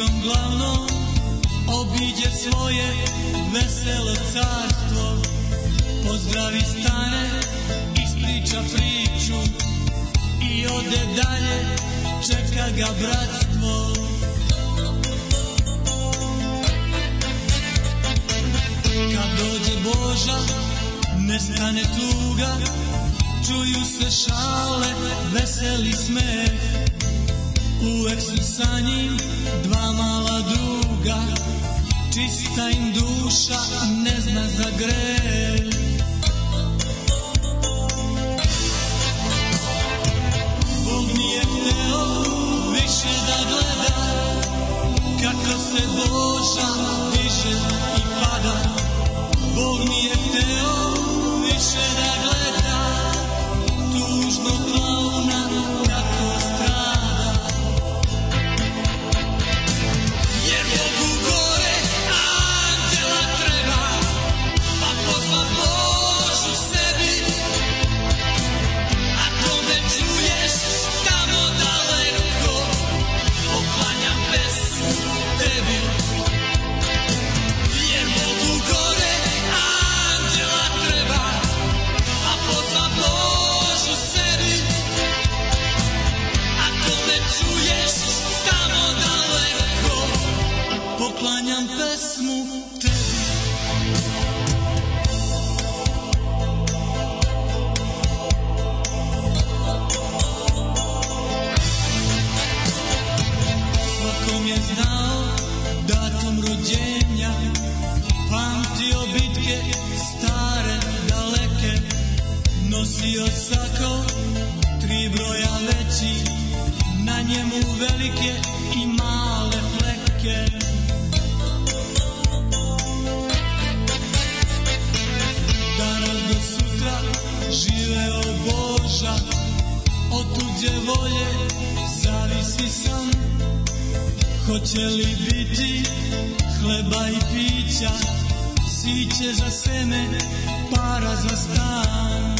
ulicom glavnom obiđe svoje veselo carstvo. Pozdravi stane ispriča priču i ode dalje čeka ga bratstvo. Kad dođe Boža nestane tuga čuju se šale veseli smeh uvek su sa njim dva mala druga. Čista im duša ne zna za greh. Bog nije hteo više da gleda kako se Boža diže i pada. Bog nije hteo više da gleda tužno klauna njemu velike i male fleke Danas do sutra živeo Boža Od tuđe volje zavisi sam Hoće li biti hleba i pića, siće za seme, para za stan?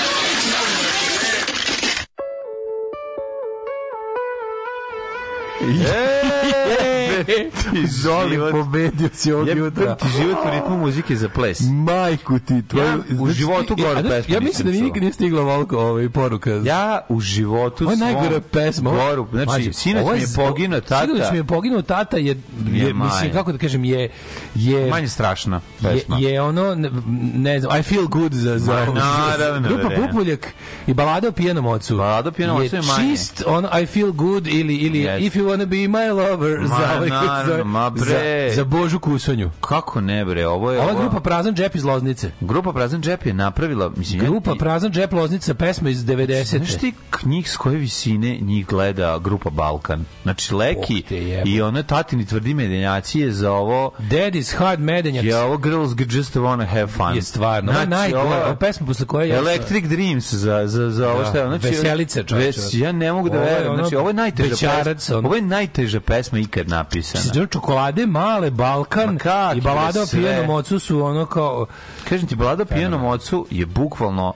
e, Zoli, pobedio si ovog jutra. Ti život u ritmu muzike za ples. Majku ti, tvoju... Ja u znači, životu gore ja, pesme Ja nisam mislim da mi nikad nije stigla ovoliko ovaj, poruka. Ja u životu Ovo je svom najgora pesma. Goru, znači, sinoć mi je poginuo tata. Sinoć mi je poginuo tata je, je, Je mislim, kako da kažem, je... je Manje strašna je, pesma. je ono, ne, znam, I feel good za, za, Ma, naravno, grupa bre. Pupoljak i balada o pijenom ocu. Balada o pijenom ocu je manje. čist ono I feel good ili, ili Yes. if you wanna be my lover Ma, za, ovaj, naravno, ma, bre. za, za Božu Kusonju. Kako ne bre, ovo je... Ova ovo- grupa Prazan džep iz Loznice. Grupa Prazan džep je napravila, mislim... Grupa Prazan džep Loznica, pesma iz 90. Znaš ti njih s koje visine njih gleda grupa Balkan? Znači Leki i one tatini tvrdi medenjaci je za ovo Daddy's Hard Medenjac je ovo Girls Just Wanna Have Fun. je stvarno. Znači, najgore, ovo- ova pesma posle koje ja... Electric Dreams za, za, za ovo Da, što je. Znači, Veselice, čoveče. ves- ja ne mogu da Ovo je verujem. Znači, ovo je najteža pesma. Ovo je najteža pesma ikad napisana. Čokolade, male, Balkan Ma i balada o pijenom ocu su ono kao... Kažem ti, Balada o pijenom ocu je bukvalno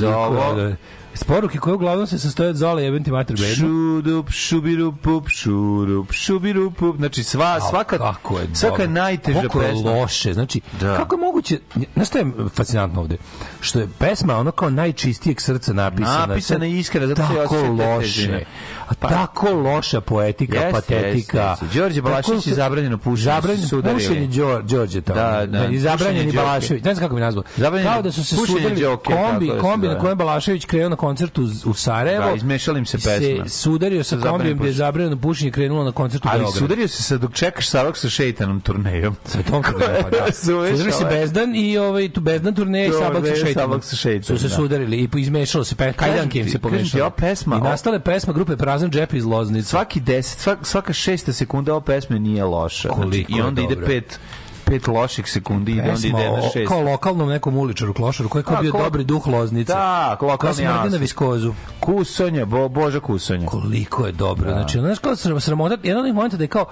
za ovo... Sporuke koje uglavnom se sastoje od zole jebem ti mater bednu. Šudup, šubirupup, šurup, šubirupup. Znači, sva, svaka, kako je svaka dobro. najteža je pesma. loše. Znači, Da. kako je moguće... Znaš šta je fascinantno ovde? Što je pesma ono kao najčistijeg srca napisana. Napisana je iskreno, zato se tako te loše. težine. A tako loša poetika, Jeste, patetika. jeste, jeste. Đorđe Tako Balašević je zabranjeno pušenje, Zabranjeno pušenje Đor- Đorđe tamo. Da, da. I zabranjeni. Balašević. Ne znam kako bi nazvao. Zabranjeno Kao da su se Đoke, kombi, tako da kombi na kojem Balašević krenuo na koncert u, u Sarajevo. Da, izmešala im se pesma. Se sudario sa kombijem gde je zabranjeno pušenje krenulo na koncert u Ali Beogradu. sudario se sad dok čekaš Savak sa šeitanom turnejom. Sa tom turnejem, pa da. Sudarili se ovaj. Bezdan i ovaj tu Bezdan turneja i Sabak sa šeitanom. Sa šeitanom, Su se da. sudarili i izmešalo se pe kajdanke im se pomešalo. ova pesma, I nastale pesma grupe Prazan džep iz Loznice. Svaki deset, svak, svaka šesta sekunda ove pesme nije loša. Koliko I onda ide pet pet loših sekundi i onda ide na šest. kao lokalnom nekom uličaru klošaru koji je kao Da, bio ko- dobri duh Loznice. Da, Kao lokalni smrdi na viskozu. Kusonja, bo, Boža Kusonja. Koliko je dobro. Znači, ono, znaš kao sram- sramota, jedan od momenta da je kao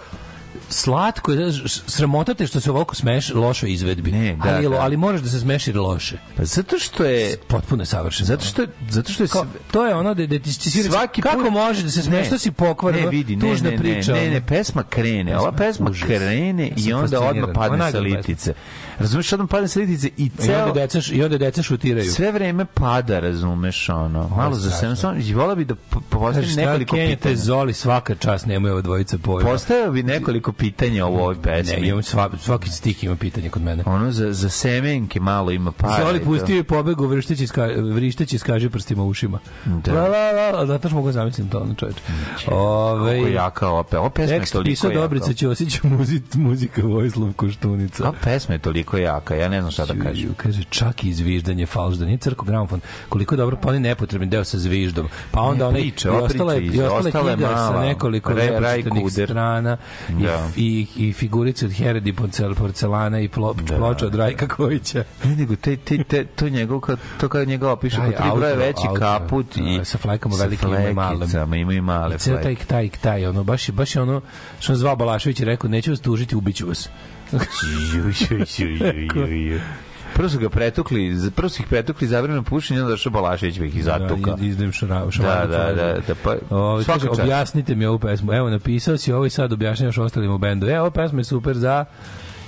slatko je, znaš, sramota te što se ovako smeš lošoj izvedbi. Ne, da, ali, da. ali moraš da se smeš jer je loše. Pa zato što je Potpuno savršeno. zato što je, zato što je Kao, to je ono da, da ti svaki kako put- može da se smeš, što si pokvaren, Ne, vidi, ne, ne, priča. Ne, ne, ne, pesma krene, ova pesma Užas. krene i onda odmah padne sa litice. Razumeš, odmah padne sa litice i I onda ceo deca, i onda deca šutiraju. sve vreme pada, razumeš, ono. Malo za samo, i vola bi da postavim šta nekoliko pitanja. Zoli svaka čast, nemoj ova dvojica pojma. Postavio bi nekoliko pitanja u ovoj pesmi. Ne, imam sva, svaki stih ima pitanje kod mene. Ono za, za semenke malo ima para. Zoli pustio i pobegu vrišteći, iska, vrišteći iskaže prstima u ušima. Da. La, la, la, zato što mogu zamisliti to, ono čoveče. Ove, Koliko jaka ova pesma. Tekst pisao. Dobrica Ćosić, muzi, muzika Vojislav Koštunica. Ova pesma je toliko jaka, ja ne znam šta da kažem. Kaže, čak i zviždanje falš, da nije crko gramofon. Koliko je dobro, pa on je nepotrebni deo sa zviždom. Pa onda Ne, onaj, priče, i ova ostale, priča i ostale ostala knjiga sa mala. nekoliko Re- strana Da. i, i, i figurice od Heredi porcel, porcelana i plo, ploča od Rajka Kojića. Ne, nego te, te, te, to njegov, to kad njega opiše, kod tri outro, veći kaput i A, sa flajkama velikim i malim. ima i male I ceo taj, taj, taj, ono, baš je, baš je ono, što zvao Balašević i rekao, neću vas tužiti, ubiću vas. Ju, ju, ju, ju, ju. Prvo su ga pretukli, prvo su ih pretukli zabrano pušenje, onda došao Balašević pa ih zatuka. Da, izdajem šara, Da, da, da, da, pa, Ovo, svaka objasnite mi ovu pesmu. Evo, napisao si ovo i sad objašnjavaš ostalim u bendu. E, ova pesma je super za...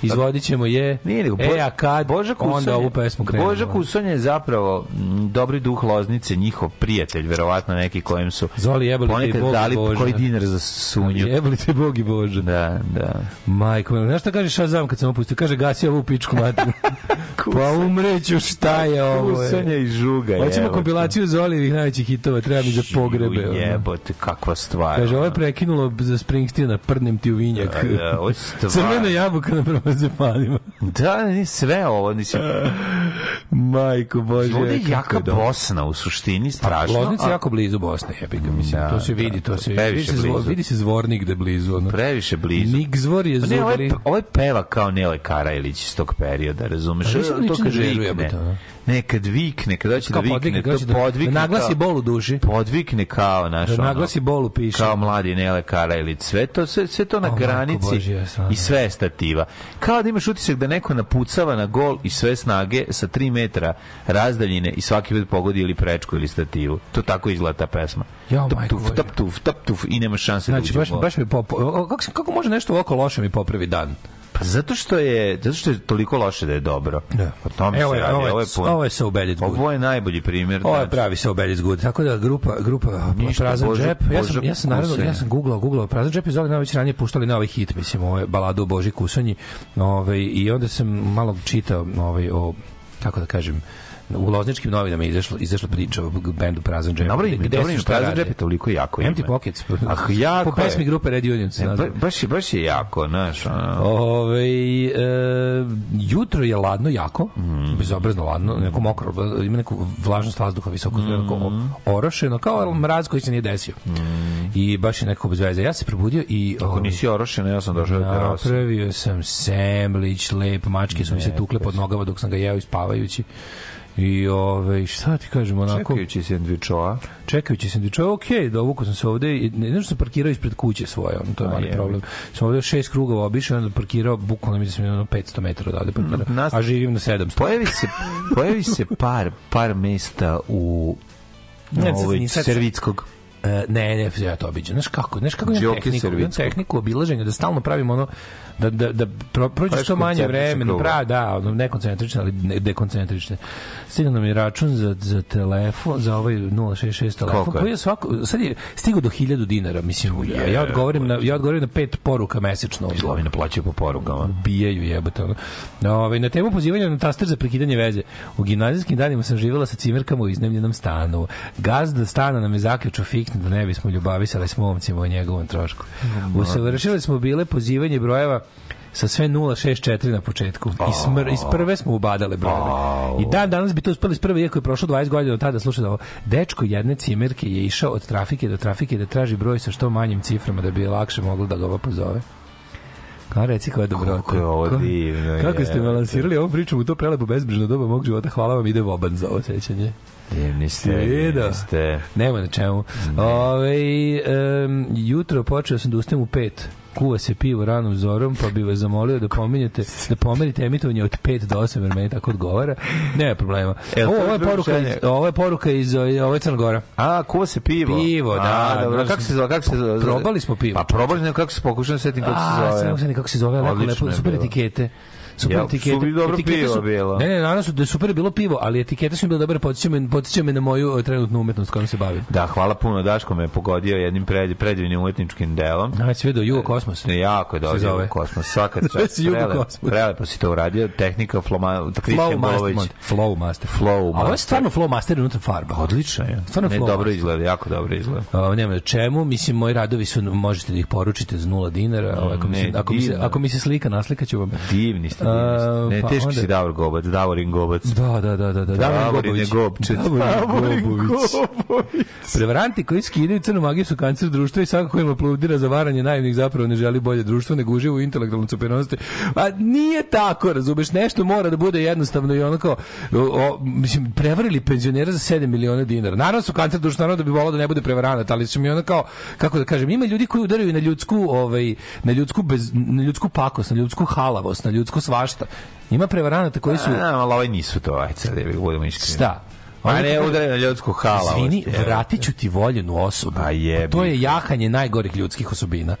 Izvodit ćemo je. Nije nego, e, a kad, Boža onda Kusonja- ovu pesmu krenemo. Boža Kusonja je zapravo dobri duh Loznice, njihov prijatelj, verovatno neki kojem su Zoli, jebali te ponekad Bog i dali Bože. koji dinar za sunju. Jebali te Bog i Bože. Da, da. Majko, znaš šta kaže Shazam kad sam opustio? Kaže, gasi ovu pičku materinu. pa umreću, šta je ovo? Kusonja je? i žuga. Hoćemo kompilaciju Zolijevih najvećih hitova, treba mi za pogrebe. Ju, ono. Jebote, kakva stvar. Kaže, ovo je prekinulo za Springsteena, prdnem ti u vinjak. Da, da, ovo je stvar. Crvena jabuka na prvom marzipanima. Da, ni sve ovo, mislim. Majko Bože. Ovde je jaka. Bosna u suštini, strašno. Loznica je jako blizu Bosne, jebi ga, mislim, Da, to se da, vidi, to to se vidi se, zvo- blizu. vidi se zvornik da je blizu, ono. Previše blizu. Nik zvor je Pa Ne, ovaj, ovaj peva kao Nele Karajlić iz tog perioda, razumeš? A više to kad vikne. jebote, ono. Ne, kad vikne, kad hoće da vikne, podvikne, to će da- podvikne da naglasi bol u duši. Podvikne kao, naš, Da naglasi bol u piši. Kao mladi Nele Karajlić. Sve to, sve, sve to na granici i sve je stativa. Kao da imaš utisak da neko napucava na gol i sve snage sa 3 metra razdaljine i svaki put pogodi ili prečku ili stativu. To tako izgleda ta pesma. Jao, Tap, tuf, tap, tuf, tap, tuf, i nema šanse Znači, da baš, uđe u gol. baš mi po, po- o, kako, kako može nešto ovako loše mi popravi dan? Pa zato što je zato što je toliko loše da je dobro. Da. O tome Evo se radi. ovo je, Ovo je, pun- ovo je so bad it's good. ovo je najbolji primjer. Ovo je znači, pravi so bad it's good. Tako da grupa grupa Ništa, prazan Božo- džep. Ja sam ja sam naravno ja sam guglao guglao prazan džep i Zoli Nović ranije puštali na ovaj hit, mislim, ovo je baladu o Boži Kusonji. Ovaj i onda sam malo čitao ovaj o kako da kažem u Lozničkim novinama je izašla izašla priča o bendu Prazan džep. Dobro ime, dobro ime, Prazan džep je toliko jako ime. Empty Pockets. Ah, jako Po pesmi grupe Red Union se E, ba, naziva. baš, je, baš je jako, znaš, Ove, e, jutro je ladno jako, Mm. bezobrazno ladno, neko mokro, ima neku vlažnost vazduha visoko, Mm. orošeno, kao mraz koji se nije desio. I baš je nekako bez veze. Ja se probudio i... Mm. ako ovaj, nisi orošen, ja sam došao da te rosim. Napravio sam semblić, lep, mačke su mi se tukle pod nogama dok sam ga jeo ispavajući. I ove, šta ti kažem, onako... Čekajući sandvičova. čekajući sandvič, ok, dovukao sam se ovde i ne znaš što sam parkirao ispred kuće svoje, ono, to je mali problem. Sam ovde šest krugova obišao, onda parkirao, bukvalno mi da sam ono 500 metara odavde parkirao, Nas- a živim na 700. Pojavi se, pojavi se par, par mesta u Ne, ovoj Servickog. E, ne, ne, ja to obiđem. Znaš kako, znaš kako imam tehniku, imam tehniku obilaženja, da stalno pravim ono, da, da, da pro, prođe što manje koncentrične vremena, pra, da, ono, nekoncentrične, ali ne, dekoncentrične. Stigao nam je račun za, za telefon, za ovaj 066 telefon, Koliko koji je svako, sad je stigao do 1000 dinara, mislim, ja, ja odgovorim na, ja odgovorim na pet poruka mesečno. od Ovi naplaćaju po porukama. ubijaju jebote ono. Ovaj na temu pozivanja na taster za prekidanje veze. U gimnazijskim danima sam živela sa cimerkama u iznajmljenom stanu. Gazda stana nam je zaključao da ne bismo ljubavisali s momcima o njegovom trošku. Usavršili smo bile pozivanje brojeva sa sve 064 na početku. I smr, iz prve smo ubadale brojeve. I dan danas bi to uspeli iz prve, iako je prošlo 20 godina od tada, slušaj da ovo, dečko jedne cimerke je išao od trafike do trafike da traži broj sa što manjim ciframa da bi je lakše moglo da ga ova pozove. Kao reci koja je dobrota. Kako je ovo divno, Kako ste jebote. balansirali ovom pričom u to prelepo bezbrižno doba mog života. Hvala vam, ide voban za ovo sećanje. Divni ste, divni ste. Nema na čemu. Ove, em, jutro počeo sam da ustajem u pet. Kuva se pivo ranom zorom, pa bi vas zamolio da pominjete, da pomerite emitovanje od 5 do 8, jer meni tako odgovara. Nema problema. E, Ovo, ovo je poruka iz, ovo je poruka iz ovo je Crna Gora. A, kuva se pivo. Pivo, da, A, dobro, da. kako se zove? Kako se zove? Probali smo pivo. Pa probali smo kako se pokušam da setim kako se A, zove. ne kako se zove, lepo, Odlično lepo, super etikete. Super Jel, etikete. su dobro Etikete pivo su- bilo. Ne, ne, naravno su da je super bilo pivo, ali etikete su mi bile dobre, podsjeća me, podsjeća me na moju eh, trenutnu umetnost kojom se bavim. Da, hvala puno. Daško me je pogodio jednim pred, predivnim umetničkim delom. Ajde, sve do Jugo Kosmos. Ne, jako je dobro. zove. Kosmos. Svaka čast. Jugo Kosmos. prelepo si to uradio. Tehnika Floma, Flow Master. Flow Master. Flow A ovo je Master. stvarno Flow Master unutra farba. Odlično je. Stvarno ne, Flow dobro Master. izgleda, jako dobro izgleda. A, nema na čemu, mislim, moji radovi su, možete da ih poručite za nula dinara, ako, mi se, ako, mi se, ako mi se slika, naslikaću vam. Divni ste, A, Ne, pa teški onda- si Davor Gobac, Davorin Gobac. Da, da, da, da, da. Davorine Gobčet. Davorin Gobović. Prevaranti koji skidaju crnu magiju su kancer društva i svakako im aplaudira za varanje naivnih zapravo ne želi bolje društvo, nego uživa u intelektualnom cupenosti. A nije tako, razumeš, nešto mora da bude jednostavno i ono kao, o, o, mislim, prevarili penzionera za 7 miliona dinara. Naravno su kancer društva, naravno da bi volao da ne bude prevaranat, ali su mi ono kao, kako da kažem, ima ljudi koji udaraju na ljudsku, ovaj, na ljudsku, bez, na ljudsku pakost, na ljudsku halavost, na ljudsko svašta. Ima prevaranata koji su... A, ali ovaj nisu to, ajde sad, budemo iskreni. Šta? Pa ne udare na ljudsku halavost. Izvini, vratit ću ti voljenu osobu. A jebi. To je jahanje najgorih ljudskih osobina.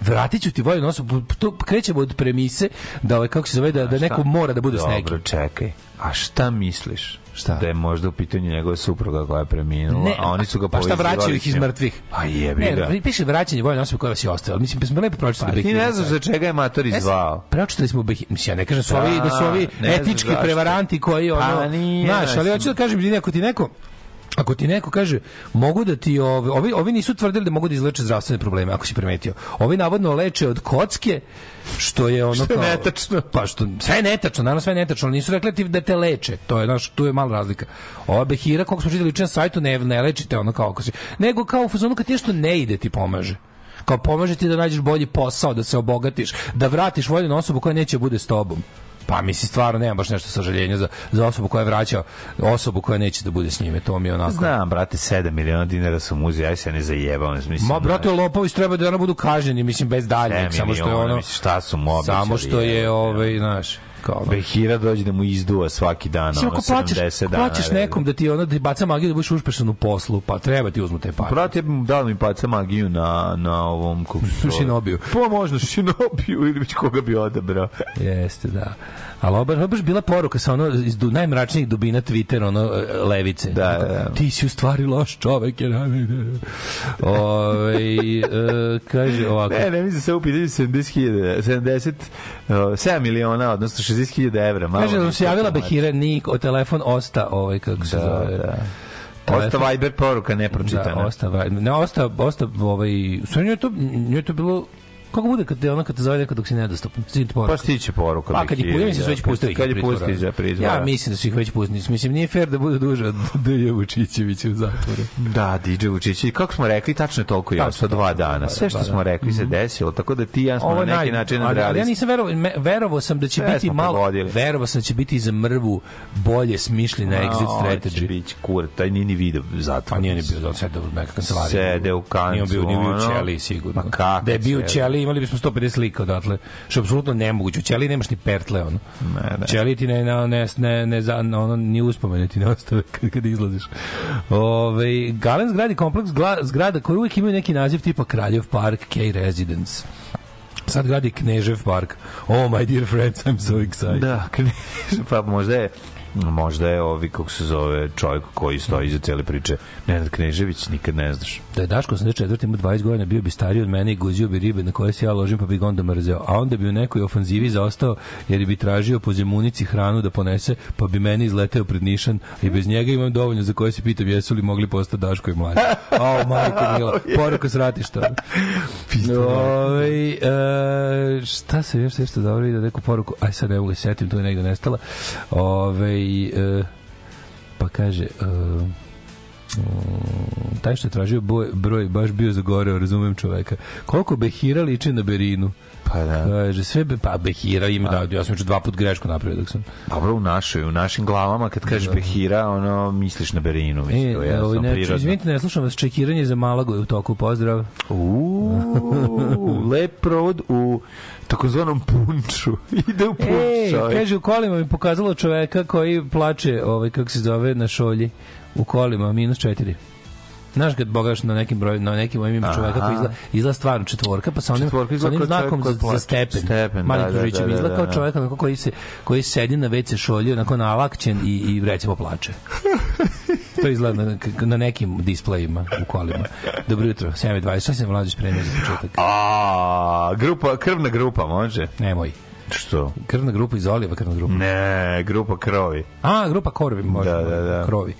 Vratit ću ti voljenu osobu. To krećemo od premise da, ovaj, kako se zove, da, da neko mora da bude s nekim. Dobro, čekaj. A šta misliš? Šta? Da je možda u pitanju njegove supruga koja je preminula, Ne, a oni su ga pa šta vraćaju ih iz mrtvih? Pa jebi ga. Ne, piše vraćanje voljene osobe koja vas je ostavila. Mislim, pa smo lepo pročitali. Pa ti Behind ne znaš za čega je matori E, zvao. Pročitali smo Behi- mislim ja ne kažem da su ovi da su ovi etički prevaranti koji ono Pa nije, znaš, ali hoću da kažem ako ti neko Ako ti neko kaže mogu da ti ove, ovi ovi nisu tvrdili da mogu da izleče zdravstvene probleme ako si primetio. Ovi navodno leče od kocke što je ono Što je kao netačno. Pa što sve je netačno, naravno sve je netačno, ali nisu rekli ti da te leče. To je znaš, tu je mala razlika. Ova Behira koliko smo čitali na sajtu ne ne lečite ono kao ako si, nego kao u fazonu kad ti nešto ne ide ti pomaže kao pomaže ti da nađeš bolji posao, da se obogatiš, da vratiš voljenu osobu koja neće bude s tobom. Pa mislim stvarno nemam baš nešto sažaljenja za, za osobu koja vraća osobu koja neće da bude s njime. To mi je onako. Znam, brate, 7 miliona dinara su muzi, aj se ne zajebam. Mislim, Ma brate lopovi treba da ono budu kažnjeni, mislim bez daljnjeg, samo što je ono Mislim, šta su obećali? samo što je jebote, ovaj, znaš, kao ono. Behira dođe da mu izduva svaki dan, Mislim, ono, ako plaćaš, 70 ako dana. plaćaš nekom da ti ono da baca magiju da budeš uspešan u poslu, pa treba ti uzmu te pare. Brate, da mi paca magiju na, na ovom... kako? Šinobiju. Pa možda Šinobiju ili već koga bi odabrao. Jeste, da. Ali ovo baš bila poruka sa ono iz du, najmračnijih dubina Twitter, ono e, levice. Da, Onako, da. Ti si u stvari loš čovek. jer- Ovaj, e, kaže ovako. Ne, ne mislim se u pitanju 70.000, 70, uh, 7 miliona, odnosno 60.000 evra. Malo Kaže da se javila Behira Nik, o telefon osta, ovaj, kako se Da, zove. da. Osta Viber poruka Da, nepročitana. osta, va- ne, osta, osta, ovaj, sve njoj to, njoj to bilo, kako bude kad te ona kad te zove dok si nedostupan? Stići poruku. Pa stiće poruka. Pa kad je da su već pustili Kad je pusti za pritvora. Ja mislim da su ih već pustili. Mislim, nije fair da bude duže od D.J. Vučićevića u zatvoru. Da, DJ Vučić. I kako smo rekli, tačno je toliko Tačno, jasno, dva tačno, dana. da, Sve što da, smo da. rekli se desilo, tako da ti ja smo na je neki način ali, ja nisam verovao, verovao sam da će biti malo, verovao sam da će biti za mrvu bolje smišljena exit strategy. Bić kur, taj nije ni video zatvor. Pa nije ni bio da sede u nekoj kancelariji. Sede u kancu, Nije bio ni u ono. ćeli, sigurno. Kako Da je bio u sede? Ćeli, imali bismo 150 slika odatle. Što je apsolutno nemoguće. U nemaš ni pertle, ono. Ne, ne. Ćeli ti ne, ne, ne, ne, ne, za- ono, ni uspomene ti ne ostave kad, kad izlaziš. Ove, Galen zgradi kompleks gla, zgrada koji uvijek imaju neki naziv tipa Kraljev park, K Residence. Sad gradi Knežev park. Oh, my dear friends, I'm so excited. Da, Knež- pa možda je možda je ovi, kako se zove, čovjek koji stoji iza cele priče, Nenad Knežević, nikad ne znaš. Da je Daško 84 ima 20 godina, bio bi stariji od mene i guzio bi ribe na koje se ja ložim, pa bi ga onda mrzeo. A onda bi u nekoj ofanzivi zaostao, jer bi tražio po zemunici hranu da ponese, pa bi meni izleteo pred Nišan i bez njega imam dovoljno za koje se pitam jesu li mogli postati Daško i mlađe. O, majko mila, poruka s ratišta. Ove, e, šta se još nešto dobro vidio, neku poruku, aj sad ne mogu se setim, tu je negde nestala. Ove, e, pa kaže... E, taj što je tražio broj baš bio zagoreo, razumem čoveka. Koliko Behira liči na Berinu? Pa da. Kaže, sve be, pa Behira ima, da, ja sam već dva put grešku napravio dok sam. Dobro, u našoj, u našim glavama, kad kažeš Behira, ono, misliš na Berinu, mislim, to je E, ovaj, jasno, ne, prirodno. izvinite, ne slušam vas, čekiranje za Malago je u toku, pozdrav. Uuu, lep provod u takozvanom punču. Ide u punč, čovjek. kaže, u kolima mi pokazalo čoveka koji plače, ovaj, kako se zove, na šolji. U kolima, minus četiri. Znaš kad bogaš na nekim broj, na nekim mojim ima čoveka koji izgleda, izgleda stvarno četvorka, pa sa onim, Četvorka sa onim znakom za, za stepen. Stepen, Mali da, da, kružićem, da, da, izgleda kao da. čovjek onako koji, se, koji sedi na WC šolji, onako nalakćen i, i recimo plače. to izgleda na, na nekim displejima u kolima. Dobro jutro, 7.20, šta se mlađe spremio za početak? A, grupa, krvna grupa, može? Nemoj. Što? Krvna grupa iz Olijeva, krvna grupa. Ne, grupa krovi. A, grupa Korvi, može. Da, da, da. Krovi.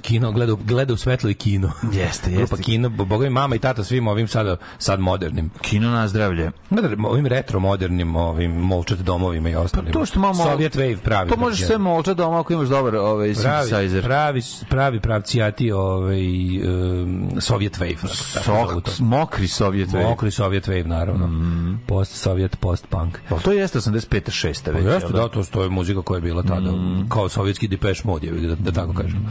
Kino, kino gleda, gleda u svetlo i kino. Jeste, Grupa jeste. kino, bo- boga mi mama i tata svim ovim sada, sad modernim. Kino na zdravlje. Gledaj, ovim retro modernim ovim molčat domovima i ostalim. Pa To što malo... Soviet Wave pravi. To možeš sve molča doma ako imaš dobar ovaj, pravi, synthesizer. pravi, pravi pravcijati ovaj, um, Soviet Wave. tako-. Sok, mokri Sovjet Wave. Mokri Soviet Wave, naravno. Post Soviet, post punk. Pa to jeste 85. 6. Pa već. jeste, jel da, to, to je muzika koja je bila tada, kao sovjetski Depeche Mode, je, da, da tako kažem.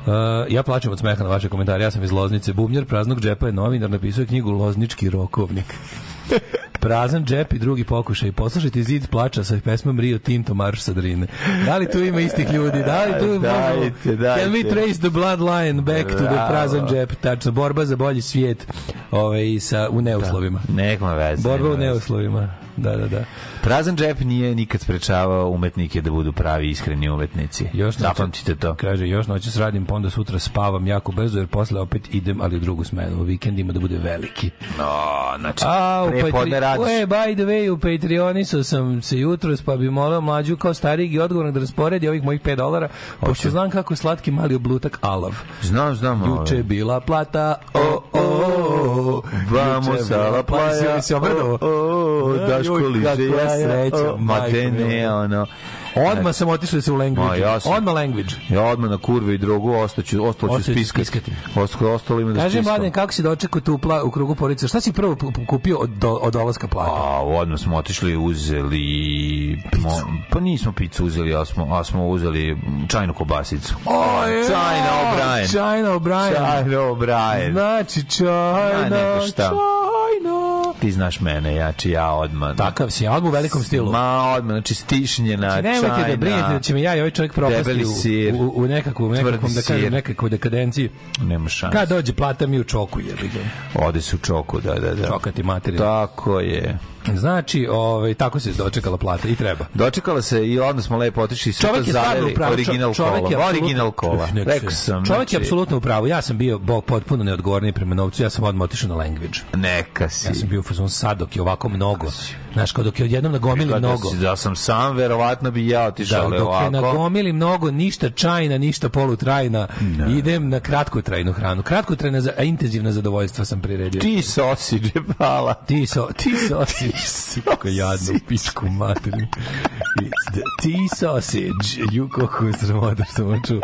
Uh, ja plačem od smeha na vaše komentare, ja sam iz Loznice. Bubnjar praznog džepa je novinar, napisao je knjigu Loznički rokovnik. Prazan džep i drugi pokušaj. Poslušajte zid plača sa pesmom Rio Tinto Marš sa Drine. Da li tu ima istih ljudi? Da li tu Dajte, možemo- dajte. Can we trace the bloodline back to the Bravo. prazan džep? Tačno, borba za bolji svijet ovaj, sa, u neuslovima. Nekma veze. Borba u neuslovima. Da, da, da. Prazan džep nije nikad sprečavao umetnike da budu pravi iskreni umetnici. Još Zapamtite to. Kaže, još noćas radim, pa onda sutra spavam jako brzo, jer posle opet idem, ali u drugu smenu. Vikend ima da bude veliki. No, znači, A, u pre podne Patri... radiš. E, by the way, u Patreonisu sam se jutros, pa bi molio mlađu kao starijeg i odgovornog da rasporedi ovih mojih 5 dolara, pošto znam kako je slatki mali oblutak alav. Znam, znam. Juče je bila plata, o, o, o, Vamos juče je sa bila la plata. playa. Si se obradovao? O, o, Daško Joj, liže kakva jaja. Sreća, Ma ne, ono. Odmah sam otišao da se u language. Ja sam- Odmah language. Ja odmah na kurve i drogu ostaću, ostalo ću Ostaću spiskati. spiskati. Ostalo, ostalo ima da Kaže spiskam. Mladen, kako si dočekao tu pla, u krugu porodice? Šta si prvo kupio od, do, od dolaska plata? A, odmah smo otišli, uzeli... Mo, pa nismo picu uzeli, a smo, a smo uzeli čajnu kobasicu. Oj, China O'Brien. China O'Brien. China O'Brien. Znači, nego šta. China. Ti znaš mene, ja či ja odmah. Takav si, odmah u velikom stilu. Ma, odmah, znači stišnjena, Znači, nemojte da brinete da će me ja i ovaj čovjek propasti u, u, u nekakvu, nekakvom, da kažem, nekakvu dekadenciju. Nema šanse. Kad dođe plata, mi u čoku je. Ode se u čoku, da, da, da. Čokati materiju. Tako je. Znači, ovaj, tako se dočekala plata i treba. Dočekala se i onda smo lepo otišli sve Čovjek je zaveli original čovjek je kola. apsolutno- Original kola. Rekao sam. Čovjek je znači, apsolutno u pravu. Ja sam bio bo, potpuno neodgovorni prema novcu. Ja sam odmah otišao na language. Neka si. Ja sam bio u fazonu sad dok je ovako mnogo. Znaš, kao dok je odjednom nagomili Da mnogo. Da sam sam, verovatno bi ja Da, otišao ali dok je nagomili mnogo, ništa čajna, ništa polutrajna, idem na kratkotrajnu hranu. Kratkotrajna, za, a intenzivna zadovoljstva sam priredio. Ti sosi džepala. Ti so, ti sausage. Kako jadno, u pisku materinu. It's the tea sausage. Ju, kako je sramota što vam ču.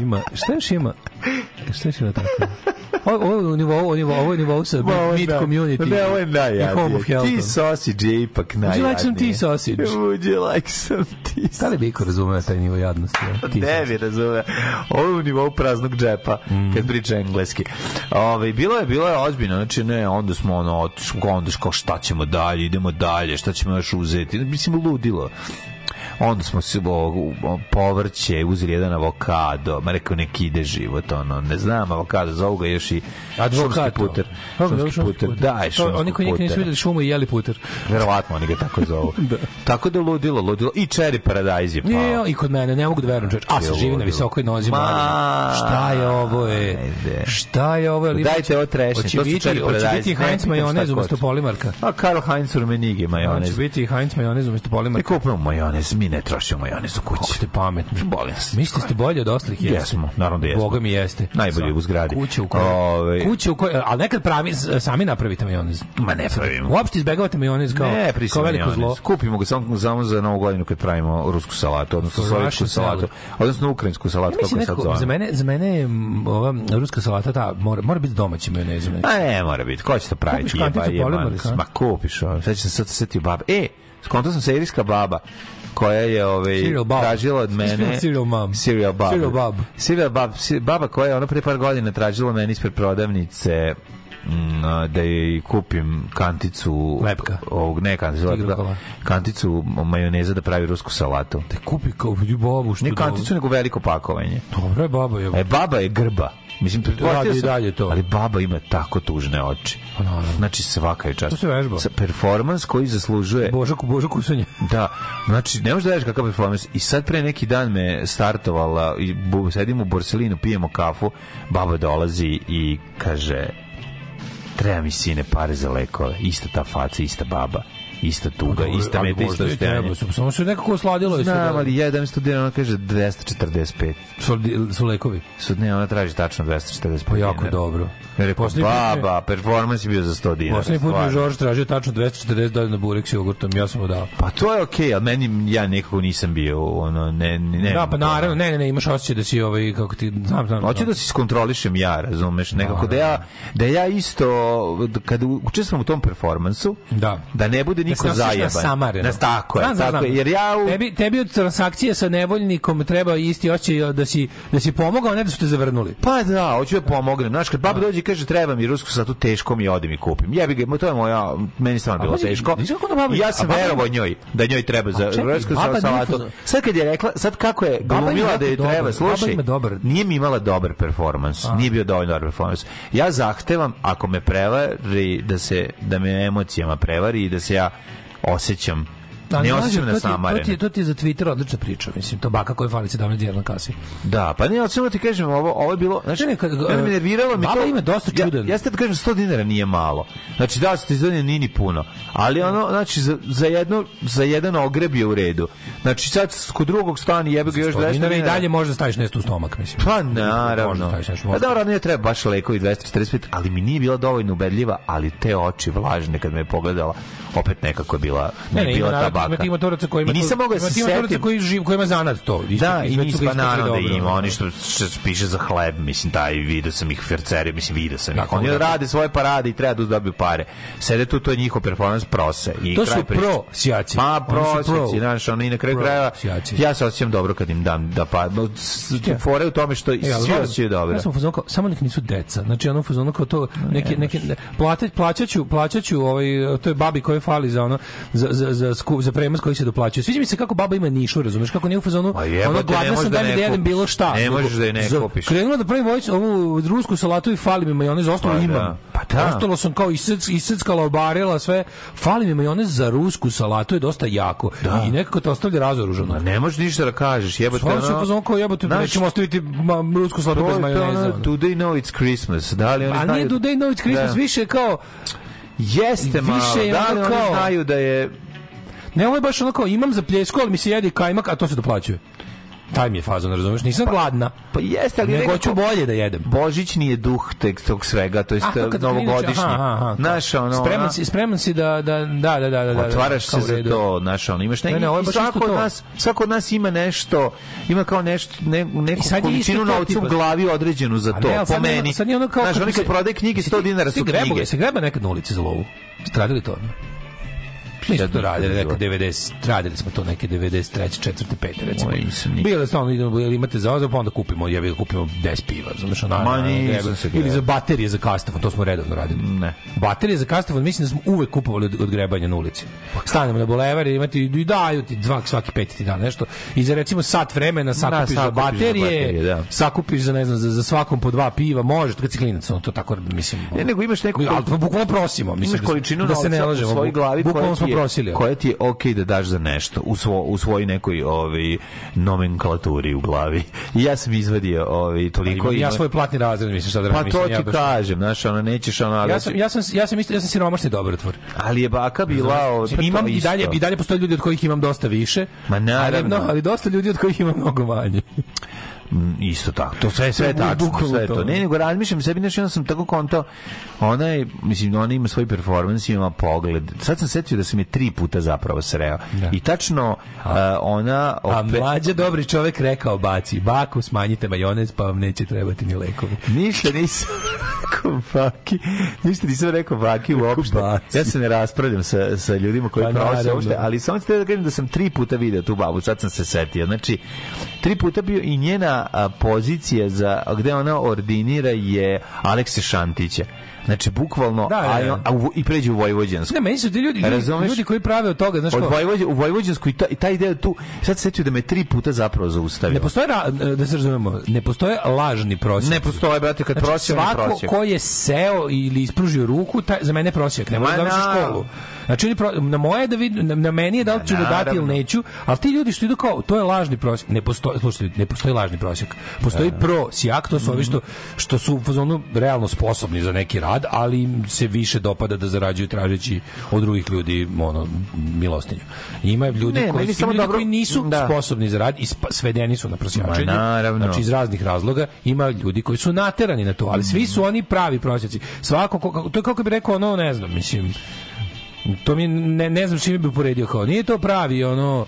Ima, šta još ima? Šta još ima tako? Ovo u nivou, ovo nivou, ovo nivou sa meat community. Ne, ovo je najjadnije. Ti sausage je ipak Would najjadnije. you like some tea sausage? Would you like some tea Da li bi iko razumeo taj nivo jadnosti? Ne sausage. bi razume. Ovo je u nivou praznog džepa, Mm. kad priča engleski. Ove, bilo je, bilo je ozbiljno, znači ne, onda smo ono, onda kao šta ćemo dalje, idemo dalje, šta ćemo još uzeti, mislim, ludilo. Onda smo se povrće, uzeli jedan avokado, ma rekao neki ide život, ono, ne znam, avokado, zovu ga još i šumski puter. Šumski puter, da, je šumski Oni koji nikad nisu videli šumu i jeli puter. Verovatno oni ga tako zovu. Tako da ludilo, ludilo. I cherry paradise je pao. Je, i kod mene, ne mogu da verujem, čoveč. A, se živi na visokoj nozi. Ma. Šta je ovo je? Šta je ovo? Dajte ovo trešnje, Hoće to su cherry hoće paradise. biti Heinz majonez umesto hoće. polimarka. A Karl Heinz rumenige majonez. Hoće biti Heinz majonez umesto Mi polimarka. kupimo majonez, mi ne trošimo majonez u Kako kući. ste pametni. Bolim se. Mislite ste bolji od ostalih? jeste? Jesmo, naravno da jesmo. Boga mi jeste. Najbolji u zgradi. Kuće u kojoj... Ovaj- Kuće u kojoj... Ali nekad pravi, sami napravite majonez. Ma ne pravimo. Uopšte izbegavate majonez kao, ne, kao veliko majonez. zlo. Kupimo ga samo, samo za novu godinu kad pravimo rusku salatu, odnosno Russian salatu, odnosno ukrajinsku salatu, kako je sad nekako, za zove. mene, za mene je ova ruska salata ta, mora, mora biti domaći majonezom. neki. Ma ne, mora biti. Ko će to praviti? Kupiš kanticu Jeba, jeba. polimarka, a? Ma kupiš. Sad ću se sad setio baba. E, skontao sam serijska baba koja je ovaj tražila od mene Serial mom. Serial baba. Serial bab. Serial bab, baba koja je ona pre par godina tražila meni ispred prodavnice mm, da joj kupim kanticu Lepka. ovog ne kanticu lepka, kanticu majoneza da pravi rusku salatu Te kupi kao babu što ne da- kanticu nego veliko pakovanje Dobro je baba je. e baba je grba Mislim, pretpostavio Radi i sam, dalje to. ali baba ima tako tužne oči. Pa. Znači, svaka je čast. To se vežba. Sa- Performans koji zaslužuje Božak, Božak kusanje. Da, znači ne možeš da veriš kakav performans. I sad pre neki dan me startovala i bu, sedim u Borselinu, pijemo kafu, baba dolazi i kaže treba mi sine pare za lekove. Ista ta faca, ista baba, ista tuga, ista Ali meta, možda isto i treba, stajanje. su- Samo se nekako osladilo. Znam, da- ali ja 1100 dinara, ona kaže 245. Su, su lekovi. Su, ne, ona traži tačno 245 Pa jako dobro. Ja rekao, baba, performans je bio za 100 dinara. Poslednji put mi je. Žorž tražio tačno 240 dolara na burek s jogurtom, ja sam mu dao. Pa to je okej, ali meni ja nekako nisam bio ono ne ne ne. Da, pa naravno, ne, ne, ne, imaš osjećaj da si ovaj, kako ti, znam, znam. Hoću znam. da se iskontrolišem ja, razumeš, nekako da ja da ja isto kad učestvujem u tom performansu, Da. da ne bude Da niko nosiš zajeban. nasamareno. Da, tako je, tako je, jer ja u, Tebi, tebi od transakcije sa nevoljnikom treba isti osjećaj da si, da si pomogao, a ne da su te zavrnuli. Pa da, hoću da pomognem. Znaš, kad baba dođe i kaže treba mi rusku satu, teško mi odem i kupim. Jebi ga, to je moja, meni stvarno bilo teško. da ja sam verovao njoj, da njoj treba za rusku salatu. Sad kad je rekla, sad kako je glumila da joj dobar- treba, slušaj, nije mi imala dobar performans. Nije bio dovoljno dobar performans. Ja zahtevam, ako me prevari, da se, da me emocijama prevari i da se ja osjećam Ali, ne mlađe, osjećam to na ti- To ti, je- to ti je za Twitter odlična priča, mislim, to baka koja fali 17 dinara na kasi. Da, pa ne, ali samo ti kažem, ovo, ovo je bilo, znači, Ne, ne, kad- mene me nerviralo mi to. ima dosta čudan. Ja, ja sad kažem, 100 dinara nije malo. Znači, da, 100 dinara nije ni puno. Ali ono, znači, za, za, jedno, za jedan ogreb je u redu. Znači, sad kod drugog stani jebe ga još 200 dinara i dalje može da staviš nešto u stomak, mislim. Pa naravno. da Pa dobro, ne treba baš lekovi 245, ali mi nije bila dovoljno ubedljiva, ali te oči vlažne kad me je pogledala, opet nekako je bila, Ne, ne, bila ta baka. Ima ima turoca koji ima I nisam mogao da se setim. koji živ, koji ima zanat to. Isto, Da, i ga pa naravno da ima, oni što, što piše za hleb, mislim, taj video sam ih ferceri, mislim, video sam ih. Oni da. rade svoje parade i treba da dobiju pare. Sede tu, to je njihov performans prose. I To su priče. pro sjaci. Pa, su pro. prosjeci, znaš, oni na kraju krajeva, sjaci. ja se osjećam dobro kad im dam da pa, fore u tome što E, svi osjećaju dobro. Ja sam kao, samo nek nisu deca. Znači, ono fazonu kao to, neke, neke, plaćaću, plaćaću, ovaj, to je babi koji fali za ono, za, za, za, sku, za prevoz koji se doplaćuje. Sviđa mi se kako baba ima nišu, razumeš, kako nije u fazonu, ono, ne gladna sam da da mi da jedem bilo šta. Ne možeš da je ne kupiš. Krenula da pravim ovu, ovu rusku salatu i fali mi majonez, ostalo Pa da. imam. Pa da. Ostalo sam kao isec, iseckala, obarila sve. Fali mi majonez za rusku salatu, je dosta jako. I nekako te ostavlja razoružano. Ne možeš ništa da kažeš, jebote. Stvarno se ono- pozvao kao jebote, Znaš, nećemo ostaviti rusku salatu bez je majoneza. ono, ono. do they know it's Christmas? Da li oni A znaju? nije Do They Know It's Christmas, Da. više kao, Jeste malo, je da li ono oni znaju da je ne ovo je baš ono kao, imam za pljesku, ali mi se jedi kajmak, a to se doplaćuje. Taj mi je fazon, razumeš? Nisam gladna, Pa jeste, ali nego hoću bolje da jedem. Božićni je duh tek tog svega, to jest novogodišnji. Znaš, ono, spreman si, spreman si da, da, da, da, da, da, da, otvaraš se za to, znaš, ono, imaš Ne, neki, ne, ovo je i baš svako od nas, svako od nas ima nešto, ima kao nešto, ne, neku količinu novca u glavi određenu za to, ne, po nije- meni. Sad nije ono kao... Znaš, oni kad prodaje knjige, 100 dinara su knjige. Se greba nekad na ulici za lovu? Stradili to? Mi smo to radili, neka 90, radili smo to neke 93, 4, 5, recimo. Bilo je stalno, idemo, imate za ozor, pa onda kupimo, jebi ga kupimo 10 piva, znaš, ona, Ma, nisam se Ili za baterije za kastafon, to smo redovno radili. Ne. Baterije za kastafon, mislim da smo uvek kupovali od, od grebanja na ulici. Stanemo na bulevar i imati i daju ti dva, svaki peti ti dan nešto. I za recimo sat vremena sakupiš, za sakupiš za baterije, baterije, da. sakupiš za ne znam za, za svakom po dva piva, može, kad si klinac, ono to tako mislim. Ne, nego imaš neku ali bukvalno prosimo, mislim da- da se ne lažemo. bukvalno smo je, prosili. koja ti je okej da daš za nešto u, svo, u svojoj nekoj ovaj, nomenklaturi u glavi. I ja sam izvadio ovaj, toliko... ja ima- svoj platni razred mislim šta da Pa to mislim, ja ti baš- kažem, znaš, ono, nećeš ono... ali Ja sam, ja sam, ja sam, isto, ja sam siromašni dobrotvor. Ali je baka bila... ovaj, pa imam i dalje, i dalje postoje ljudi od kojih imam dosta više. Ma naravno. Ali, no, ali dosta ljudi od kojih imam mnogo manje. Mm, isto tako. To sve sve tačno, sve to. Ne, nego razmišljam sebi, znači onda sam tako konto, ona je, mislim, ona ima svoj performans, ima pogled. Sad sam setio da sam je tri puta zapravo sreo. I tačno uh, ona... A ope- mlađa dobri čovek rekao baci, baku smanjite majonez pa vam neće trebati ni lekovi. Ništa nisam rekao baki. Ništa nisam rekao baki uopšte. Ja se ne raspravljam sa, sa ljudima koji Pa, naravno. uopšte, ali samo ću te da kažem da sam tri puta video tu babu, sad sam se setio. Znači, tri puta bio i njena pozicija za, gde ona ordinira je Alekse Šantića. Znači, bukvalno, Da, da, a, da. a u- i pređe u Vojvođansku. Ne, meni su ti ljudi, ljudi, ljudi koji prave od toga, znaš Od ko, Vojvođe, u Vojvođansku i, ta, i taj deo tu, sad se da me tri puta zapravo zaustavio. ne postoje, ra- da se razumemo, ne postoje lažni prosjek. Ne postoje, brate, kad Znači, prosjek, svako prosjek. ko je seo ili ispružio ruku, taj, za mene je prosjek. Ne može da naravno. školu. Znači, pro, na moje je da vid, na, na meni je da li ću da dati ili neću, ali ti ljudi što idu kao, to je lažni prosjek. Ne postoji, slušajte, ne postoji lažni prosjek. Postoji prosjek, to su ovi što, što su u fazonu realno sposobni za neki rad, ali im se više dopada da zarađuju tražeći od drugih ljudi ono, milostinju. Ima ljudi, Ne, koji, samo ljudi dobro- koji nisu da. sposobni za rad i svedeni su na prosjačenje. Znači, iz raznih razloga ima ljudi koji su naterani na to, ali svi su oni pravi prosjeci. Svako ko, to je kako bi rekao ono, ne znam, mislim to mi ne, ne znam čime bi uporedio kao. Nije to pravi ono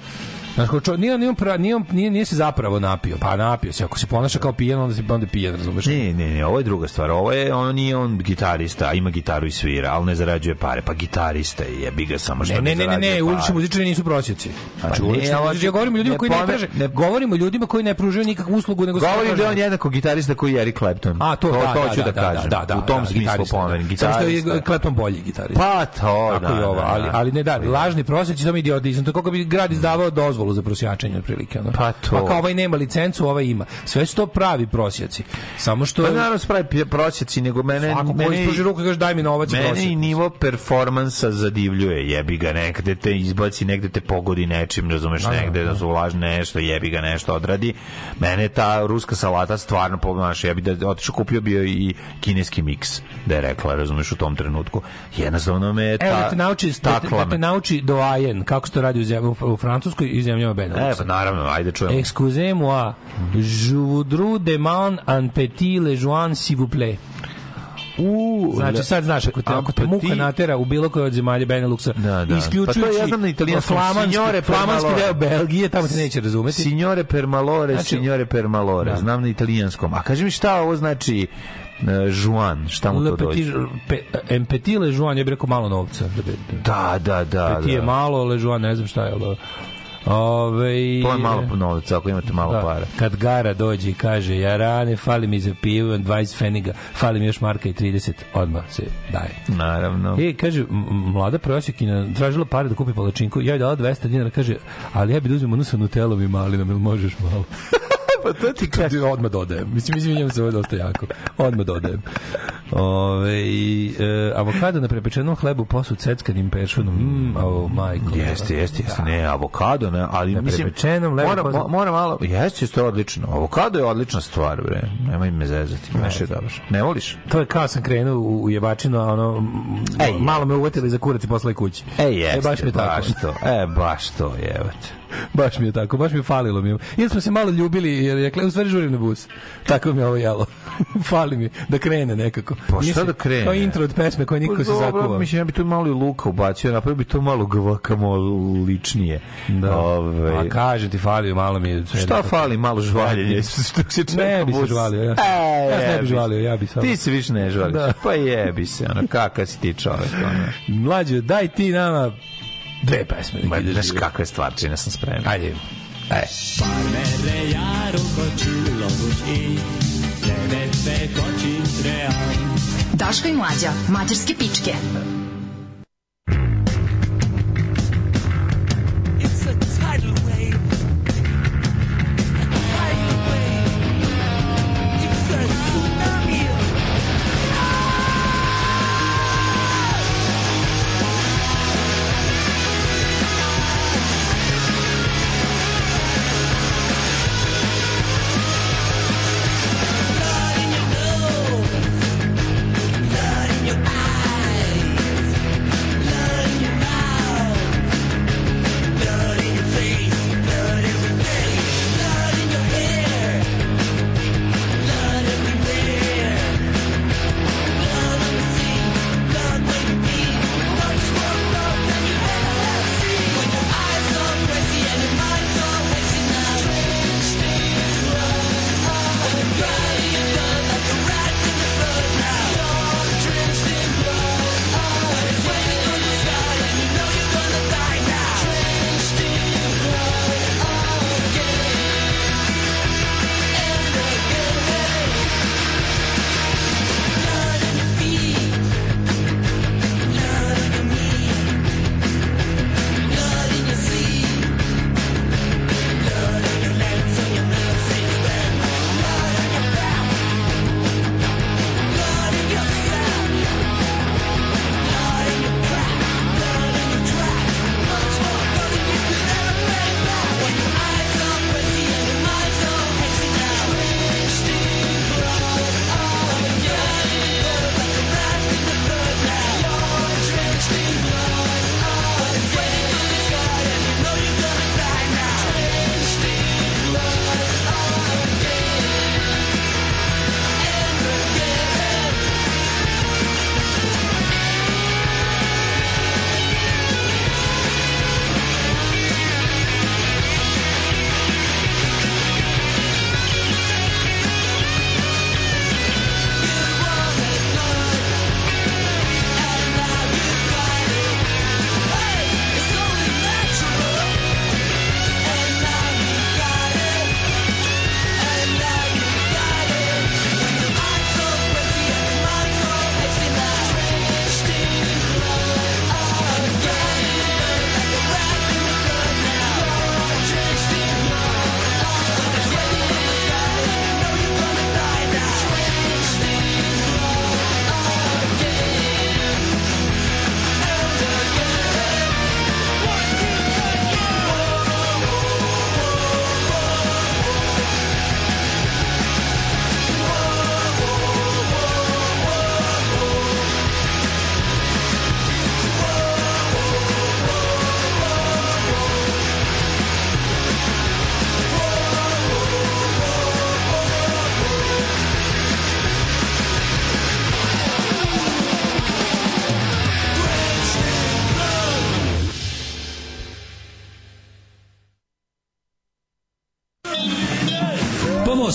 Znaš, čo, nije, nije, pra- nije, nije, nije se zapravo napio. Pa napio se. Ako se ponaša kao pijan, onda se onda pijan, razumeš? Ne, ne, ne, ovo je druga stvar. Ovo je, on nije on gitarista, ima gitaru i svira, ali ne zarađuje pare. Pa gitarista je, jebi ga samo što Ne, ne, ne, ne, ne, ulični muzičari nisu prosjeci. Znači, Pa ne, ulični muzičari, ja govorim o ljudima ne koji ne pome- traže, ne- govorim o ljudima koji ne pružaju nikakvu uslugu, nego Govorim da je on jednako gitarista koji je Eric Clapton. A, to, da, to da, hoću da, da, kažem. Da, da, u tom da, smislu gitarista, pomenem. da. Samo što je Gitarista. Clapton bolji gitarista. Pa to, da, da, ali, da. ali ne da, lažni prosjeci, to mi idiotizam. To je kako bi grad izdavao dozvolu za prosjačenje otprilike. Ono. Pa to. Pa kao ovaj nema licencu, ovaj ima. Sve su to pravi prosjeci. Samo što... Pa naravno spravi pi- prosjeci, nego mene... Svako ko mene, ispruži ruku kaže daj mi novac Mene prosjek. i nivo performansa zadivljuje, jebi ga, negde te izbaci, negde te pogodi nečim, razumeš, negde da su laž nešto, jebi ga nešto odradi. Mene ta ruska salata stvarno pogledaš, ja bi da otišao kupio bio i kineski miks, da je rekla, razumeš, u tom trenutku. Jednostavno me ta... Evo da te nauči, da te, da te nauči doajen, kako se to radi u, zemlju, u Francuskoj i zemljama E, Benelux. pa naravno, ajde čujemo. Excusez-moi, je voudrais demander un petit lejoin, s'il vous plaît. U, Znači sad znaš ako te, ako te muka natera u bilo kojoj od zemalja Beneluxa, Da, da. isključujući Pa to ja znam na italijanskom, flamanski, signore flamanski deo Belgije, tamo te neće razumeti. Signore per malore, Znači- signore per malore. Da. Znam na italijanskom. A kaži mi šta ovo znači uh, Juan, šta mu Le to petit, dođe? pe, empeti le joan, ja bih rekao malo novca. Da, Da, da, da. Petit je da. malo, le joan, ne znam šta je. ali- Ove, To je malo novca, ako imate malo Da, para. kad Gara dođe i kaže ja rane, fali mi za pivo, 20 feniga, fali mi još marka i 30, odmah se daje. Naravno. E, kaže, mlada prosjekina tražila pare da kupi palačinku, ja je dala 200 dinara, kaže, ali ja bi da uzmem onu sa nutelom i malinom, ili možeš malo? pa to ti Kad odmah dodajem. Mislim, izvinjam se, ovo je dosta jako. Odmah dodajem. Ove, e, avokado na prepečenom hlebu posu ceckanim pešunom. Mm, o, majko. Jeste, jeste, jeste. Ne, avokado, ne, ali Na mislim... prepečenom levo mora, mo- mora malo... Jeste, jeste odlično. Avokado je odlična stvar, bre. Nemoj me zezati. Znaš je dobro. Ne voliš? To je kao sam krenuo u, u jebačinu, a ono, Ej, malo me uvetili za kurac i posle kući. E, jeste, E, baš mi tako. baš to. E, baš to, jevate. Baš mi je tako, baš mi je falilo mi. Ili smo se malo ljubili, jer je u stvari žurim na bus. Tako mi je ovo jelo. Fali mi da krene nekako. Pa šta da krene? Kao intro od pesme koje niko se zakuva. Mislim, ja bi tu malo i luka ubacio, napravio bi to malo gvakamoličnije. Da. Ove, A kaže ti falio, malo mi je... Šta nekako. fali malo žvaljenje? Što se čeka Ne bi se žvalio, ja. E, Ja se ne bi žvalio, ja bi samo- Ti se više ne žvališ. Da. Pa jebi se, ono, kakav si ti čovek, ono. Mlađo, daj ti nama dve pesme. Ma, ideš Znaš kakve stvarčine sam spreman. Ajde. E. Daško i mlađa, mađarske pičke.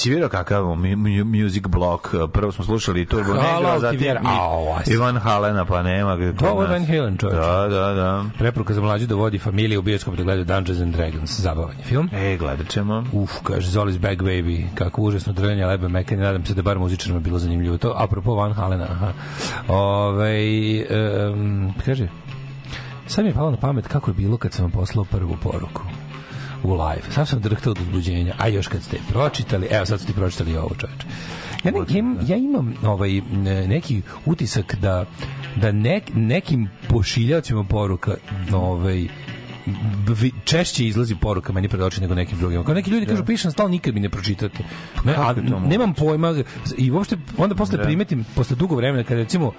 Jesi vidio kakav mu- mu- music block? Prvo smo slušali Turbo Negra, ti, zatim i-. Ivan Halena, pa nema. Ovo je. Van Halen, čovječe. Da, da, da. Preporuka za mlađu da vodi familiju u bioskop da gledaju Dungeons and Dragons, zabavan je film. E, gledat ćemo. Uf, kaže Zoli's Back Baby, kako užasno drljanje lebe mekanje, nadam se da bar muzičarima bilo zanimljivo to. Apropo Van Halena, aha. Ove, um, kaže, sad mi je palo na pamet kako je bilo kad sam vam poslao prvu poruku u live. Sad sam drhtao od uzbuđenja, a još kad ste pročitali, evo sad ste pročitali ovo čoveče. Ja, ne, ja, imam, ja imam ovaj, ne- neki utisak da, da nek, nekim pošiljacima poruka ovaj, češće izlazi poruka meni pred oči nego nekim drugim. Kao neki ljudi kažu pišem stalno nikad mi ne pročitate. Ne, Kako a, nemam pojma i uopšte onda posle Da. primetim posle dugo vremena kad recimo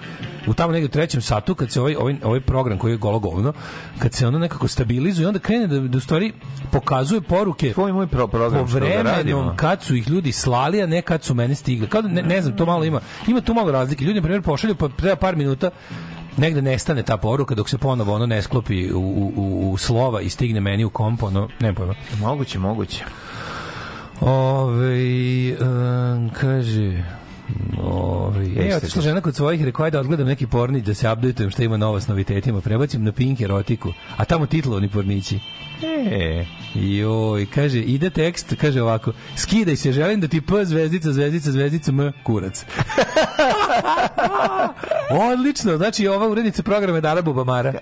u tamo negde u trećem satu kad se ovaj ovaj ovaj program koji je golo govno kad se ono nekako stabilizuje onda krene da, da u stvari pokazuje poruke Tvoj moj pro program po vremenom radimo. kad su ih ljudi slali, a ne kad su mene stigli. Kao da, ne, ne znam, to malo ima. Ima tu malo razlike. Ljudi, na primjer, pošalju pa treba par minuta negde nestane ta poruka dok se ponovo ono ne sklopi u, u, u, slova i stigne meni u komp, ono, ne pojma. Moguće, moguće. Ove, um, kaže... Ove, e, otišla žena kod svojih, rekao da odgledam neki pornić, da se updateujem šta ima novo s novitetima, prebacim na Pink erotiku, a tamo titlovani pornići. E, Joj, kaže, ide tekst, kaže ovako, skidaj se, želim da ti p zvezdica, zvezdica, zvezdica, m, kurac. Odlično, znači ova urednica programa je Dara Bubamara.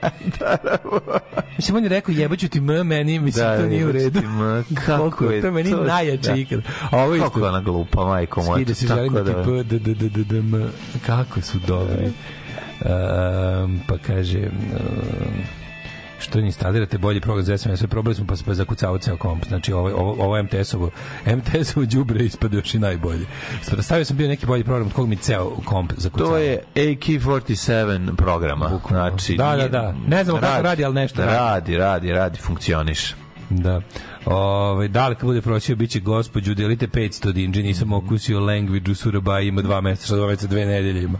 Mislim, on je rekao, jebaću ti m, meni, mislim, Da, to nije u redu. m, kako je to je meni to? najjače Da. ikad. A ovo isto, kako je ona glupa, majko moja. skida se, želim da ti tako p, d, d, d, d, d, m, kako su dobri. Um, pa kaže... Um, što instalirate bolji program za SMS, probali smo pa se pa zakucao ceo komp. Znači ovo ovo ovo MTS-ovo, MTS-ovo đubre ispada još i najbolje. Stavio sam bio neki bolji program od kog mi ceo komp zakucao. To je AK-47 programa. Znači, Da, da, da. Ne znamo kako radi, ali nešto radi. Radi, radi, radi, funkcioniš. Da. Ovaj da li kad bude proćio biće gospođu delite 500 dinđe, nisam okusio language u Surabaya ima dva meseca, dva meseca dve nedelje ima.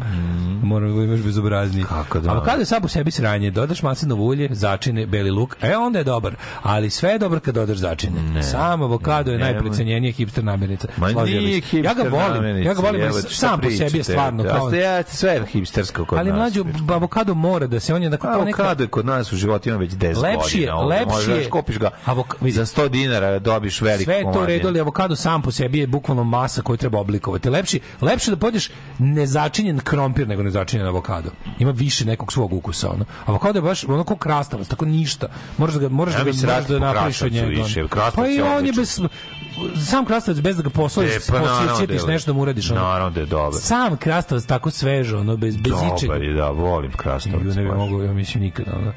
Moram da imaš bezobrazni. Kako da? Avokado je sam po sebi sranje, dodaš maslinovo ulje, začine, beli luk, e onda je dobar. Ali sve je dobro kad dodaš začine. Ne. Sam avokado je Nemoj. najprecenjenije hipster namirnica. Ma nije se. Ja ga hipster volim. namirnica, Ja ga volim, ali šta sam po sebi je stvarno Ja, kao Ja, sve je hipstersko kod Ali nas. mlađo avokado mora da se on je dakle kao neka Avokado je kod nas u životu ima već 10 Lepši je- godina. lepši možeš, je- kupiš ga Avok- za 100 dinara, dobiš veliko Sve to redu, ali avokado sam po sebi je bukvalno masa koju treba oblikovati. Lepši, lepše da pođeš nezačinjen krompir nego nezačinjen avokado. Ima više nekog svog ukusa. Ono. Avokado je baš ono kao krastavac, tako ništa. Moraš da ga, moraš Ja da ga, moraš da napraviš od njega. više. Pa i on je bez... Sam krastavac bez da ga posoliš, E, pa posjećatiš da nešto da mu uradiš. Ono. Naravno da je dobar. Sam krastavac tako sveže, ono, bez, bez ičega. Dobar je, da, volim krastavac. Ju, ne bi mogao, ja mislim, nikada. Ono.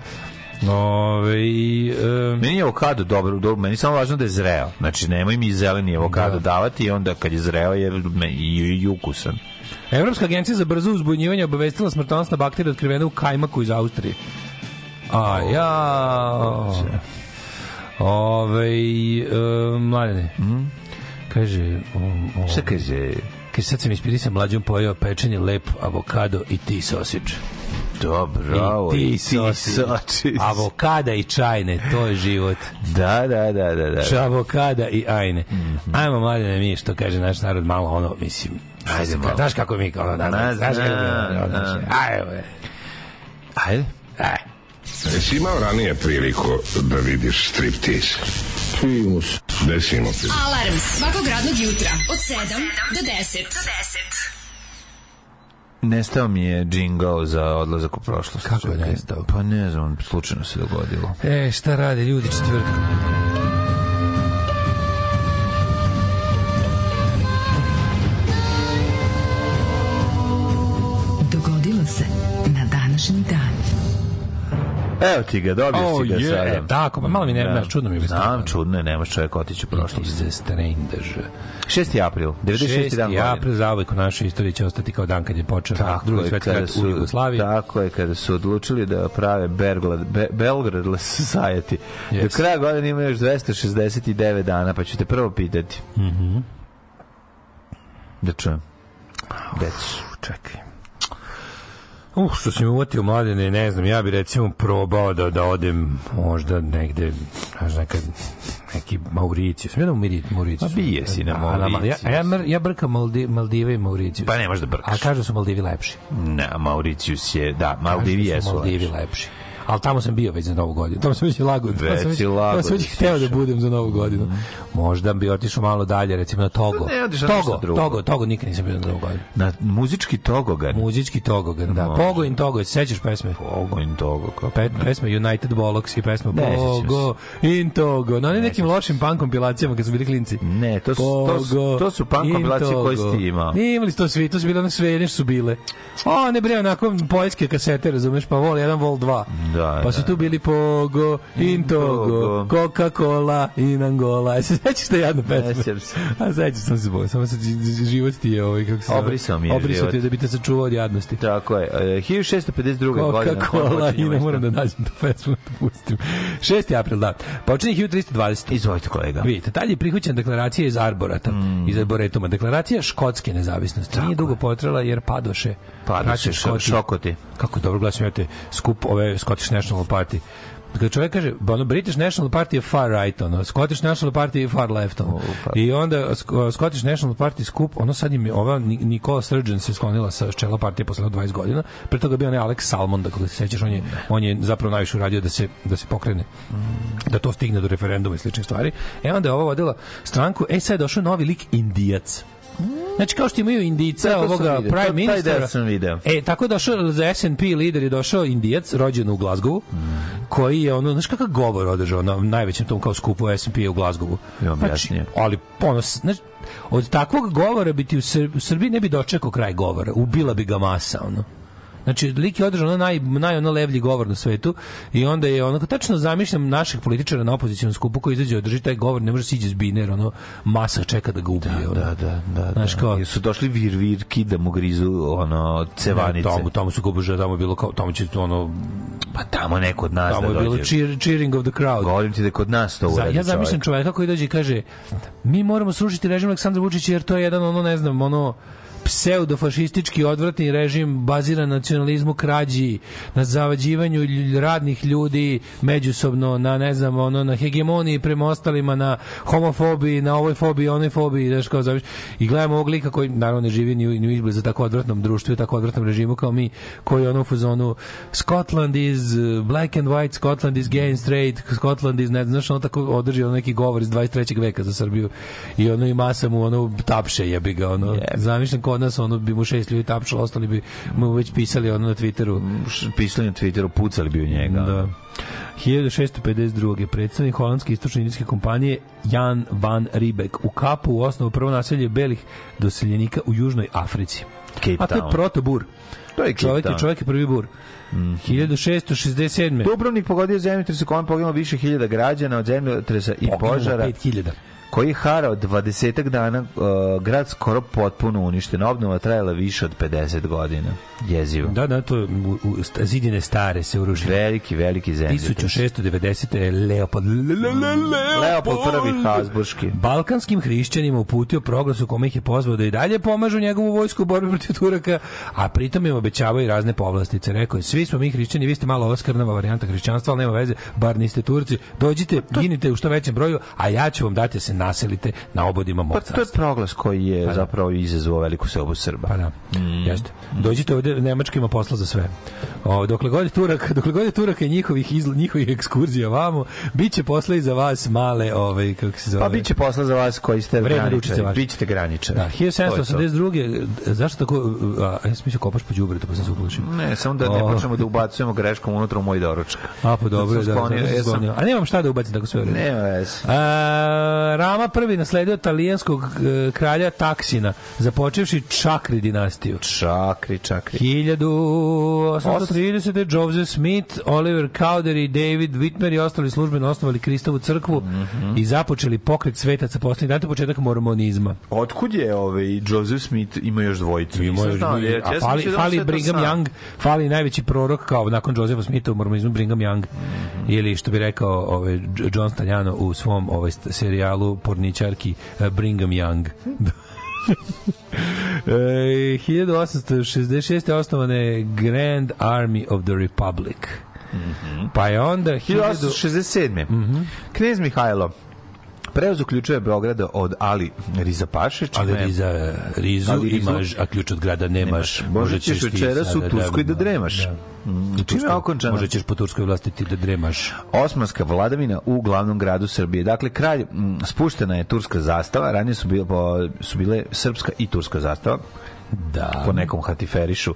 Ove, i, e, Meni je avokado dobro, dobro, meni je samo važno da je zreo. Znači, nemoj mi zeleni avokado Da. davati i onda kad je zreo je i, i ukusan. Evropska agencija za brzo uzbunjivanje obavestila smrtonosna bakterija otkrivena u kajmaku iz Austrije. A ja... Ove, e, mladene, kaže... O, o, Šta kaže? Kaže, sad sam ispirisan mlađom pojeo pečenje, lep avokado i ti sosič. Dobro, I ti sočić. Avokada i čajne, to je život. Da, da, da, da. da. Avokada i ajne. Mhm. Ajmo mladene mi, što kaže naš narod, malo ono, mislim, Ajde malo. Znaš kako mi kao da, Ma, znaš kako mi ono, znam. ajde, Ajde. ajde. Jesi imao ranije priliku da vidiš striptease? Primus. Desimo. Alarm svakog radnog jutra od 7 do 10. Do 10. Nestao mi je džingao za odlazak u prošlost. Kako je nestao? Pa ne znam, slučajno se dogodilo. E, šta rade ljudi četvrtkom? Evo ti ga, dobio Oh, si ga je, sada. tako, pa malo mi ne- znaš, čudno mi je Znam, čudno je, nemaš čovjek otići u prošlost. Iz strange. 6. april, 96. dan 6. godine. april zauvek u našoj istoriji će ostati kao dan kad je počeo Tako drugi svetski rat u Jugoslaviji. tako je, kada su odlučili da prave Belgrad, Be, Belgrad Society. Do Yes. kraja godine ima još 269 dana, pa ću te prvo pitati. Mhm. Da čujem. Reci. Čekaj. Uh, što si mi uvatio mladene, ne znam, ja bi recimo probao da, da odem možda negde, znaš, nekad, neki Mauricijus. Ja da Mauricijus. Pa bije si na Ja, Mauricijus. ja, mr- ja brkam Maldi, Maldive i Mauricijus. Pa ne možeš da brkaš. A kažu su Maldivi lepši. Ne, Mauricius je, da, Maldivi jesu su Maldivi lepši. lepši. Ali tamo sam bio već za Novu godinu. Tamo sam već lago. Tamo Već sam već, tamo sam već da hteo da budem za Novu godinu. Možda bi otišao malo dalje, recimo na Togo. Pa ne, odiš na Togo, drugo. Togo, Togo, nikad nisam bio na Novu godinu. Na muzički togogan. Muzički Togogan, da. Može. Pogo in Togo, se sećaš pesme? Pogo in Togo. Kako? Pe, pesma United Bollocks i pesma Ne, Pogo in Togo. Na onim nekim lošim punk kompilacijama kad su bili klinci. Ne, to su, to su, Pogo to su punk kompilacije koje si Togo. imao. Nije imali to svi, to su bile ono sve, nešto su bile. O, ne bre, onako poljske kasete, razumeš, pa vol 1, vol 2. Da, pa su da. tu bili Pogo in Togo, Togo. Coca-Cola in Angola. E, se sećaš te jadno pesme? A sećam sam se boje, samo se ži- život ti je ovaj, kako se? Obrisao mi je Obrisao ti je da bi te sačuvao od jadnosti. Tako je. E, 1652. godina. Coca-Cola i ne moram da nađem tu pesmu da pustim. 6. april, da. Počinje 1320. Izvolite kolega. Vidite, tad je prihvaćena deklaracija iz Arborata, Mm. iz Arboretuma. Deklaracija škotske nezavisnosti. Nije dugo potrela jer padoše. Padoše, šo- šokoti. Kako dobro glasim, imate skup ove Scottish National Party. Kada čovjek kaže, ono, British National Party je far right, ono, Scottish National Party je far left, ono. I onda Sk- Scottish National Party skup, ono sad im je, ova Ni- Nicola Sturgeon se sklonila sa čela partije posle 20 godina, pre toga bio onaj Alex Salmond, ako se sećaš, on je, on je zapravo najviše uradio da se, da se pokrene da to stigne do referenduma i sličnih stvari. E onda je ova vodila stranku, e sad je došao novi lik Indijac. Znači kao što imaju Indica, to sam ovoga video. prime deo sam video. E, tako je došao za SNP lider je došao Indijac, rođen u Glazgovu, koji je ono, znaš kakav govor održao na najvećem tom kao skupu SNP u Glazgovu. I on objasnio. ali ono, znaš, od takvog govora bi ti u Srbiji ne bi dočekao kraj govora, ubila bi ga masa, ono. Znači, lik je održao naj, naj ono levlji govor na svetu i onda je onako, tačno zamišljam naših političara na opozicijalnom skupu koji izađe održi taj govor, ne može siđe s biner, ono, masa čeka da ga ubije. ono. Da, da, da. Znaš, da. kao- Jer su došli vir virki da mu grizu ono cevanice. Ne, tamo, tamo su gobuže, tamo bilo kao, tamo će ono, Pa tamo neko od nas tamo da je bilo dođe. cheer, cheering of the crowd. Govorim ti da kod nas to uradi ja zamišljam čoveka koji dođe i kaže mi moramo srušiti režim Aleksandra Vučića jer to je jedan ono ne znam ono pseudofašistički odvratni režim baziran na nacionalizmu krađi, na zavađivanju radnih ljudi međusobno, na ne znam, ono, na hegemoniji prema ostalima, na homofobiji, na ovoj fobiji, onoj fobiji, znaš, kao zamiš. I gledamo ovog lika koji naravno ne živi ni, u- ni u izblizu tako odvratnom društvu i tako odvratnom režimu kao mi, koji je ono u fazonu Scotland is uh, black and white, Scotland is gay and straight, Scotland is, ne znam, znaš, ono tako održi ono neki govor iz 23. veka za Srbiju i ono i masa mu ono tapše jebi ga, ono, zamišljam kod nas, ono bi mu šest ljudi tapšalo, ostali bi mu već pisali ono na Twitteru. Pisali na Twitteru, pucali bi u njega. Da. 1652. predstavnik holandske istočno indijske kompanije Jan van Riebeck u kapu u osnovu prvo naselje belih doseljenika u Južnoj Africi. Cape A to je Town. protobur. To je čovjek je, Town. čovjek je prvi bur. 1667. Dubrovnik pogodio zemljotres u kojem poginulo više hiljada građana od zemljotresa i Poginulo požara. 5000. koji je harao 20 dana, uh, grad skoro potpuno uništen. Obnova trajala više od 50 godina. Jezivo. Da, da, to u, u, zidine stare se urušile. Veliki, veliki zemljotres. 1690. je Leopold, le, le, le, Leopold prvi Habsburški. Balkanskim hrišćanima uputio proglas u kome ih je pozvao da i dalje pomažu njegovu vojsku u borbi protiv Turaka, a pritom im obećavao i razne povlastice. Rekao je, svi smo mi hrišćani, vi ste malo ova skrnava varijanta hrišćanstva, ali nema veze, bar niste Turci. Dođite, ginite u što većem broju, a ja ću vam dati da se naselite na obodima Pa mog to je proglas koji je Pa da. zapravo izazvao veliku seobu Srba. Pa da. Jeste. Dođite ovde, Nemačka ima posla za sve. O, dokle god je Turak, dokle god je Turaka i njihovih, izl, njihovih ekskurzija vamo, bit će posla i za vas male, ovaj, kako se zove... Pa bit će posla za vas koji ste graničari. Bićete graničari. Da, To je to. 1782. Zašto tako... A, ja sam mislio kopaš po đubretu, pa sam se uplašio. Ne, samo da ne O. počnemo da ubacujemo greškom unutra u moj doručak. A, pa dobro, da, Zato sam da, sklonio- da, ja sam- sklonio. A nemam šta da ubacim tako sve u redu. Nema veze. A, Rama prvi nasledio talijanskog e, kralja Taksina, započevši Čakri dinastiju. Čakri, čakri. 1830. Joseph Smith, Oliver Cowdery i David Whitmer i ostali službeno osnovali Kristovu crkvu Mhm. i započeli pokret svetaca to je početak mormonizma. Otkud je ovaj Joseph Smith ima još dvojicu? Ima još jer a fali, da fali Brigham sam. Young, fali najveći prorok kao nakon Josepha Smitha u mormonizmu Brigham Young. Ili što bi rekao ovaj John Staljano u svom ovaj serijalu porničarki eh, Brigham Young. e, 1866. osnovane je Grand Army of the Republic. Pa je onda 1000 1867. Mhm. Knez Mihajlo Prevoz ključeva Beograda od Ali Rizapaše. Ali Riza, Rizu Ali Rizu- imaš, a ključ od grada nemaš. Možda ćeš večeras u sada Turskoj da da- dremaš. da. Mm, Čime je okončana? Možda ćeš po turskoj vlasti ti da dremaš. Osmanska vladavina u glavnom gradu Srbije. Dakle, kralj, m, spuštena je turska zastava, ranije su, bile, su bile srpska i turska zastava, Da. po nekom hatiferišu.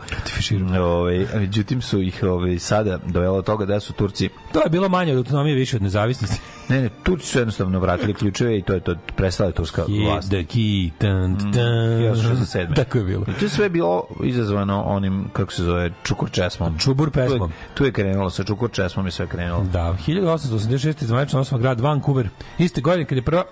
Ove, međutim su ih ove, sada dovelo do toga da su Turci To je bilo manje od autonomije, više od nezavisnosti. Ne, ne, Turci su jednostavno vratili ključeve i to je to prestala turska vlast. The key, tan, tan. 1967. Tako je bilo. I to je sve bilo izazvano onim, kako se zove, Čukur Česmom. Čubur pesmom. Tu je, tu je krenulo, sa Čukur Česmom je sve krenulo. Da, 1886. zvanično osma grad Vancouver. Iste godine kad je prva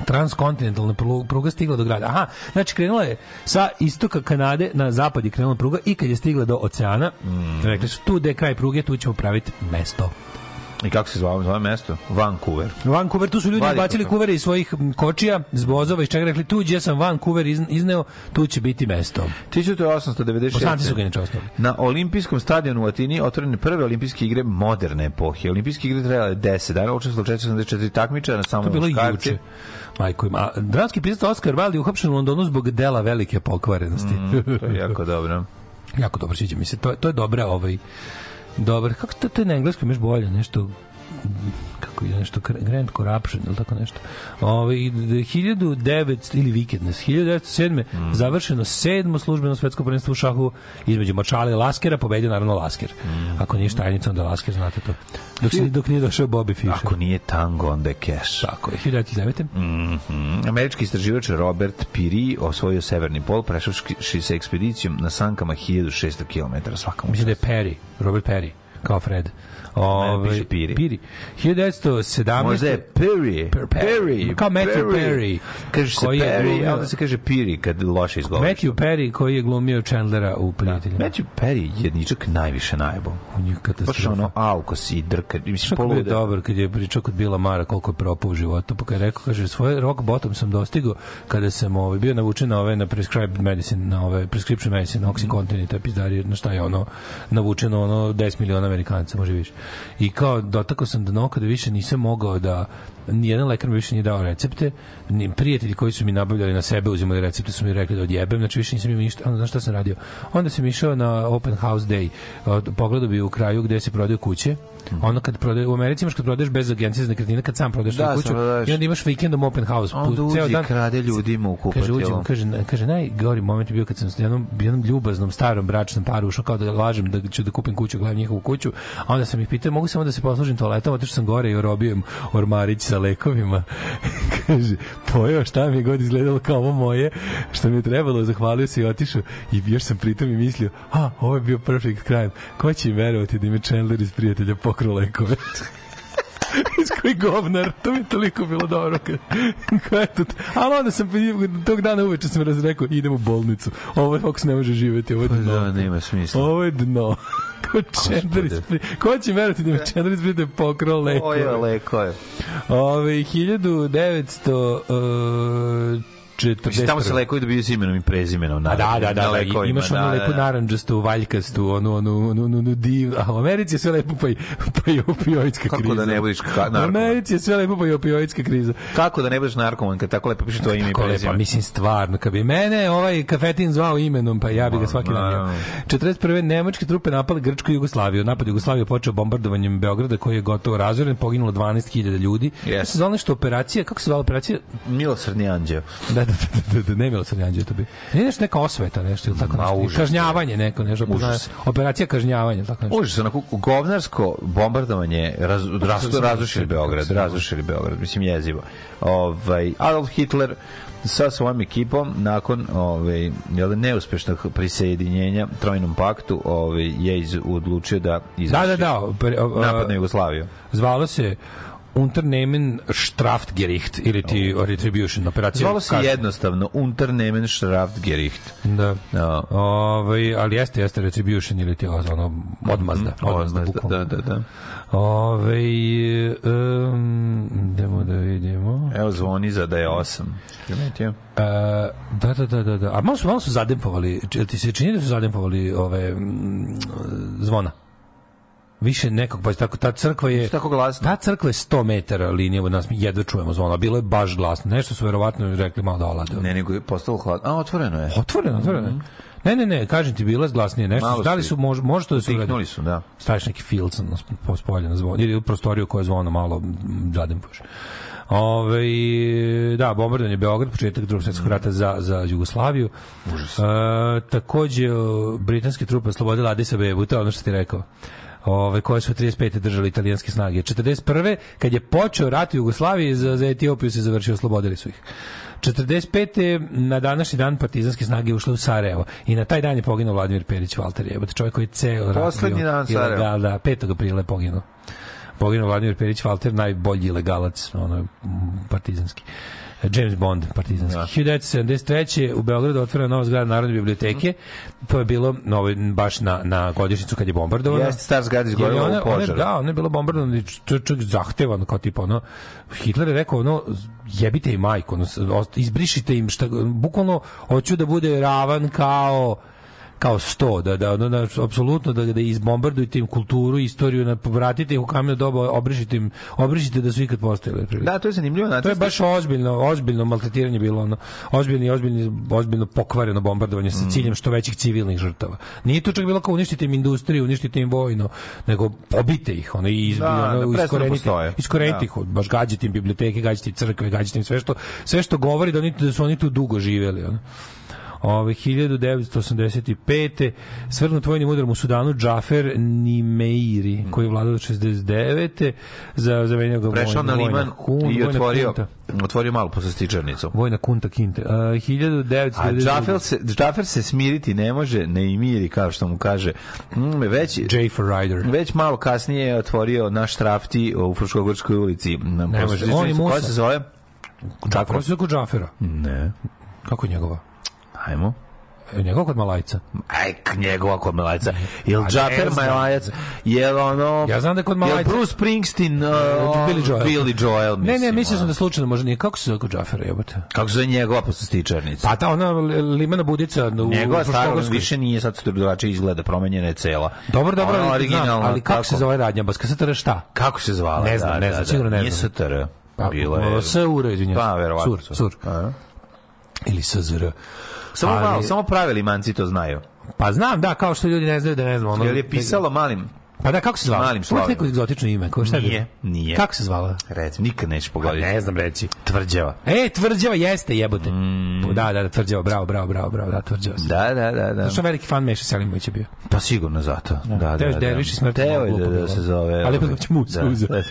transkontinentalna pru- pruga stigla do grada. Aha, znači krenula je sa istoka Kanade na zapad je krenula pruga i kad je stigla do oceana, Mm. rekli su tu gde je kraj pruge, tu ćemo praviti mesto. I kako se zvao, zove mesto? Vancouver. Vancouver, tu su ljudi bacili kuvere iz svojih kočija, z vozova, iz čega rekli, tu gdje sam Vancouver iz- izneo, tu će biti mesto. 1896. Bosanci su ga. Na olimpijskom stadionu u Atini otvorene prve olimpijske igre moderne epohe. Olimpijske igre trajale 10 dana, učestvovalo 474 takmičara na To samo je bilo muškarci. juče. Majko ima. A Dramski pisac Oscar Wilde je uhapšen u Londonu zbog dela velike pokvarenosti. Mm, to je jako dobro. jako dobro sviđa mi se. To, to je dobra ovaj dobar, kako to, to je na engleskom još bolje, nešto kako je nešto Grand Corruption ili tako nešto. Ovaj 1900 ili Wickedness 1907 Mm. završeno sedmo službeno svetsko prvenstvo u šahu između Mačale i Laskera, pobedio naravno Lasker. Mm. Ako nije štajnica onda Lasker, znate to. Dok, si, dok nije došao Bobby Fischer. Ako nije tango, onda je cash. Tako je, 1909. Mhm. Američki istraživač Robert Piri osvojio severni pol prešavši se ekspedicijom na sankama 1600 km svaka mu Mislim da je. Perry, Robert Perry, kao Fred. Ove, piše Piri. Piri. 1917. Možda je. Per- Perry. Kao Matthew Perry. Kaže se Perry, glumio- a onda se kaže Piri kad loše izgovoriš. Matthew Perry koji je glumio Chandlera u Prijateljima. Matthew Perry je jedničak najviše najbo. On je Baš katastrofa. ono aukos i drka. Mislim, Što je dobar kad je pričao kod Bila Mara koliko je propao u životu, pa kad je rekao, kaže, svoje rock bottom sam dostigao kada sam ovaj, bio navučen na ove, na prescribed medicine, na ove prescription medicine, Oxycontin i te pizdari, na šta je ono, navučeno ono 10 miliona Amerikanaca, može više. I kao dotakao sam dno kada više nisam mogao da nijedan lekar mi više nije dao recepte, ni prijatelji koji su mi nabavljali na sebe uzimali recepte su mi rekli da odjebem, znači više nisam imao ništa, onda znaš šta sam radio? Onda sam išao na open house day, pogledao bi u kraju gde se prodaju kuće, ono kad prodaje u Americi imaš kad prodaješ bez agencije za nekretnine kad sam prodaješ Da, kuću prodaješ. i onda imaš vikendom open house Onda uđi i krade ljudima u kaže uđem, kaže kaže najgori moment je bio kad sam s jednom jednom ljubaznom starom bračnom paru ušao kao da lažem da ću da kupim kuću gledam njihovu kuću a onda sam ih pitao mogu samo da se poslužim toaletom što sam gore i orobijem ormarić sa lekovima. Kaže pojeo šta mi god izgledalo kao ovo moje što mi je trebalo zahvalio se i otišao. I još sam pritom i mislio a ovo je bio perfect crime. Ko će im verovati da ime Chandler iz prijatelja pokrao lekove iz koji govnar, to mi je toliko bilo dobro. Kad, je ali onda sam tog dana uveče sam razrekao, idem u bolnicu. Ovo je Fox ne može živeti, ovo je dno. Da, nema smisla. Ovo je dno. Ko pri- Ko će verovati da mi Chandler iz prijatelja pokrao Ovo lekove? je leko je. Ove, 1900... Uh, Mislim, tamo se lekovi dobiju s imenom i prezimenom. A da, naravno, da, da, na da, lekovima, imaš onu da, lepu da, da. naranđastu, valjkastu, onu, onu, onu, onu, onu div... A u Americi je sve lepo pa i, pa i opioidska Kako kriza. da ne budeš ka- U narkoman? Americi je sve lepo pa i opioidska kriza. Kako da ne budeš narkoman kad tako lepo piše tvoje ime i Kako lepo, prezime? mislim stvarno, kad bi mene ovaj kafetin zvao imenom, pa ja bi ga svaki dan jeo. 41. nemačke trupe napale Grčku i Jugoslaviju. Napad Jugoslavije počeo bombardovanjem Beograda koji je gotovo razoren, poginulo 12.000 ljudi. Yes. To se zvala nešto operacija, kako se zvala operacija? Milosrdni anđeo. Da, da, da, da, da, ne Milosrdni anđeo to bi. Nije nešto neka osveta, nešto ili tako nešto. užas. Kažnjavanje neko, nešto. Užas. Operacija kažnjavanja, tako nešto. Užas, onako govnarsko bombardovanje raz, raz, razrušili Beograd, razrušili Beograd, mislim jezivo. Ovaj Adolf Hitler sa svojom ekipom nakon ovaj jel, neuspešnog prisjedinjenja Trojnom paktu ovaj je iz, odlučio da izvrši Da, da, da. pre- o- o- napad na Jugoslaviju. Zvalo se Unternehmen Strafgericht ili ti Retribution operacija. Zvalo se jednostavno Unternehmen Strafgericht. Da. Da. Ovaj, ali jeste, jeste Retribution ili ti ono odmazda. Mhm, odmazda, odmazda, da, da, da. Ovaj, um, idemo da vidimo. Evo zvoni za da je 8. Primetio? E, da, da, da, da, da. A malo su, malo su zadempovali, ti se čini da su zadempovali ove mm, zvona? Više nekog pa tako ta crkva je tako glasno. ta crkva je 100 metara linije od nas mi jedva čujemo zvona bilo je baš glasno nešto su verovatno rekli malo da olade Ne, nego je postalo hladno. A, otvoreno je. otvoreno otvoreno ne ne ne kažem ti bilo je glasnije nešto Malo da li su- su može to da se uradi Tiknuli su, da. staviš neki filc na sp- po spolje na zvon ili u prostoriju koja je zvono malo mm, zadempaš. Ove, da, bombardovanje Beograd, početak drugog svjetskog rata za, za Jugoslaviju. Užas. E, takođe, britanske trupe oslobodile Addis Abebu, to je ono što ti rekao ove, koje su 35. držali italijanske snage. 41. kad je počeo rat u Jugoslaviji, za, za Etiopiju se završio, oslobodili su ih. 45. na današnji dan partizanske snage ušle u Sarajevo i na taj dan je poginuo Vladimir Perić Valter, jebote, čovjek koji je ceo rat Poslednji dan Sarajeva. ilegal, da, 5. aprila je poginuo. Poginuo Vladimir Perić Valter, najbolji ilegalac, ono, partizanski. James Bond, partizanski. 1973. u Beogradu otvorena nova zgrada Narodne biblioteke. To je bilo no, baš na, na godišnicu kad je bombardovano. Jeste, star zgrada izgorela u požaru. Da, ono je bilo bombardovano i to je čak zahtevano kao tipa ono Hitler je rekao ono jebite im majku, ono, izbrišite im šta bukvalno hoću da bude ravan kao kao sto, da, da, da, apsolutno da, da izbombardujete im kulturu, istoriju, na, vratite ih u kameno doba, obrišite im, obrišite da su ikad postojali. Da, to je zanimljivo. To je baš ozbiljno, ozbiljno maltretiranje bilo ono, ozbiljno, ozbiljno, ozbiljno pokvareno bombardovanje Mm. sa ciljem što većih civilnih žrtava. Nije to čak bilo kao uništite im industriju, uništite im vojno, nego pobite ih, ono i izbi, Da, da ono, prestanu iskorenite, iskorenite Da. ih, baš gađite im biblioteke, gađite im crkve, gađite im sve što sve što govori da oni da su oni tu dugo živeli, ono. Ove 1985. svrgnut vojnim udarom u Sudanu Džafer Nimeiri, koji je vladao do 69. za zamenio ga Prešao na vojna- liman vojna- i otvorio, kunta. otvorio malu poslastičarnicu. Vojna kunta kinte. Uh, 1992. A Džafer se, Džafer se smiriti ne može, ne i miri, kao što mu kaže. Mm, već, J for Rider. već malo kasnije je otvorio naš trafti u Fruškogorskoj ulici. Na može. poslastičarnicu On i Musa. Koja se zove? Kako se zove Džafera? Ne. Kako je njegova? Ajmo. E, Njegova kod Malajca. Aj, njegova kod Malajca. Jel znam. Malajac? Jel ono... Ja znam da je kod Jel Malajca. Bruce Springsteen? Uh, Billy Joel. Billy Joel, Ne, ne, mislim, mislio sam da slučajno možda nije. Kako se zove kod Džafera, jebote? Kako se zove njegova poslastičarnica? Pa ta ona limena budica u Njegova stara više nije sad drugačije izgleda, promenjena je cela. Dobro, dobro, Ona ali, znam, ali kako se zove radnja? Baska STR šta? Kako se zvala? Ne znam, Da, ne da, znam, da. sigurno ne Nije znam. STR. Pa, Bilo je... SUR, izvinjavam se. Pa, verovatno. Sur, su. sur. Ili SZR. Samo Ali- malo, samo pravi limanci to znaju. Pa znam, da, kao što ljudi ne znaju da ne znam. Ono, Jer je pisalo malim... Pa da, kako se zvala? Malim Uvijek neko egzotično ime. Ko, šta je Nije, bilo? nije. Kako se zvala? Recimo, nikad nećeš Pa pogoditi. ne znam reći. Tvrđava. E, tvrđava jeste, jebote. Da, da, da, tvrđava, bravo, bravo, bravo, bravo, da, tvrđava. se. Da, da, da, da. Zato što veliki fan Meša Selimović je bio. Pa sigurno zato. Da, da, Teo da. Derviš i smrt Teo malo je da, da bilo. se zove... Ali će Musa da, uzeo. da.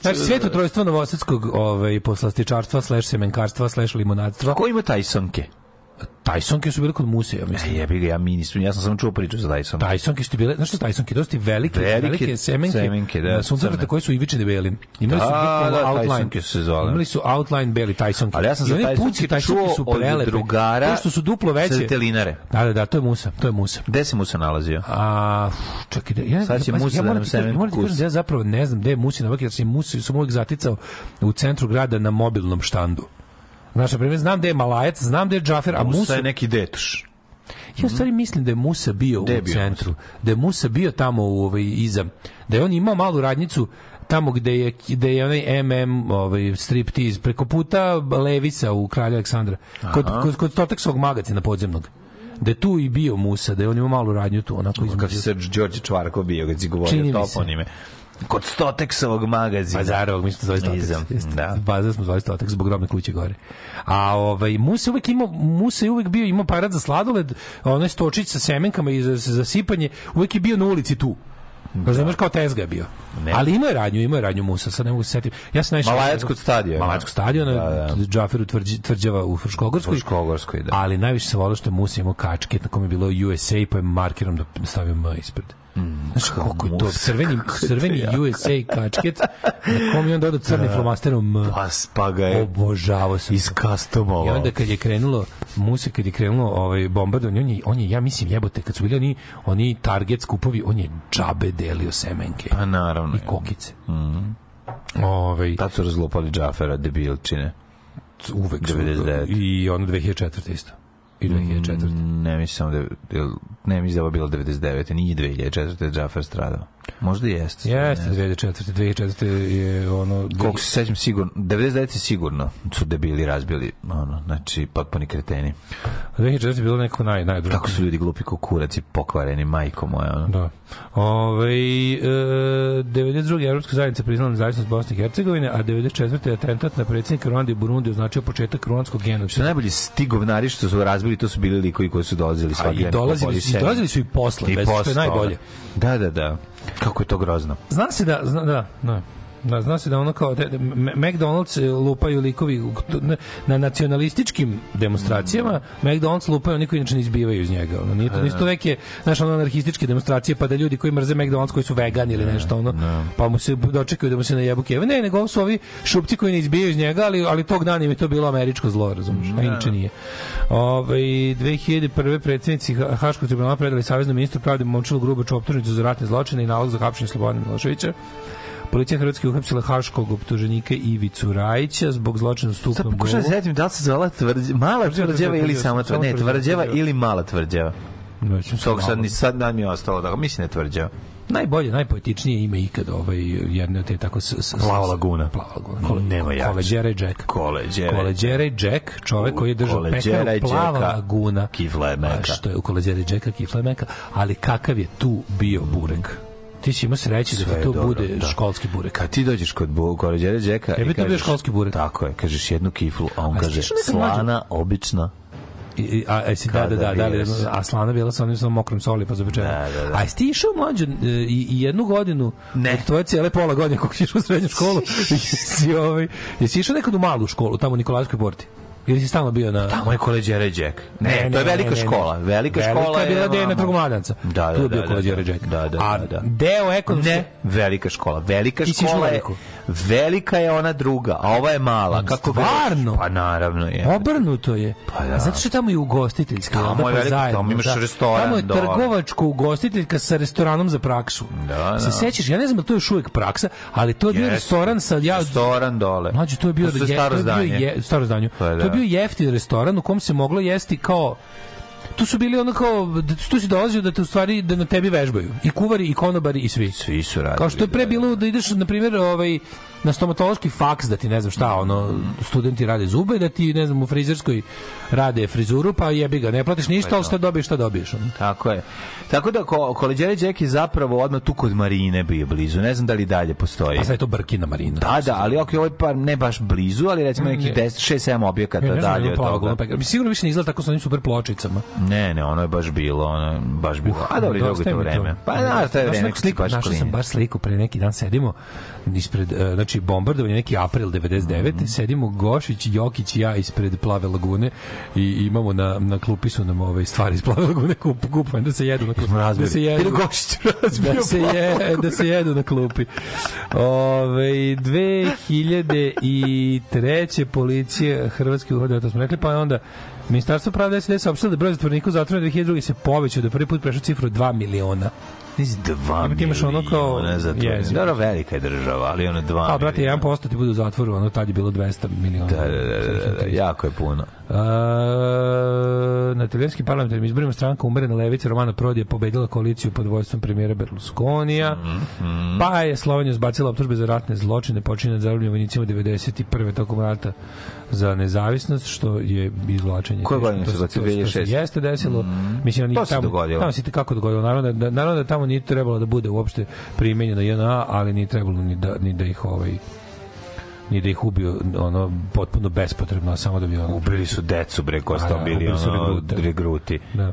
Znači, sveto trojstvo novosadskog ovaj, poslastičarstva, slash semenkarstva, slash limonadstva. Ko ima Tysonke? Tysonke su bile kod Muse, ja E, mislim. jebi ga, ja mi nisam, ja sam samo čuo priču za Tyson. Tysonke su bile, znaš što su Tysonke? To su ti velike, Velike velike, semenke, semenke, da, crne. koje su ivičene belim. Imali su Da, da, outline. Su se zvale. Imali su outline beli Tysonke. Ali ja sam I za Tysonke čuo su od prelepe. drugara To što su duplo veće. sa vetelinare. Da, da, da, to je Musa, to je Musa. Gde se mu se nalazio? A, čekaj, da, ja, Sad će pazi, Musa ja da nam semen da ja zapravo ne znam gde je Musi na jer sam Musi sam uvijek zaticao u centru grada na mobilnom štandu. Znaš, na primjer, znam gde je Malajac, znam gde je Džafer, a Musa Musa... je neki detuš. Ja u stvari mislim da je Musa bio Gde je u bio centru. Da je Musa bio tamo u, ovaj, iza. Da je on imao malu radnicu tamo gde je, gde je onaj MM ovaj, striptease preko puta Levisa u Kralja Aleksandra. Kod, kod, kod Stoteksovog magacina podzemnog. Da je tu i bio Musa, da je on imao malu radnju tu, onako Kad između. si se Đorđe Čvarko bio, kad si Čini govorio mi se. toponime. Kod Stoteksovog magazina. Pa zarovog, mi smo zvali Jeste. da. Baza smo zvali Stotex zbog grobne kuće gore. A ovaj, Musa uvek imao, Musa je uvek bio, imao parat za sladoled, onaj stočić sa semenkama i za, za sipanje, uvek je bio na ulici tu. Razumeš kao tezga je bio. Ne. Ali imao je radnju, imao je radnju Musa, sad ne mogu se setiti. Ja sam najviše Malajac kod stadiona. Malajac kod stadiona, Da, da. Džaferu tvrđi, tvrđava u Fruškogorskoj. Fruškogorskoj, da. Ali najviše se volio što je Musa imao kačket na kome je bilo USA, pa je markerom da stavio M ispred. Znaš koliko je to Musa, crveni, kako je to crveni jako. USA kačket na kom je on dodao crnim flomasterom M. Pa, pa ga je Obožavao sam. I onda kad je krenulo Musa kad je krenulo ovaj bombardovanje on je, on je ja mislim jebote kad su bili oni oni target skupovi on je džabe delio semenke Pa naravno. i kokice. Ovaj Tad su razlupali Džafera, debilčine. uvek su, 99. i ono 2004 isto. I 2004. Ne mislim da je- ne mislim da je bilo 99. Nije 2004. Džafer stradao. Možda i jeste. Jeste, Ne znam. 2004. 2004. je ono... Koliko se sećam sigurno, 99. sigurno su debili razbili, ono, znači, potpuni kreteni. 2004. je bilo neko naj, najdrugo. Kako su ljudi glupi kao kurac i pokvareni, majko moja, ono. Da. Ove, e, 92. Evropska zajednica priznala nezavisnost Bosne i Hercegovine, a 94. je atentat na predsjednika Ruandi u Burundi označio početak ruandskog Što genocida. najbolji sti govnari što su razbili, to su bili likovi koji su dolazili svaki i dolazili, i dolazili su i posle, I bez, što je posle najbolje. Da, da, da. Kako je to grozno. Zna se da, zna, da, da. Da, zna se da ono kao de, M- McDonald's lupaju likovi na- na nacionalističkim demonstracijama McDonald's lupaju oni koji inače ne izbivaju iz njega ono, nije to, nisu to neke znaš, ono, anarhističke demonstracije pa da ljudi koji mrze McDonald's koji su vegani ili nešto ono, pa mu se dočekaju da mu se najebu keve ne, nego su ovi šupci koji ne izbijaju iz njega ali, ali tog dana im je to bilo američko zlo razumiješ, a inače nije Ove, 2001. predsjednici Ha- Haškog tribunala predali Saveznom ministru pravde Momčilu Grubaču optužnicu za ratne zločine i nalog za hapšenje Slobodana Miloševića. Policija Hrvatske uhapsila haškog optuženika Ivicu Rajića zbog zločina u Sad stupnom pokušam da se golu. setim da li se zvala tvrđava, mala Tvrđava, tvrđava ili sama samo tvrđava, ne, tvrđava. ili mala tvrđava. Ne, ću Tog sad, ni sad nam je ostalo da mislim ne tvrđava. Najbolje, najpoetičnije ime ikad ovaj, jedne od te tako... S, s, Plava laguna. Plava laguna. Kole, Nema jače. Koleđera i Jack. Koleđera i Jack, čovek koji je držao i Plava Jacka. laguna. Kifla je meka. Što je u Koleđera i Jacka, kifla je meka. Ali kakav je tu bio burek? Ti si imao sreće da ti je to dobro, bude da. školski burek. Kad ti dođeš kod koleđere Đeka Tebi i to bio kažeš... školski burek. Tako je, kažeš jednu kiflu, a on A kaže mlađe? slana, obična. I, a, a, jesi, da, da, da, da, li, biraš? a slana bila sa onim sa mokrom soli pa za večer. Da, da, da. A jesi ti išao mlađe e, i, i jednu godinu, Ne. od tvoje cijele pola godine kako si išao u srednju školu, jesi, ovaj, jesi išao nekad u malu školu, tamo u Nikolajskoj porti? Ili si stalno bio na... Tamo je koleđere Đek. Ne, to je velika škola. Velika, škola je bila je... je na. Trgu Mladenca. Da, da, tu je da, bio da, Koleđera da. Jack. Da, da, A da, da. deo ekonomske... Ne, velika škola. Velika škola je... Velika je ona druga, a ova je mala. Kako ga- Stvarno? Pa naravno je. Obrnuto je. Pa da. Zato što je tamo i ugostiteljska. Tamo je pa veliko, zajedno, tamo imaš da. restoran Tamo je dole. trgovačko ugostiteljka sa restoranom za praksu. Da, Se da. sećaš, ja ne znam da to je još uvijek praksa, ali to je bio Jeste. restoran sa ja Restoran dole. Mlađe, to je bio, To je je, staro to je bio zdanje. je, staro zdanje. Pa da. To je bio jeftin restoran u kom se moglo jesti kao tu su bili ono kao da tu si dolazio da te u stvari da na tebi vežbaju i kuvari i konobari i svi Svi su radili. kao što je pre da. bilo da ideš na primjer ovaj na stomatološki faks da ti ne znam šta ono studenti rade zube da ti ne znam u frizerskoj rade frizuru pa jebi ga ne platiš ništa ali šta dobiješ šta dobiješ ono. Tako je. Tako da ko, koleđere Đek je zapravo odmah tu kod Marine bio blizu. Ne znam da li dalje postoji. a sad je to Brkina Marina Da, da, ali ok, ovo je pa ne baš blizu, ali recimo neki Ne. 10, 6, 7 objekata Ja ne znam, dalje od toga. Mi sigurno više ne izgleda tako sa onim super pločicama. Ne, ne, ono je baš bilo, ono je baš bilo. A dobro, drugo to vreme. Pa da, to je vreme našao sam baš sliku pre neki dan sedimo ispred e, znači bombardovanje neki april 99 Mhm. sedimo Gošić Jokić i ja ispred Plave lagune i imamo na na klupi su nam ove stvari iz Plave lagune kup kupujem da se jedu na klupi da se jedu Gošić razbio da se je da se jedu na klupi. Ove 2003 policija Hrvatske uhoda to smo rekli pa onda Ministarstvo pravde SED saopštilo da broj zatvorenika u zatvoru 2002 se povećao da prvi put prešao cifru od 2 miliona. Dva ti imaš ono kao-. Jezivo. Dobro, velika je država, ali ono dva A, brate, miliona. 1% ti bude u zatvoru, ono tad je bilo 200 miliona. Da, da, da, da, da, jako je puno. A, na italijanskim parlamentarnim izborima stranka umerena levica Romana Prodi je pobedila koaliciju pod vojstvom premijera Berlusconija. Mhm. Pa je Slovenija zbacila optužbe za ratne zločine počinjene zarobljenim vojnicima 91. tokom rata za nezavisnost, što je izvlačenje. Koje godine se zbacilo? to- to se 2006? Jeste desilo. Mislim, oni To se tamo, dogodilo. Tamo se kako dogodilo. Naravno da, naravno da tamo nije trebalo da bude uopšte primenjena JNA, ali nije trebalo ni da, ni da ih ovaj ni da ih ubio ono potpuno bespotrebno samo da bi ono Ubili su decu, bre, ko sta da, bili su ono, regruti. Da.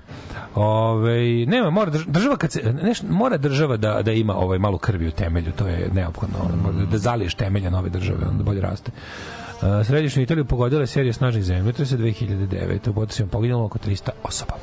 Ove, nema, mora drž- država kad se, neš, mora država da, da ima ovaj malo krvi u temelju, to je neophodno, ono, mora da zaliješ temelja nove države, onda bolje raste. Uh, Središnju Italiju pogodila je serija snažnih zemljotresa 2009. U potresima poginulo oko 300 osoba.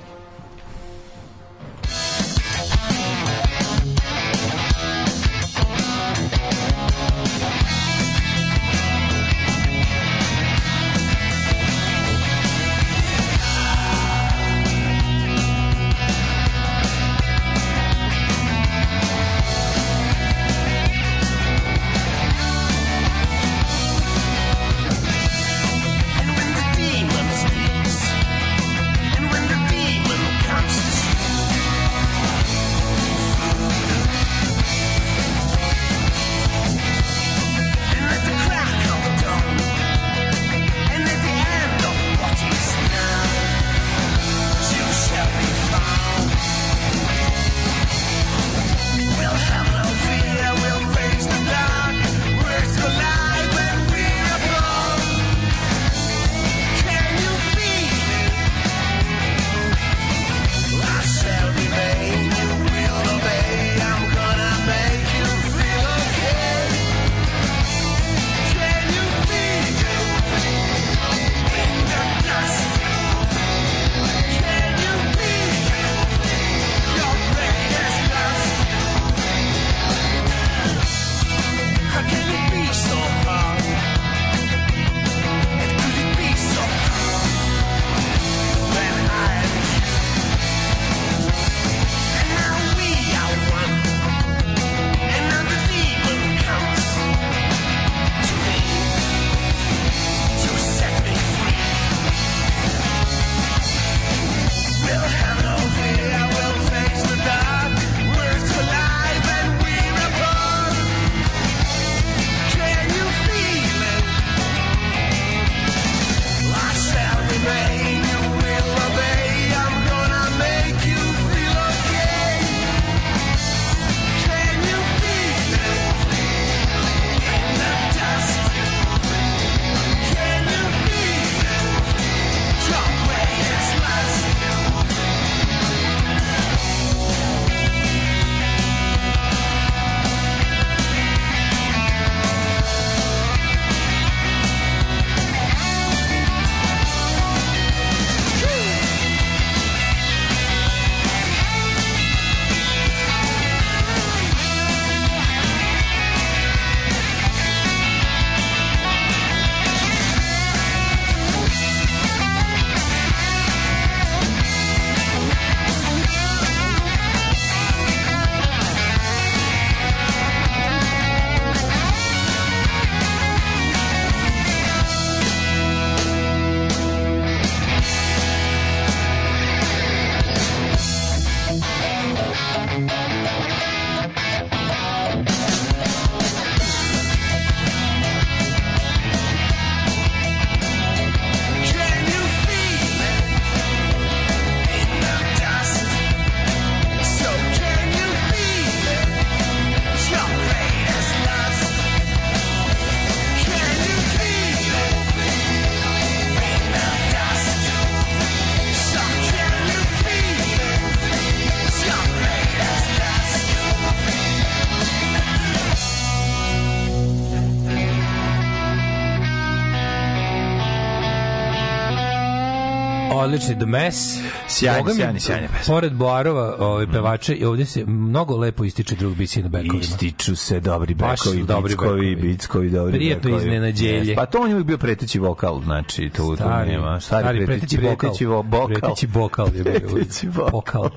Odlični The Mess. Sjajni, Boga sjajni, sjajni pesma. Pored Boarova, ovaj, pevače, i ovdje se mnogo lepo ističe drug BC na bekovima. Ističu se dobri bekovi, dobri bickovi, bickovi, dobri Prijatno bekovi. iznenađenje. Yes. Pa to on je uvijek bio preteći vokal, znači, to, Stari, nema. stari, preteći bokal. preteći vo- bokal. Preteći bokal je bio. Preteći. Bokal.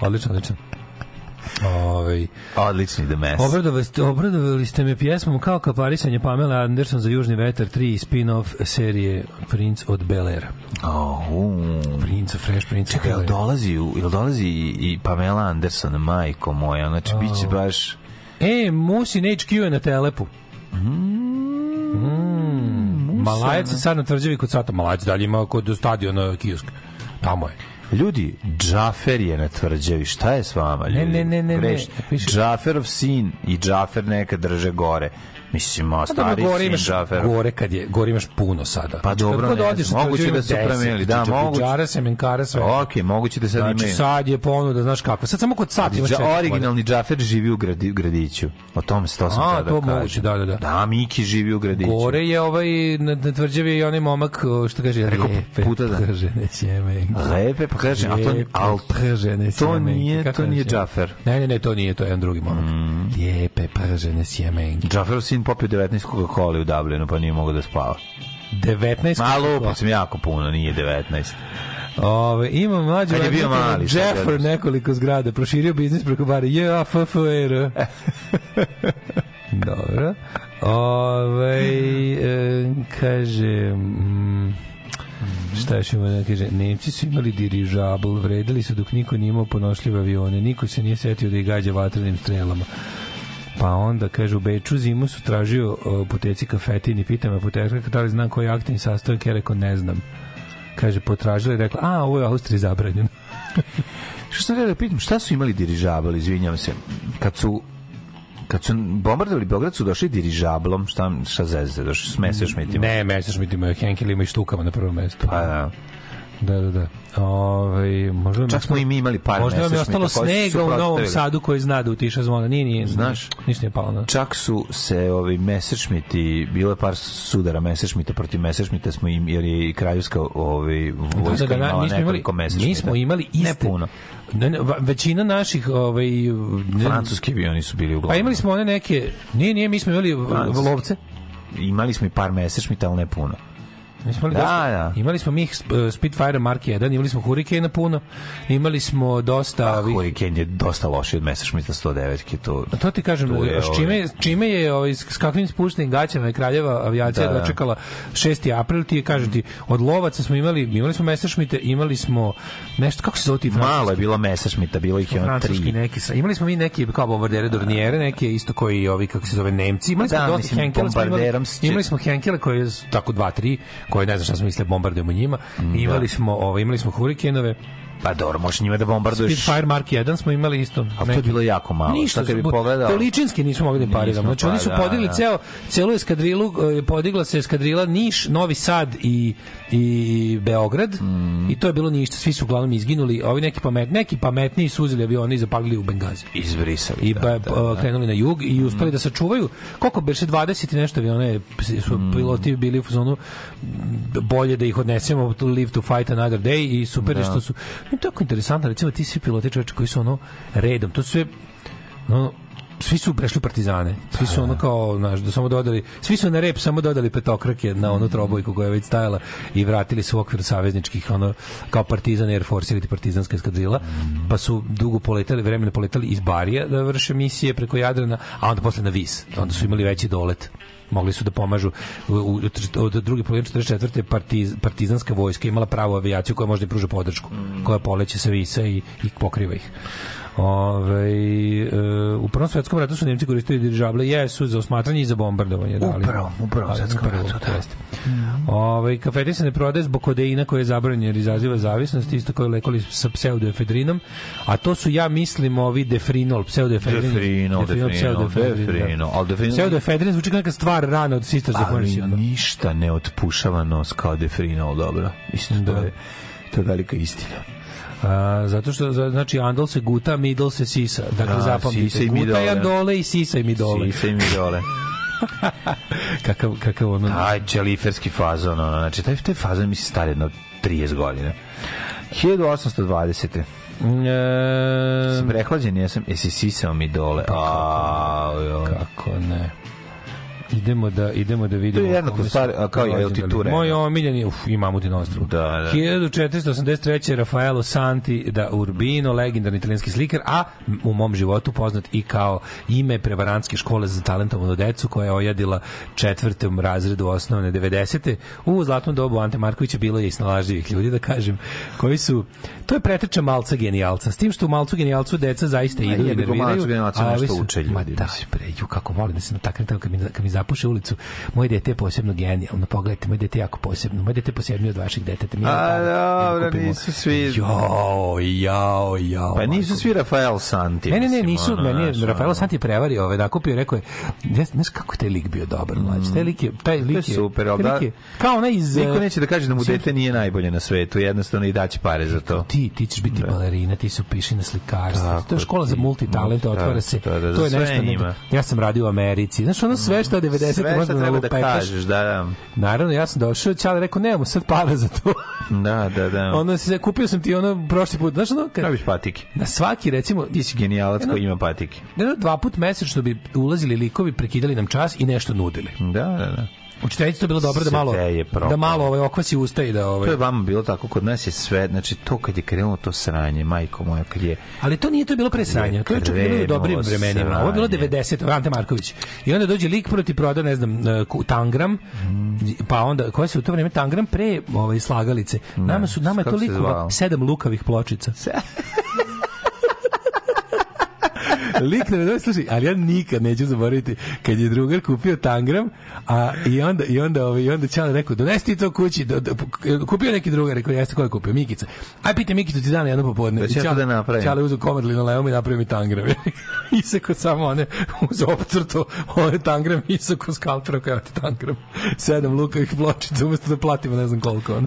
Odlično, odlično. Ovaj Odlični The Mess. Obradovali ste, obradovali ste me pjesmom kao kaparisanje Pamela Anderson za Južni vetar 3 spin-off serije Prince od Bel Air. Oh, um. Prince of Fresh Prince Čekaj, jel dolazi, jel dolazi i, i Pamela Anderson, majko moja, znači, bit će baš... E, Musin HQ je na Telepu. Mm, Malajac je sad na tvrđavi kod Sata. Malajac dalje ima kod stadiona kiosk. Tamo je. Ljudi, Džafer je na tvrđavi, šta je s vama, Ne, ljudi? ne, ne, ne, ne. Piše- Džaferov sin i Džafer nekad drže gore. Mislim, a Pa stari gore sin imaš, Džafer. gore kad je, gore imaš puno sada. Pa Znači, dobro, ne odeš znam, na moguće da su ima 10, promenili, da, znači, moguće. Džara, semenkara, sve. Ok, moguće da sad Znači, imaju. sad je ponuda, znaš kako. Sad samo kod sat imaš Dža, četiri originalni Džafer živi u gradi, gradiću. O tome se to sam A, tada to moguće, da, da, da. Da, Miki živi u gradiću. Gore je ovaj, na, na tvrđavi i onaj momak, što kaže, Preko lijepe puta da. pržene sjemenke. Lepe, pa kažem, a to, al, pržene to nije, to nije sjemenke? Džafer. Ne, ne, ne, to nije, to je jedan drugi momak. Lijepe pržene sjemenke. Džaferov sin popio 19 Coca-Cola u Dublinu, pa nije mogao da spava. 19 Malo, pa sam jako puno, nije 19. Ove, ima mlađu Kad je bio mali, Jeffer nekoliko zgrada, proširio biznis preko bara ja, f, f, r. Dobro. Ove, e, kaže... Mm, Šta još ima da kaže? Nemci su imali dirižabl, vredili su dok niko nije imao ponošljive avione, niko se nije setio da ih gađa vatrenim strelama. Pa onda, kaže, u Beču zimu su tražio o, puteci kafetin i pita me apotekar da li znam koji aktivni sastojak, ja rekao, ne znam. Kaže, potražila i rekla, a, ovo je u Austriji zabranjeno. Što sam da pitam, šta su imali dirižabl, izvinjam se, kad su kad su bombardovali Beograd su došli dirižablom, šta, šta zezze, došli s Messerschmittima. Ne, Messerschmitt ima Henkel ima i štukama na prvom mestu. Pa da. Da, da, da. Ove, možda vam Čak smo i mi imali par Možda vam je ostalo snega u Novom. Sadu koji zna da utiša zvona. Nije, nije. Znaš? Ništa nije palo. Na. Čak su se ovi Messerschmitti, bilo je par sudara Messerschmitta protiv Messerschmitta smo im, jer je i kraljevska ovi, vojska Da, da, da, imala nekoliko Messerschmitta. mi smo imali iste. Ne puno. Ne, ne, većina naših ovaj ne- Francuski avioni su bili uglavnom. Pa imali smo one neke Nije, nije, mi smo imali Francuski. lovce. Imali smo i par Messerschmitta, ali ne puno. Mi smo imali, Da, dosta, da. imali smo mi uh, Spitfire Mark 1, imali smo Hurricane puno, imali smo dosta ovih Hurricane je dosta loši od Messerschmitta 109 to. A to ti kažem, to je, s čime, čime je ovaj, s kakvim spuštenim gaćama je kraljeva avijacija Da, da. dočekala 6. april, ti je, kažem ti, od lovaca smo imali, imali smo Messerschmitte, imali smo nešto, kako se zove ti francuski? Malo je bilo Messerschmitta, bilo ih je ono tri. neki, imali smo mi neki kao bombardere Dorniere, neke isto koji ovi, kako se zove, Nemci, imali smo Da, dosta mislim, Henkela, smo imali, imali smo Henkele koje je tako dva, tri, koje ne znam šta smo mislili, bombardujemo njima, imali smo, ovaj, imali smo Hurikenove, Pa dobro, možeš njima da bombarduješ. Spitfire Mark 1 smo imali isto. A to je bilo jako malo. Ništa, kad bi pogledao- količinski nismo mogli da pariramo. Znači oni pa su da, podigli da. ceo, celu eskadrilu, e, podigla se eskadrila Niš, Novi Sad i, i Beograd Mm. i to je bilo ništa, svi su uglavnom izginuli, ovi neki pametni, neki pametniji su uzeli avioni i zapalili u Bengazi. Izbrisali. I da, ba, da, da. krenuli na jug i uspeli da sačuvaju koliko beše 20 i nešto aviona je- su Mm. piloti bili u fazonu m, bolje da ih odnesemo to live to fight another day i super Da. što su i tako interesantno recimo ti svi piloti čoveče koji su ono redom to su sve no, svi su prešli partizane. Svi su ono kao, znaš, da samo dodali, svi su na rep samo dodali petokrake na onu trobojku koja je već stajala i vratili se u okvir savezničkih, ono, kao partizan Air Force ili ti partizanska eskadrila, pa su dugo poletali, vremena poletali iz Barija da vrše misije preko Jadrana, a onda posle na Vis. Onda su imali veći dolet mogli su da pomažu u, u, od druge polovine 44. Partiz, partizanska vojska imala pravu avijaciju koja može da pruža podršku koja poleće sa visa i, i pokriva ih Ove, e, u prvom svetskom ratu su Nemci koristili dirižable jesu za osmatranje i za bombardovanje. da li? Upravo, upravo u Pa, svetskom ratu, to da. jeste. Ove, kafeti se ne prodaje zbog kodeina koji je zabranjen jer izaziva zavisnost, isto kao lekoli sa pseudoefedrinom, a to su, ja mislim, ovi defrinol, pseudoefedrin. Defrinol, defrinol, pseudoefedrin, da. defrinol, Pseudoefedrin zvuči kao neka stvar rana od Sisters of Ali ništa ne otpušava nos kao defrinol, dobro. Isto to Da. je, to je velika istina. A, zato što znači andol se guta, midol se sisa. Dakle Da, zapamtite. sisa i guta midole. i andole i sisa i midole. Sisa i mi dole. kakav kakav ono Taj čeliferski fazon, ono, znači taj, taj fazon mi se stari jedno 30 godina. 1820. E, Sam prehlađen, jesam, jesi sisao mi dole. A, joj. kako ne. Idemo da idemo da vidimo. To je jednako stvar, a kao i rođendani. Altiture. Moj omiljeni, uf, i Mamutin ostrov. Da, da. 1483. Rafaelo Santi da Urbino, legendarni italijanski slikar, a u mom životu poznat i kao ime prevarantske škole za talentovanu decu koja je ojadila četvrtom razredu osnovne 90. U zlatnom dobu Ante Markovića bilo je i snalažljivih ljudi, da kažem, koji su to je preteča malca genijalca. S tim što u malcu genijalcu deca zaista idu i nerviraju. malcu genijalcu a nešto ovi su- uče ljudi, Ma da, bre, ju, kako volim da se nataknem tamo kad mi, kad mi zapuše ulicu. Moje dete je posebno genijalno. Pogledajte, moje dete je jako posebno. Moje dete je posebnije od vašeg deteta. Mi A, dobro, kupimo- nisu svi- Jao, jao, jao. Pa nisu svi Rafael Santi. Ne, ne, ne, nisu, ono, meni Rafaelo ono. Santi je prevario, ovaj, nakupio i rekao je, znaš kako je taj lik bio dobar, mlađi, taj lik je, taj lik je, Mm. super, ali da- kao onaj iz... Niko eh, neće da kaže da mu dete nije najbolje na svetu, jednostavno i daće pare za to. ti ti ćeš biti balerina, ti se upiši na slikarstvo. Tako to je škola za ti. multitalente, Da, otvara se. da, da, to je nešto. ne- ima. Ja sam radio u Americi. Znaš, ono sve što 90 Sve što treba da kažeš, da, da. Naravno, ja sam došao, Čale rekao, nemamo sad para za to. Da, da, da. Onda se kupio sam ti ono prošli put. Znaš, ono, kad, Praviš patike. na svaki, recimo, Ti si genijalac koji ima patike. jedno dva put mesečno bi ulazili likovi, prekidali nam čas i nešto nudili. Da, da, da. Učiteljici to je bilo dobro da malo, da malo ovaj, okvasi usta i da... Ovaj, To je vama bilo tako, kod nas je sve, znači to kad je krenulo to sranje, majko moja, kad je Ali to nije to je bilo pre sranja, to je čak bilo u dobrim vremenima. Ovo je bilo sranje. 90, Ante Marković. I onda dođe lik proti proda, ne znam, e, Tangram, pa onda koja se u to vreme Tangram pre ovaj slagalice. Nama su nama je toliko sedam lukavih pločica. Lik ne dođe, slušaj, ali ja nikad neću zaboraviti kad je drugar kupio tangram, a i onda i onda ovaj i onda Ćale rekao donesi ti to kući, do, do, kupio neki drugar, rekao jeste ko je kupio Mikica. Aj pite Mikicu ti dana jedno popodne. Da će Ćale- da napravim. Ćale uzeo komad linoleum i napravio mi tangram. I se kod samo one uz opcrto, one tangram i se kod skalpera kao ti tangram. Sedam lukavih pločica umesto da platimo ne znam koliko. Ono.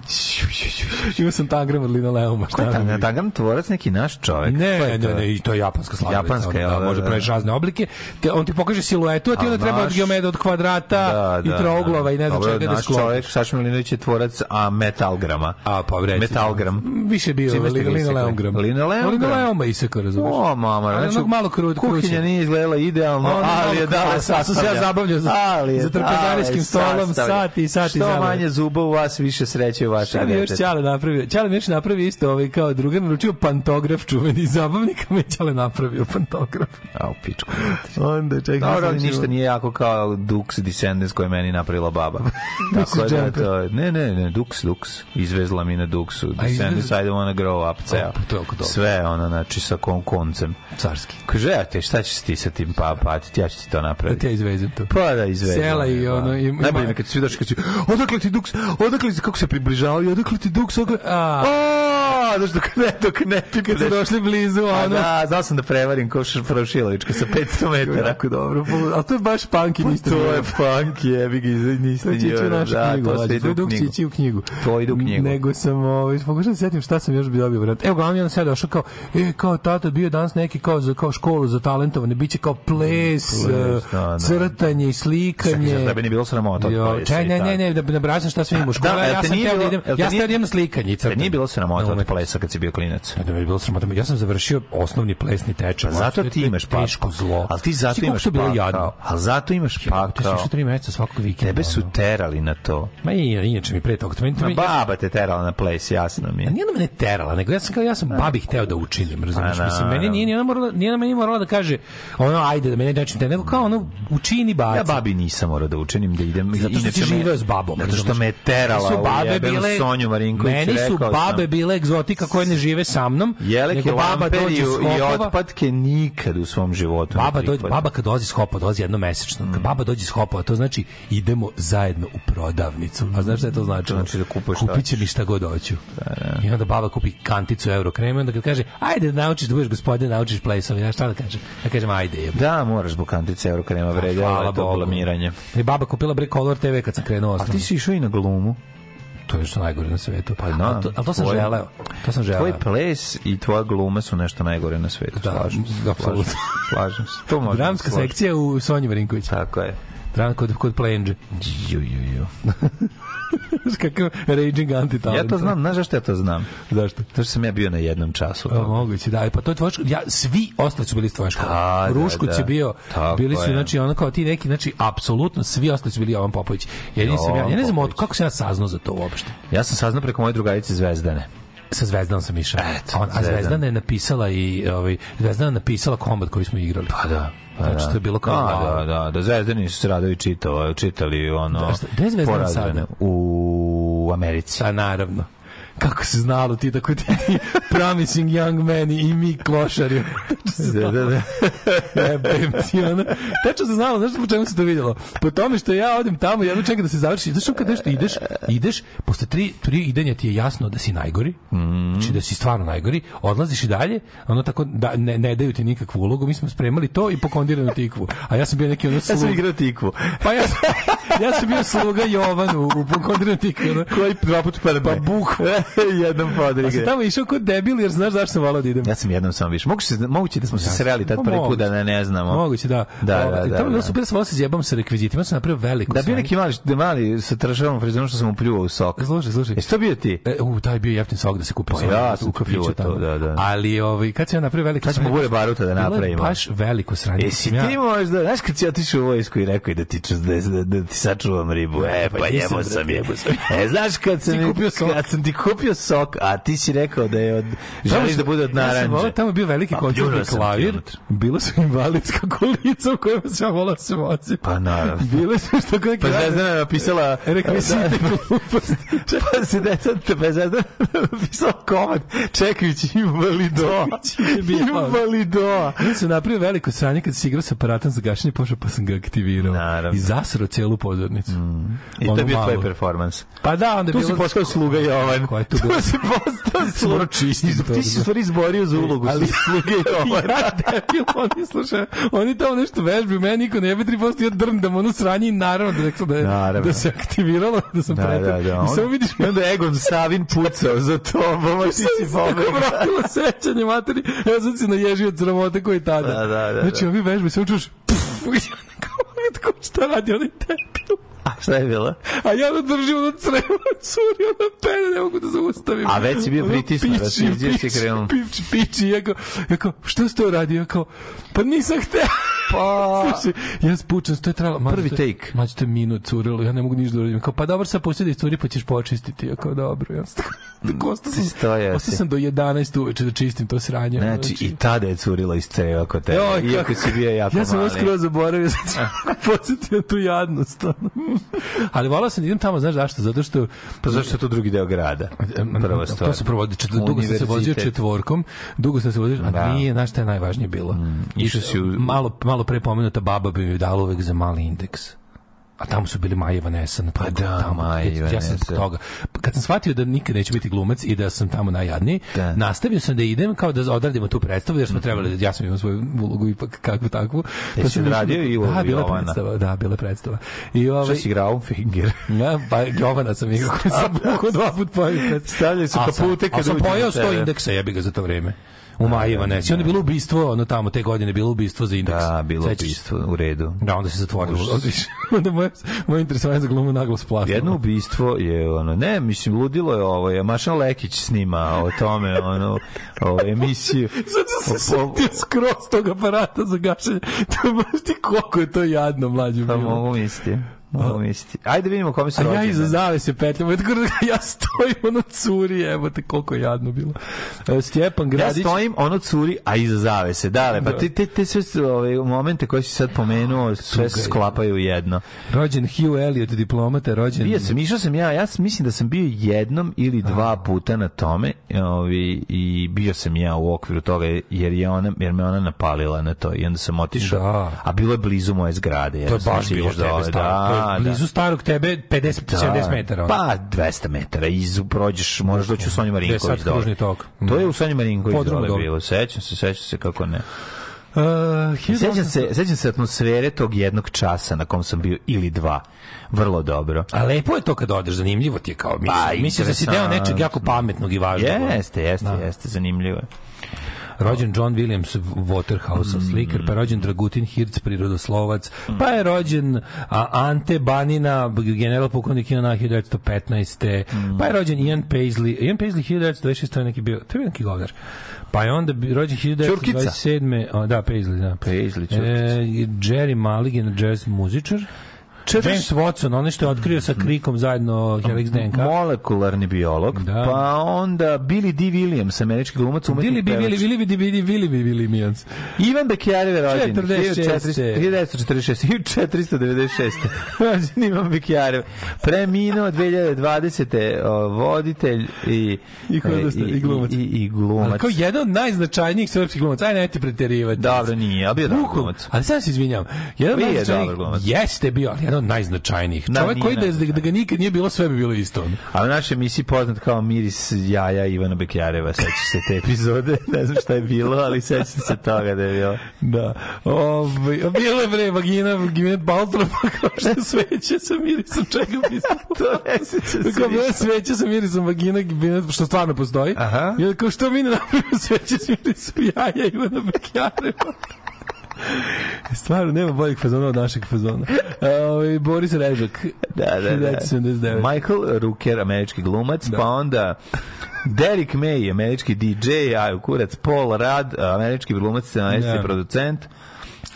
Imao sam tangram od linoleuma. Ko je šta da Tangram? Tangram tvorac neki naš čovek. Ne, je ne, ne, i to je japanska slagalica. Japanska, da, da, može da. praviš razne oblike. Te, on ti pokaže siluetu, a ti onda treba od geometra, od kvadrata i trouglova i ne znam čega da sklopiš. čovjek, Saša Milinović je tvorac a metalgrama. A, pa recimo. Metalgram. Više bio linoleumgram. Linoleumgram? Linoleuma isekao, razumiješ. O, mama, Ali znači, malo krut, kuhinja nije izgledala idealno, ali je dala sam se ja zabavljao za- za trpezarijskim stolom, sati i sati Što zabave. manje zuba u vas, više sreće u vašeg Šta mi je još. Ćale napravio? Ćale mi još napravio isto ovaj kao drugar naručio pantograf čuveni zabavnika mi Ćale napravio pantograf. A, u pičku. Onda čekaj. Dobro, ništa nije jako kao Dux Descendants koje je meni napravila baba. Tako da, to, ne, ne, ne, Dux, Dux. Izvezla mi na Duxu. Descendants, I don't wanna grow up, ceo. Pa. Sve, ono, znači, sa kon koncem. Carski. Kaže, ja te, šta ćeš ti sa tim pa, patiti, ja ću ti to Da napraviti. te ja izvezem to. Pa da izvezem. Sela i da. ono, i- Najbolje mi kad svi došli, kad si, odakle ti Dux, odakle ti, kako se približavaju, odakle ti Dux, odakle... A. Znaš, dok ne, dok ne su pipneš. došli blizu, A ono. da, znao sam da prevarim ko Šarošilovička sa 500 metara. Jako dobro. Ali to je baš punk i niste To je punk, jebi ga, niste To će ići u našu Da, knjigu. to ide u knjigu. ići u knjigu. To ide u knjigu. Nego sam, ovaj, pokušao da se setim šta sam još bi dobio. Evo, glavno jedan sad došao kao, e, kao tata bio danas neki kao, za, kao školu za talentovane, bit će kao ples, Ples, da, da. crtanje i slikanje. Čekaj, tebe nije bilo sramota Jo, čaj, ne, ne, ne, da ne braćam šta sve u. Da, ja sam teo da idem, ja sam teo da idem slikanje i crtanje. nije bilo sramota od plesa kad si bio klinac. Da je bilo sramota. Ja sam završio osnovni plesni tečaj. Pa zato To je ti imaš teško pakao. zlo. Ali ti zato koliko imaš pakao. jadno? Ali zato imaš Ti si pakao. tri meseca svakog vikenda. Tebe su terali na to. Ma i inače mi pre toga. To Ma mi, baba te terala na ples, jasno mi A je. nije ona mene terala, nego ja sam kao ja sam babi hteo da učinim, razumiješ? Mislim, meni nije, nije ona morala, nije ona meni morala da kaže ono ajde da mene nečim te, nego kao ono učini baci. Ja babi nisam morao da učinim da idem. Zato što si živeo s babom. Zato što me je terala su babe bile, Sonju Marinković. Meni su babe bile egzotika koje ne žive sa mnom. Jeleke, nego baba dođe i otpadke nikad u svom životu. Baba, dođe, baba kad dolazi s hopa, dolazi jedno mesečno. Mm. Kad baba dođe s hopa, to znači idemo zajedno u prodavnicu. A znaš šta je to znači? Znači da kupuješ šta Kupit će mi šta god hoću. I onda baba kupi kanticu euro kreme, onda kad kaže, ajde da naučiš da budeš gospodin, naučiš plesove, ja šta da kažem? Ja kažem, ajde jebe. Da, moraš zbog kantice Eurokrema vrede, Hvala ovo je to Bogu. blamiranje. I baba kupila bre Color TV kad sam krenuo A ti si išao i na glumu. To je što najgore na svetu. Pa da. Ali to, ali to sam Tvoj- želeo. To sam želeo. Tvoj ples i tvoja gluma su nešto najgore na svetu. Da, slažem se. apsolutno. Slažem se. Slažem se. To možemo Dramska složiti. sekcija u Sonji Marinković. Tako je. Dram kod, kod Plenđe. Ju, ju, ju. Kakav raging anti-talent. Ja to znam, znaš zašto ja to znam? Zašto? Zato što sam ja bio na jednom času. A, moguće, da. Pa to je tvoja škola. Ja, svi ostali su bili iz tvoje škole. Da, da, Ruškuć da. je bio, Tako bili su, je. znači, ono kao ti neki, znači, apsolutno svi ostali su bili Jovan Popović. Jedini sam ja, ja ne znam od, kako sam ja saznao za to uopšte. Ja sam saznao preko moje drugarice Zvezdane. Sa Zvezdanom sam išao. Eto, on, a Zvezdana. Je napisala i ovaj Zvezdana je napisala komad koji smo igrali. Pa da. Pa Znači, da. to je bilo kao, Da, da, da, da Zvezdani su se radovi čitali, čitali ono... Da, šta- gde je Zvezdana sada? U Americi. Sa naravno. Kako se znalo ti tako ti, ti promising young men i mi klošari. Da, da, da. Jebem ti, ono. Tačno se znalo, znaš po čemu se to vidjelo? Po tome što ja odem tamo, jedno čekam da se završi. Znaš kad nešto ideš, ideš, posle tri, tri idenja ti je jasno da si najgori, znači da si stvarno najgori, odlaziš i dalje, ono tako da, ne, ne daju ti nikakvu ulogu, mi smo spremali to i pokondiranu tikvu. A ja sam bio neki ono Ja sam igrao tikvu. Pa ja sam, ja sam bio sluga Jovan u, u pokondiranu tikvu. Koji dva puta padne. Pa buku. Jednom Pa sam podrige. tamo išao kod debil jer znaš zašto sam volao da idem. Ja sam jednom samo više. Moguće, se- moguće da smo se sreli tad Pa prvi put da ne, ne znamo. Moguće, da. Da, da, O, da, Tamo da. super da sam volao da se zjebam sa rekvizitima, ja sam napravio veliko Da bio sranje. neki mali, da mali sa tršavom frizonom što sam mu pljuvao u sok. Slušaj, slušaj. Jesi to bio ti? E, u, taj bio jeftin sok da se kupi. Pa ja u sam kafiću kupio to, tamo. da, da. Ali ovaj, kad sam ja napravio veliko Kad ćemo sranje, bure baruta da bilo je napravimo? baš veliko sranje. Jesi Sam ja- ti možda, znaš kad si otišao u vojsku i rekao da ti, da, da, da ti sačuvam ribu, e, pa pa jebo sam je. jebo sam. E, znaš kad sam, kad sam ti kupio sok, a ti si rekao da je od, želiš da bude od Ja sam volao, naranđe. tamo je bio veliki koncertni klavir, bilo su invalidska kolica u kojima sam ja volao da se vozim. Pa naravno. Bile su što neki Pa Zvezdana je napisala... rekvizite Pa se deca, pa Zvezdana napisala komad, čekajući invalido. Invalido. Ja sam napravio veliko sranje kad si igrao sa aparatom za gašenje, pošao pa sam ga aktivirao. Naravno. I zasrao celu pozornicu. I to je bio tvoj performans. Pa da, onda je Tu bilo... si postao sluga Jovan. Tu bilo? Tu si postao sluga. To. Ti si u stvari izborio za ulogu Ali- sluge ja debil, oni slušaju, oni tamo nešto vežbaju, meni niko ne jebe 3%, ja drndam ono sranje i naravno da, rekao da, je, Naravno. da se aktiviralo, da sam Da, pretrao. da, da. I On- samo vidiš I onda Egon Savin pucao za tobom, a ti si Tako pobegao. vratilo sećanje materi. Ja sam se naježio od sramote koji tada. Da, da, da, Znači, da. ovi vežbe, samo čuš, puf, i ja nekako, tako, šta radi onaj debil? A šta je bilo? A ja da držim ono crevo, curi, ono pene, ne mogu da zaustavim. A već si bio Ono pritisnut, da si piči, izđeš i piči, krenuo. Piči, piči, ja kao, ja kao, što si to radio? Ja kao, pa nisam hteo. Pa... Slušaj, ja spučam, to je trebalo... mađo, Prvi take. Mađo, to je minut curilo, ja ne mogu ništa da uradim. Kao, pa dobro, sad pusti da iscuri, pa ćeš počistiti. Ja kao, dobro, ja sam tako, ostao sam, ostao sam do 11 uveče da čistim to sranje. Znači, i tada je curila iz creva kod tebe. Joj, Iako kako- si bio jako Ja sam mali. ovo skroz zaboravio, sad ću podsjetiti na tu jadnost. Ali volao sam da idem tamo, znaš zašto? Zato što... Pa zašto je to drugi deo grada? Prva stvar. To se provodi, čet, dugo sam se vozio četvorkom, dugo sam se vozio, a Da. nije, znaš šta je najvažnije bilo? išao si u- malo, malo pre pomenuta baba bi mi dala uvek za mali indeks. A tamo su bili Maja na Pa da, tamo, Maja Ja sam Vanessa. zbog toga. Kad sam shvatio da nikad neću biti glumac i da sam tamo najjadniji, Da. nastavio sam da idem kao da odradimo tu predstavu, jer smo trebali, ja sam imao svoju ulogu ipak kakvu takvu. Pa sam odradio da- i ulogu Da, bila Jovana? predstava, da, bila predstava. I ovaj, si igrao? Finger. Ja, pa Jovana sam igrao sam bukao dva put pojio. Stavljali su kapute kad a sam pojao na 100 tebe. indeksa, jebi ga za to vreme. U Maji Vanesi. Onda je bilo ubistvo, ono tamo, te godine bilo ubistvo za indeks. Da, bilo Sećaš se? ubistvo u redu. Da, onda se zatvorilo. Onda, onda moje, moje interesovanje za glumu naglo splasno. Jedno ubistvo je ono, ne, mislim, ludilo je ovo, je Mašan Lekić snima o tome, ono, o emisiju. Sad se O- o- setio skroz tog aparata za gašenje. To baš ti koliko je to jadno, mlađe. Pa mogu misliti. Mogu misliti. Ajde vidimo kome se A ja iza zavese petljam, ja da ja stojim ono curi, evo te koliko je jadno bilo. E, Stjepan Ja Gradić, stojim, ono curi, a iza zavese. Dale, pa te, te, te sve ove, momente koje si sad pomenuo, sve se sklapaju jedno. rođen Hugh Elliot, diplomata, rođen... Bio sam, išao sam ja, ja mislim da sam bio jednom ili dva puta na tome ovi, i bio sam ja u okviru toga jer, je ona, jer me ona napalila na to i onda sam otišao, Da. a bilo je blizu moje zgrade. To je baš bilo tebe dole, je da, blizu starog tebe 50, da. 70 metara. ono. Pa 200 metara, izu prođeš, možeš doći u Sonju Marinković dole. kružni tok. To je u Sonju Marinković dole bilo, sećam se, sećam se kako ne. Uh, 1800 Sećam se, sećam se atmosfere tog jednog časa na kom sam bio ili dva. Vrlo dobro. A lepo je to kad odeš, zanimljivo ti je kao misliš. Pa, misliš da si deo nečeg jako pametnog i važnog. Jeste, jeste, Da. jeste, zanimljivo je. Rođen John Williams Waterhouse, slikar, pa je rođen Dragutin Hirc, prirodoslovac, pa je rođen a, Ante Banina, general pukovnik na 1915. Pa je rođen Ian Paisley, Ian Paisley 1926. to je neki bio, to je bio neki govnar. Pa je onda rođen 1927. O, da, Paisley, da. Paisley, E, Ćurkica. Jerry Mulligan, jazz muzičar. James Watson, on što je otkrio sa krikom zajedno Helix DNK. Molekularni biolog, Da. pa onda Billy D. Williams, američki glumac, umetnik, Bili bi, pevač. bili, bili bi, bili, bili bi, bili Mijans. Ivan Bekjareve rođen 46.. 1946 1496 rođen Ivan Bekjarev preminuo 2020 o, voditelj i I hodosta, i glumac. i, i Ali glumac kao jedan od najznačajnijih srpskih glumaca, aj nemojte preterivati. dobro nije a bio dobar glumac Ali sad se izvinjam. Jedan od najznačajnijih, jeste bio, ali jedan od najznačajnijih. Da, nije koji da, da ga nikad nije bilo, sve bi bilo isto. a u našoj emisiji poznat kao miris jaja Ivana Bekjareva seća se te epizode ne znam šta je bilo ali seća se toga da je bilo Da. Ovaj, a bilo je bre vagina, vagina Baltrop, kao što sveće sa mirisom čega bi to ne seća se Kao bilo sveće sa mirisom vagina, što stvarno postoji. Aha. I kao što mi ne napravimo sveće sa mirisom jaja Ivana Bekjareva. Stvarno, nema boljeg fazona od našeg fazona. Ovaj Boris Režak, da, da, da. 1979. Michael Rooker, američki glumac, pa onda Derek May, američki DJ, a kurac Paul Rudd, američki glumac, scenarist i Da. producent.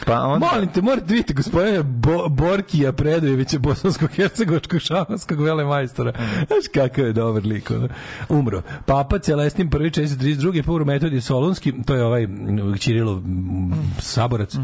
Pa onda... Molim te, morate vidjeti gospodine Bo, Borkija Predojevića, bosanskog hercegovačkog šamanskog velemajstora. Znaš kakav je dobar lik. Ono. Umro. Papa Celestin prvi 432. Pavro Metodij Solunski, to je ovaj mm, Ćirilov mm, saborac,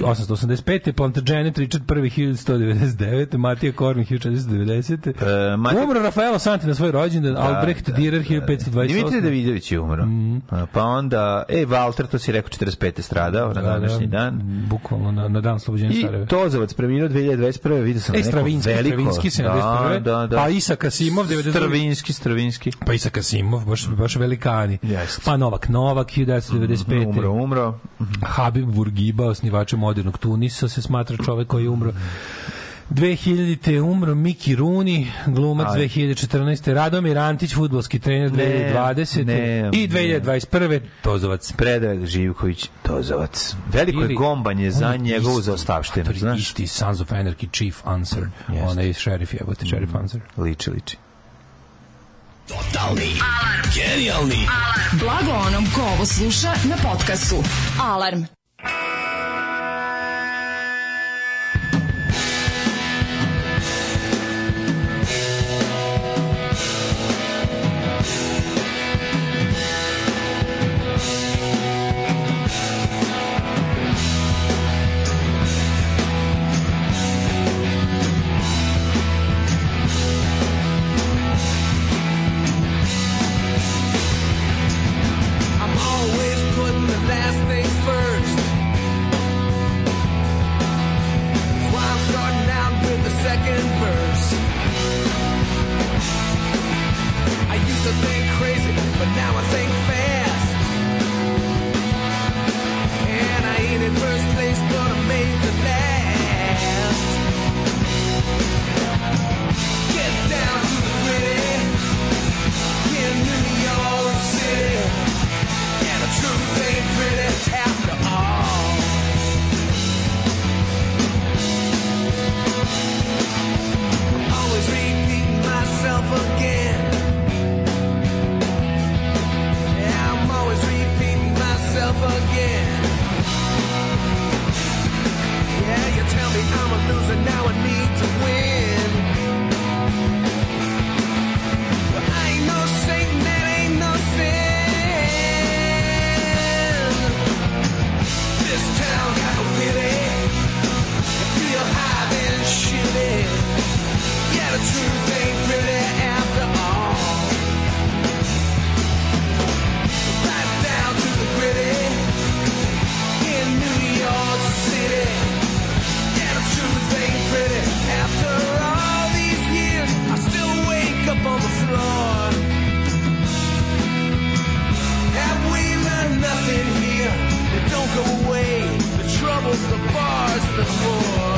885. Plantagenet Richard prvi 1199. Matija Korvin 1490. E, Matija- Umro Rafaelo Santi na svoj rođendan, Albrecht da, Dürer da, da. 1528. Dimitri Davidović je umro. A, Pa onda, e, Walter, to si rekao, 45. stradao na današnji dan. Bukvalno na, na dan slobođenja I Sarajeva. Tozovac preminuo 2021. Vidio sam E, neko Stravinski, veliko. Stravinski, 71. Da, da, da. Pa Isak Asimov, 92. Stravinski, Stravinski. Pa Isak Asimov, baš, baš velikani. Jeste. Pa Novak Novak, 1995. Umro, umro. Habib Burgiba, osnivača modernog Tunisa, se smatra čovek koji je umro. 2000. umro Miki Runi, glumac Aj. 2014. Radomir Antić, futbolski trener Ne, 2020. ne, I 2021. Tozovac. Predrag Živković, Tozovac. Veliko je Ili- gombanje on za je njegovu isti, zaostavštinu, to je znaš? Isti Sons of Anarchy Chief Answer. Jeste. Onaj šerif jebote, šerif Answer. Liči, liči. Totalni. Genijalni. Blago onom ko ovo sluša na podcastu. Alarm. But now I think I'm a loser, now I need to win. The troubles, the bars, the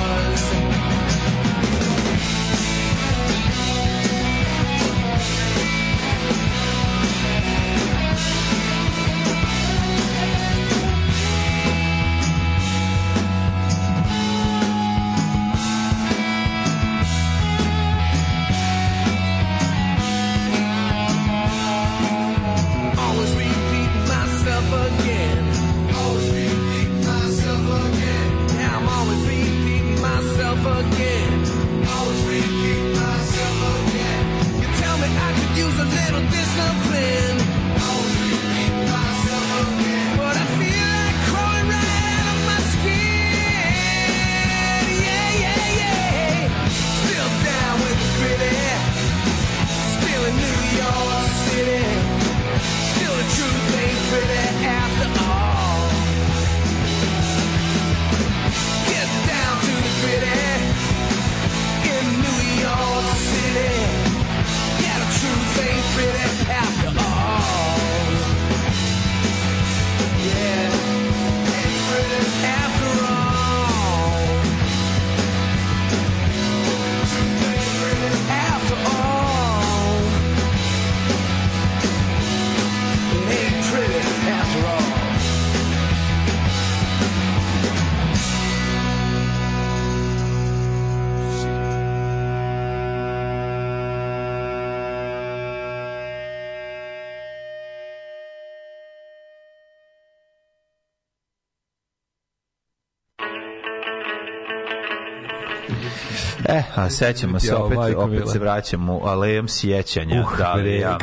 Sećamo se opet, opet se vraćamo alejom sjećanja. Uh, da, ja.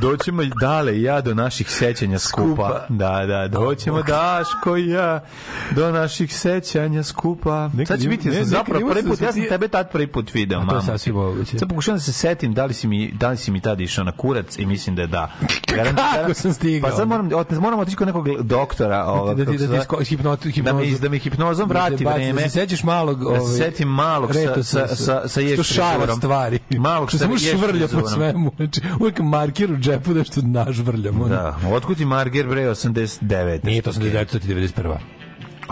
Doćemo dale i ja do naših sećanja skupa. Skupa. Da, da, doćemo Daško i ja do naših sećanja skupa. Nekad Sad će biti, ne, sam zapravo prvi put, da ja sam tebe tad prvi put video, A to je sasvim moguće. Sad pokušavam da se setim da li si mi, da li si mi tad išao na kurac i mislim da je da. Garant- Kako sam stigao? Pa sad moram, ot- moram otići kod nekog doktora. Ovak, da ti, da ti sko- hipnot, da mi, da mi hipnozom Da te vrati baci, vreme. Da se sećaš malog... Da se setim malog sa, sa, sa, sa ješ što šara stvari. Malog što sa samo ješ švrlja po svemu. Znači, uvijek markir u džepu da što nažvrljamo. Da, otkud ti Marger bre 89? Nije to 89, to ti 91.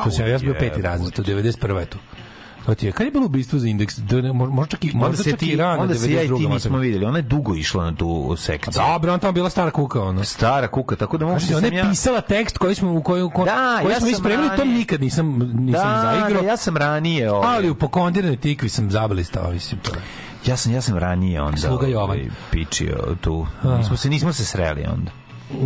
To sam ja, ja sam bio peti razred, to 91. je to. To ti je, kad je bilo ubistvo za indeks? Da možda čak i, možda čak i ti, rano, onda se ja i ti 92. nismo vidjeli. Ona je dugo išla na tu sekciju. Da, bre, on tamo bila stara kuka, ono. Stara kuka, tako da mogu Kažete, ona sam je ja... pisala tekst koji smo u koju ko, Da, koji ja smo sam ispremili, to nikad nisam nisam Da, zaigrao. da, ja sam ranije... Ovaj, Ali u pokondiranoj tikvi sam zabalistao, mislim to. je. Ja sam ja sam ranije onda Sluga Jovan. ovaj, pičio tu. Nismo se nismo se sreli onda.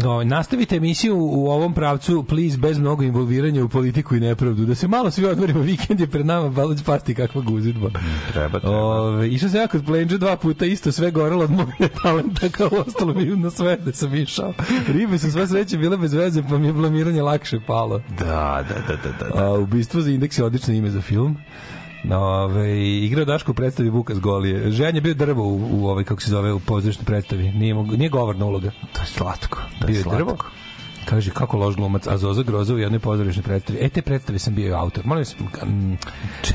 No, nastavite emisiju u ovom pravcu, please, bez mnogo involviranja u politiku i nepravdu. Da se malo svi odmorimo, vikend je pred nama, baloć pasti kakva guzidba. Treba, treba. Ove, išao sam ja kod Plenđa dva puta, isto sve gorelo od mog talenta, kao ostalo mi na sve da sam išao. Ribe su sve sreće bile bez veze, pa mi je blamiranje lakše palo. Da, da, da, da, da. da. A, ubistvo za indeks je odlično ime za film. Ove, igrao Daško u predstavi Vuka z Golije. Žejan je bio drvo u, u ovaj, kako se zove, u pozorišnoj predstavi. Nije, mog, nije govorna uloga. To je slatko. To Bio je je slatko. drvo. Kaže, kako loš glumac, a Zoza Groza u jednoj pozorišnoj predstavi. E, te predstave sam bio i autor. Molim vas, m,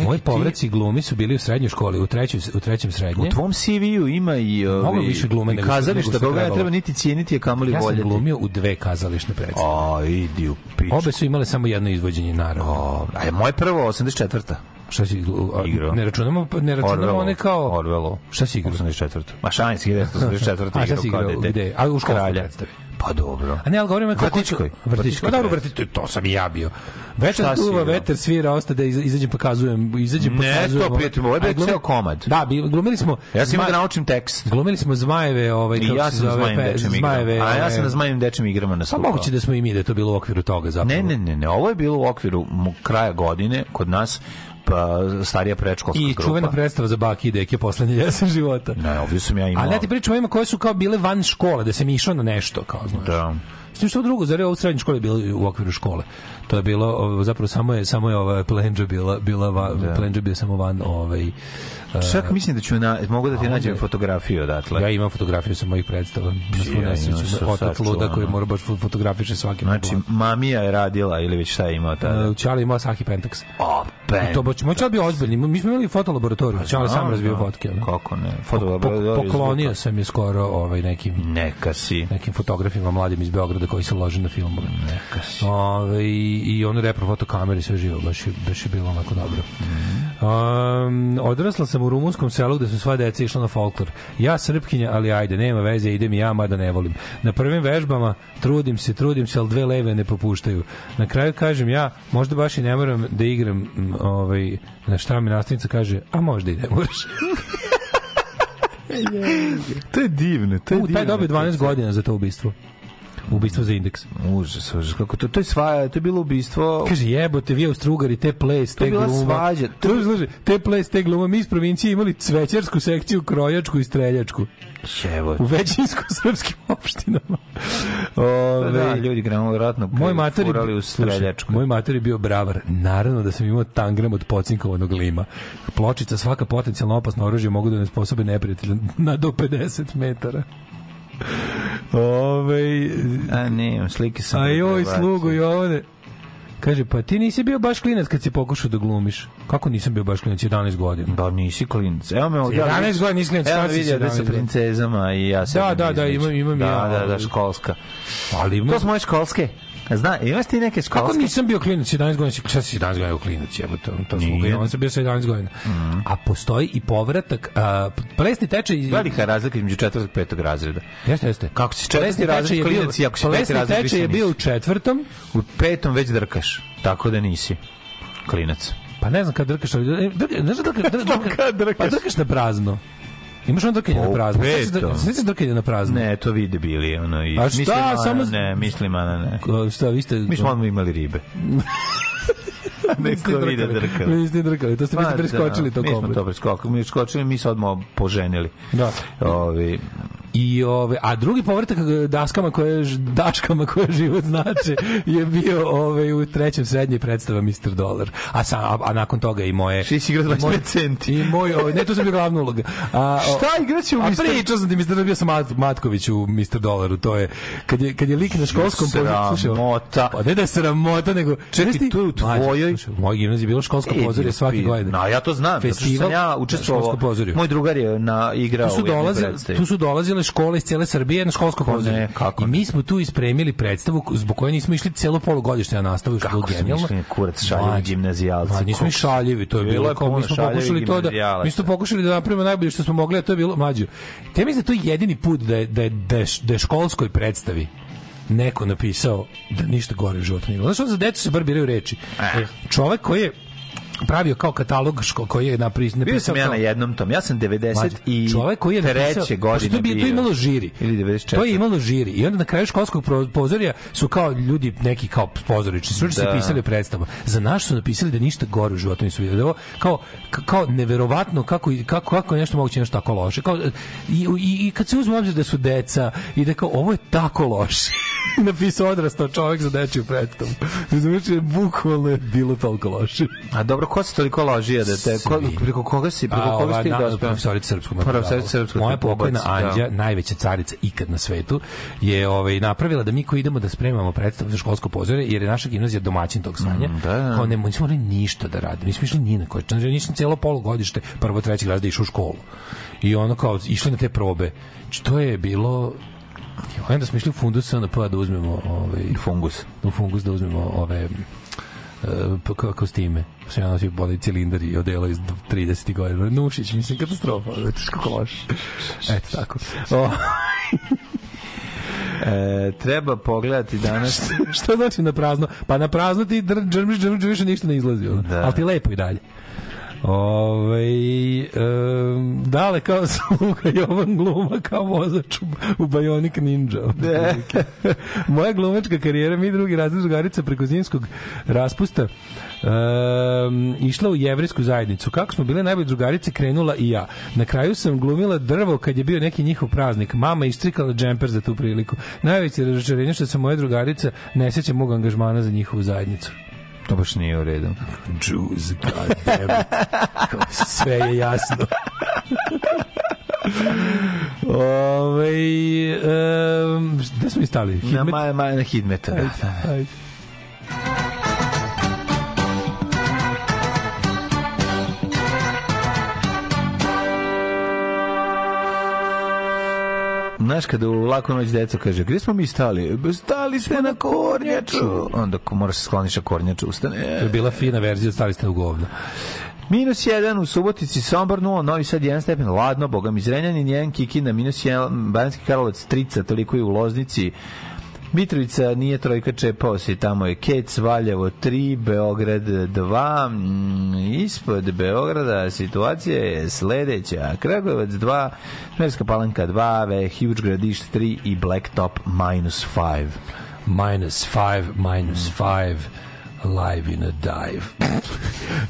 moji povraci glumi su bili u srednjoj školi, u, trećoj, u trećem srednje. U tvom CV-u ima i Mnogo ovi, više glume i kazališta, toga ne treba niti cijeniti, a kamoli ja sam voljeti. glumio u dve kazališne predstave. A, idi u piču. Obe su imale samo jedno izvođenje, naravno. O, a je moje prvo 84. Šta si Igrao. Ne računamo, ne računamo Orwello. one kao... Orwello. Šta si igrao? 84. Ma si 1984. A šta si igrao. Gde? A u Kralja. predstavi. Pa dobro. A ne, ali govorimo kako... Vrtićkoj. Vrtićkoj. Vrtićkoj Dobro, predstavi. vrtićkoj, to sam i ja bio. Vetar duva, vetar svira, ostade, da iz- izađem pokazujem, izađem Ne, pokazujem. to, prijatelj, ovo je bio ceo komad. Da, bi- glumili smo... Ja sam imao da naučim tekst. Glumili smo zmajeve, ovaj, kako ja se na zove, zmajim zmajeve. A ja ovaj, sam na zmajim dečim igrama Pa nastupao. moguće da smo i mi, da to bilo u okviru toga zapravo. Ne, ne, ne, ne, ovo je bilo u okviru kraja godine kod nas pa starija predškolska I grupa. čuvena predstava za baki i deke poslednje jesen života. Ne, ovdje sam ja imao. Ali ja ti pričam o ovima koje su kao bile van škole, da sam išao na nešto, kao znaš. Da. S tim što drugo, zar je ovo u srednjoj školi bilo u okviru škole. To je bilo, zapravo samo je, samo je ova plenđa bila, bila va, plenđa bio samo van ovaj, Čak mislim da ću na, mogu da ti nađem onda- fotografiju odatle. Ja imam fotografiju sa mojih predstava. Na svu nesreću. Otac luda koji mora baš fo- fotografiše svaki Znači, mamija je radila ili već šta je imao tada? Čali imao Sahi Pentax. O, I to baš, moj čal bio ozbiljni. Mi smo imali fotolaboratoriju. Čali sam znam, razvio da. fotke. ono. Kako ne? Po- Fotolaboratoriju Poklonio zvuka. sam je skoro ovaj, nekim Neka si. nekim fotografima mladim iz Beograda koji se lože na filmove. Neka si. Ove, i, ono repro fotokamere sve živo, baš je, baš je bilo onako dobro. Um, odrasla sam u rumunskom selu gde su sva deca išla na folklor. Ja srpkinja, ali ajde, nema veze, idem i ja, mada ne volim. Na prvim vežbama trudim se, trudim se, ali dve leve ne popuštaju. Na kraju kažem ja, možda baš i ne moram da igram, ovaj, na šta mi nastavnica kaže, a možda i ne moraš. To je divno, to je U, taj dobio 12 godina za to ubistvo. Ubistvo za indeks. Užas, užas. Kako to, to je sva, to je bilo ubistvo... Kaže jebote vi Austrugari te ples, To je te bila gluma. svađa. To je služi, te ples, te gluma. Mi iz provincije imali cvećarsku sekciju, krojačku i streljačku. Evo. U većinsko srpskim opštinama. Pa Ove, da, ljudi gremo vjerojatno Moj mater je, u streljačku. moj mater je bio bravar. Naravno da sam imao tangram od pocinkovanog lima. Pločica, svaka potencijalno opasna oružje mogu da ne sposobe neprijatelja na do 50 metara. Ove, A ne, slike sam... a joj, prebacio. slugu Jovane. Kaže, pa ti nisi bio baš klinac kad si pokušao da glumiš. Kako nisam bio baš klinac, 11 godina? Da, nisi klinac. Evo me ovdje. 11 godina nisi klinac, Evo vidio da 17 sa princezama i ja se Da, da, da, imam- imam da, ja, Da, da, školska. Ali ima... To su moje školske. Zna, imaš ti neke Kako školske? nisam bio klinac 11 godina? Šta si 11 godina bio klinac? Jebote, to, to Nije. sluga. On sam bio sa 11 godina. A postoji i povratak, a, plesni tečaj... Velika je razlika između četvrtog i petog razreda. Jeste, jeste. Kako si četvrti Plesni razred klinac i ako si peti plesni razred tečaj je bio u četvrtom, U petom već drkaš, tako da nisi klinac. pa ne znam kad drkaš, ali... Drka, znaš da drka, drka, kad drkaš? Pa drkaš na prazno. Imaš on drkanje na U prazno. petom. Sveći drkanje na prazno. Ne, to vi debili, ono i A šta, mislim, samo- ne, mislim ana ne. Ko- Šta, vi ste... Mi smo odmah imali ribe. niste drkali. drkali. Vi niste drkali, to ste vi ste Pa, preskočili da, to Mi smo kombi. to preskočili, mi skočili, mi se odmah poženili. Da. Ovi, I ove, a drugi povratak eh, daskama koje dačkama koje život znači je bio ovaj u trećem srednje predstava Mr. Dollar. A sa a, a nakon toga i moje Ši si igrao i moj- 25 centi. I moj ovaj ne to sam bio glavna uloga. A o- Šta igraće u A Mr. pričao sam ti Mr. bio sam Mat, Matković u Mr. Dollaru, to je kad je kad je lik na školskom pozorju Sramota. Pa ne da sramota, nego Čekaj, je u tvojoj- mojoj gimnaziji bilo školsko E, pozorje svake godine. No, ja to znam, zato što Festival sam ja na učestvovao. Moj drugar je na igrao tu su, predstavi. tu su dolazile škole iz cele Srbije na školsko Pa kako I mi smo tu ispremili predstavu zbog koje nismo išli celo polugodište na nastavu, što je Kako genijalno. išli, kurac, šaljivi gimnazijalci, mlađe, nismo i kako- šaljivi, to je Bilo bilo kao, mi smo pokušali to da, mi smo pokušali da napravimo najbolje što smo mogli, a to je bilo mlađe. Te mislim da to je jedini put da je, da je, da je, da je školskoj predstavi neko napisao da ništa gore u životu nije. Znaš, ono za decu se bar biraju reči. E, čovek koji je pravio kao katalog ško, koji je napisao Bio sam ja na jednom tom. Ja sam 90 Mlađe, i čovek koji je treće godine to, bi, to imalo žiri. Ili 94. To je imalo žiri. I onda na kraju školskog pozorja su kao ljudi, neki kao pozorični stručnjaci Da. pisali predstavu. Za naš su napisali da ništa gore u životu nisu ovo kao, ka- kao neverovatno kako, kako, kako nešto moguće nešto tako loše. Kao, i, i, I kad se uzme obzir da su deca i da kao ovo je tako loše. napisao odrastao čovjek za dečiju predstavu. Znači, bukvalno je bilo toliko loše. A dobro, ko se toliko ložija da te... Ko, preko koga si, preko A, koga si ti dospeo? Profesorica srpskog Profesorica srpskog Moja pokojna da. Anđa, najveća carica ikad na svetu, je ovaj, napravila da mi koji idemo da spremamo predstavu za školsko pozore, jer je naša gimnazija domaćin tog sanja, Mm, da, da. kao ne, nismo morali ništa da radimo, nismo išli ni na koje. Znači, nisam cijelo polugodište, prvo treći razda išao u školu. I ono kao, išli na te probe. Znači, to je bilo I onda smo išli u fundus SNP da uzmemo ovaj, Fungus. u fungus da uzmemo ove e, p- k- kostime. Sve ono svi boli cilindar i odela iz 30. godina. Nušić, mislim, katastrofa. Znači, kako loše. Eto, tako. O, E, treba pogledati danas... šta znači na prazno? Pa na prazno ti dr- džrmiš, džrmiš, džrmiš, a ništa ne izlazi. Da. Ali ti lepo i dalje. Ove, um, dale kao sluga Jovan gluma kao vozač u, u Bionic Ninja. otprilike. Moja glumačka karijera, mi drugi razred drugarica preko zimskog raspusta um, išla u jevrijsku zajednicu. Kako smo bile najbolje drugarice, krenula i ja. Na kraju sam glumila drvo kad je bio neki njihov praznik. Mama istrikala džemper za tu priliku. Najveće razočarenje što se moja drugarica ne seća mog angažmana za njihovu zajednicu. To baš nije u redu. Jews, god damn it. Sve je jasno. Ove, um, gde smo i stali? Na, Hidmet? ma, ma, na Hidmeta, da. da. Ajde. Znaš, kada u laku noć deca kaže, gde smo mi stali? Stali ste na kornjaču. Onda ko moraš se skloniš, a kornjača ustane. To je bila fina verzija, stali ste u govno. Minus 1 u Subotici, Sombor 0, Novi Sad 1 stepen, ladno, Boga mi Zrenjanin 1, Kikinda minus 1, Banjski Karlovac 3, toliko i u Loznici, Mitrovica nije trojka čepao se, tamo je Kec, Valjevo 3, Beograd 2, mm, ispod Beograda situacija je sledeća. Kragujevac 2, Smerska palanka 2, Ve, Huge Gradiš 3 i Blacktop minus 5. Minus 5, minus 5 live in a dive.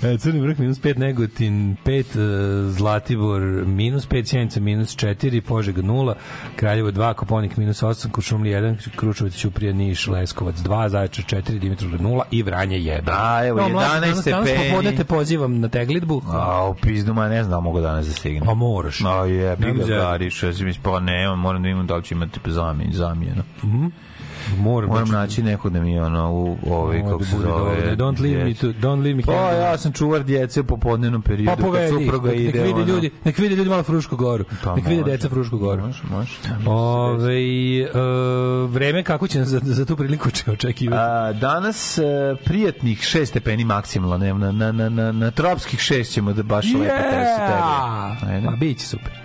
E, Crni vrh minus 5, Negotin 5, Zlatibor minus 5, Sjenica minus 4, Požega 0, Kraljevo 2, Koponik minus 8, Kušumli 1, Kručevac, Ćuprija, Niš, Leskovac 2, Zaječar 4, Dimitrovgrad 0 i Vranje 1. A, evo, 11 Danas stepeni. popodne te pozivam na teglitbu. A, u pizdu, ma ne znam, mogu danas da stignem. A moraš. A je, bi ga gariš, ja si mislim, pa nema, moram da imam da li će imati zamjen, zamjenu. Moram, Moram znači, naći nekog da mi ono u ovaj kako da se zove. Don't leave me to, don't leave me Pa ja sam čuvar djece u popodnevnom periodu Pa kad povedi, supruga nek, ide. nek vide ono. ljudi, nek vide ljudi malo Frušku goru. Pa nek vide deca Frušku goru. Može, može. Ove, e, vreme kako će nas za, za tu priliku če- očekivati? A, danas e, prijatnih 6 stepeni maksimalno, na, na, na, na, na tropskih 6 ćemo da baš lepo te se tebi. Ajde. Ma, bit će super.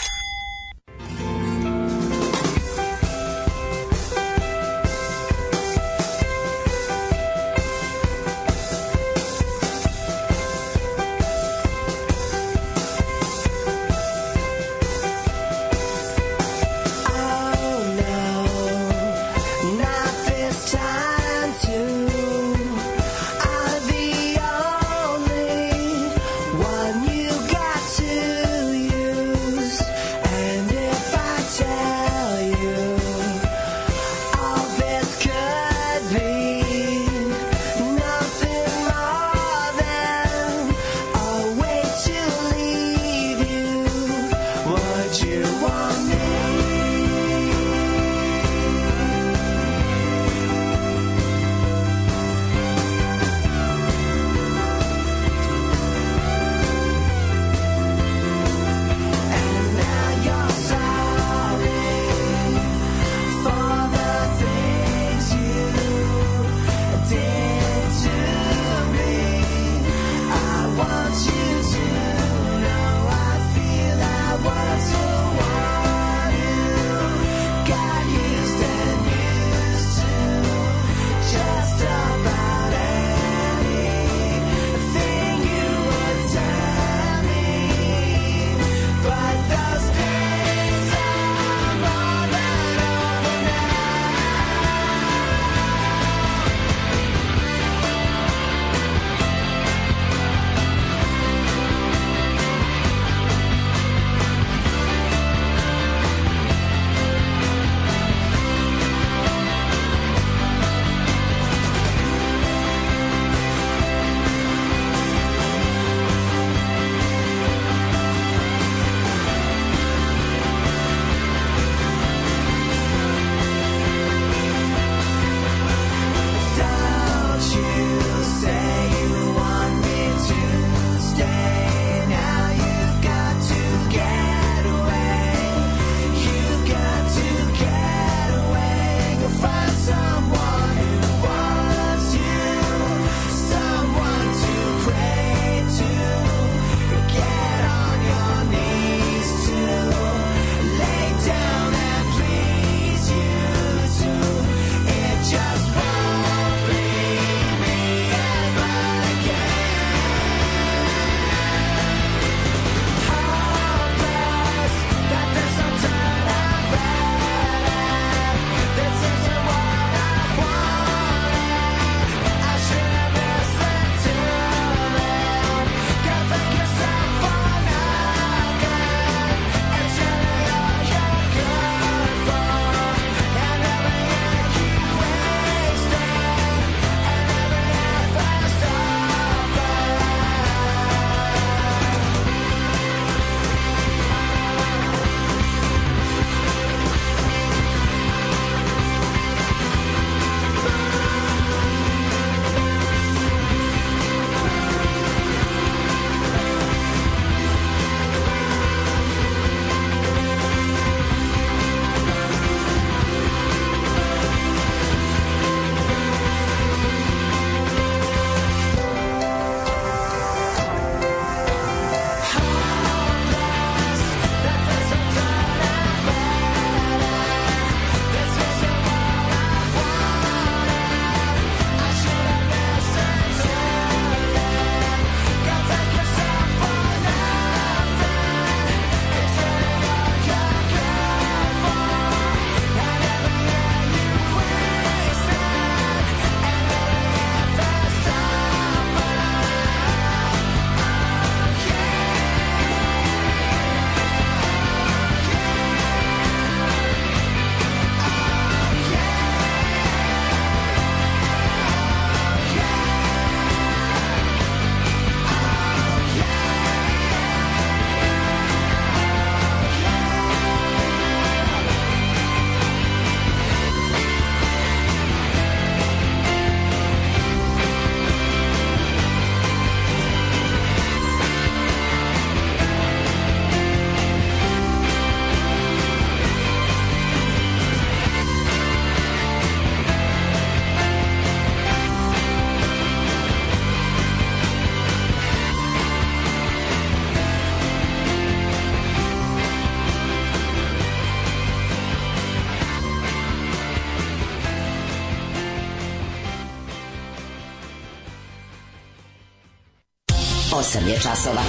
časova.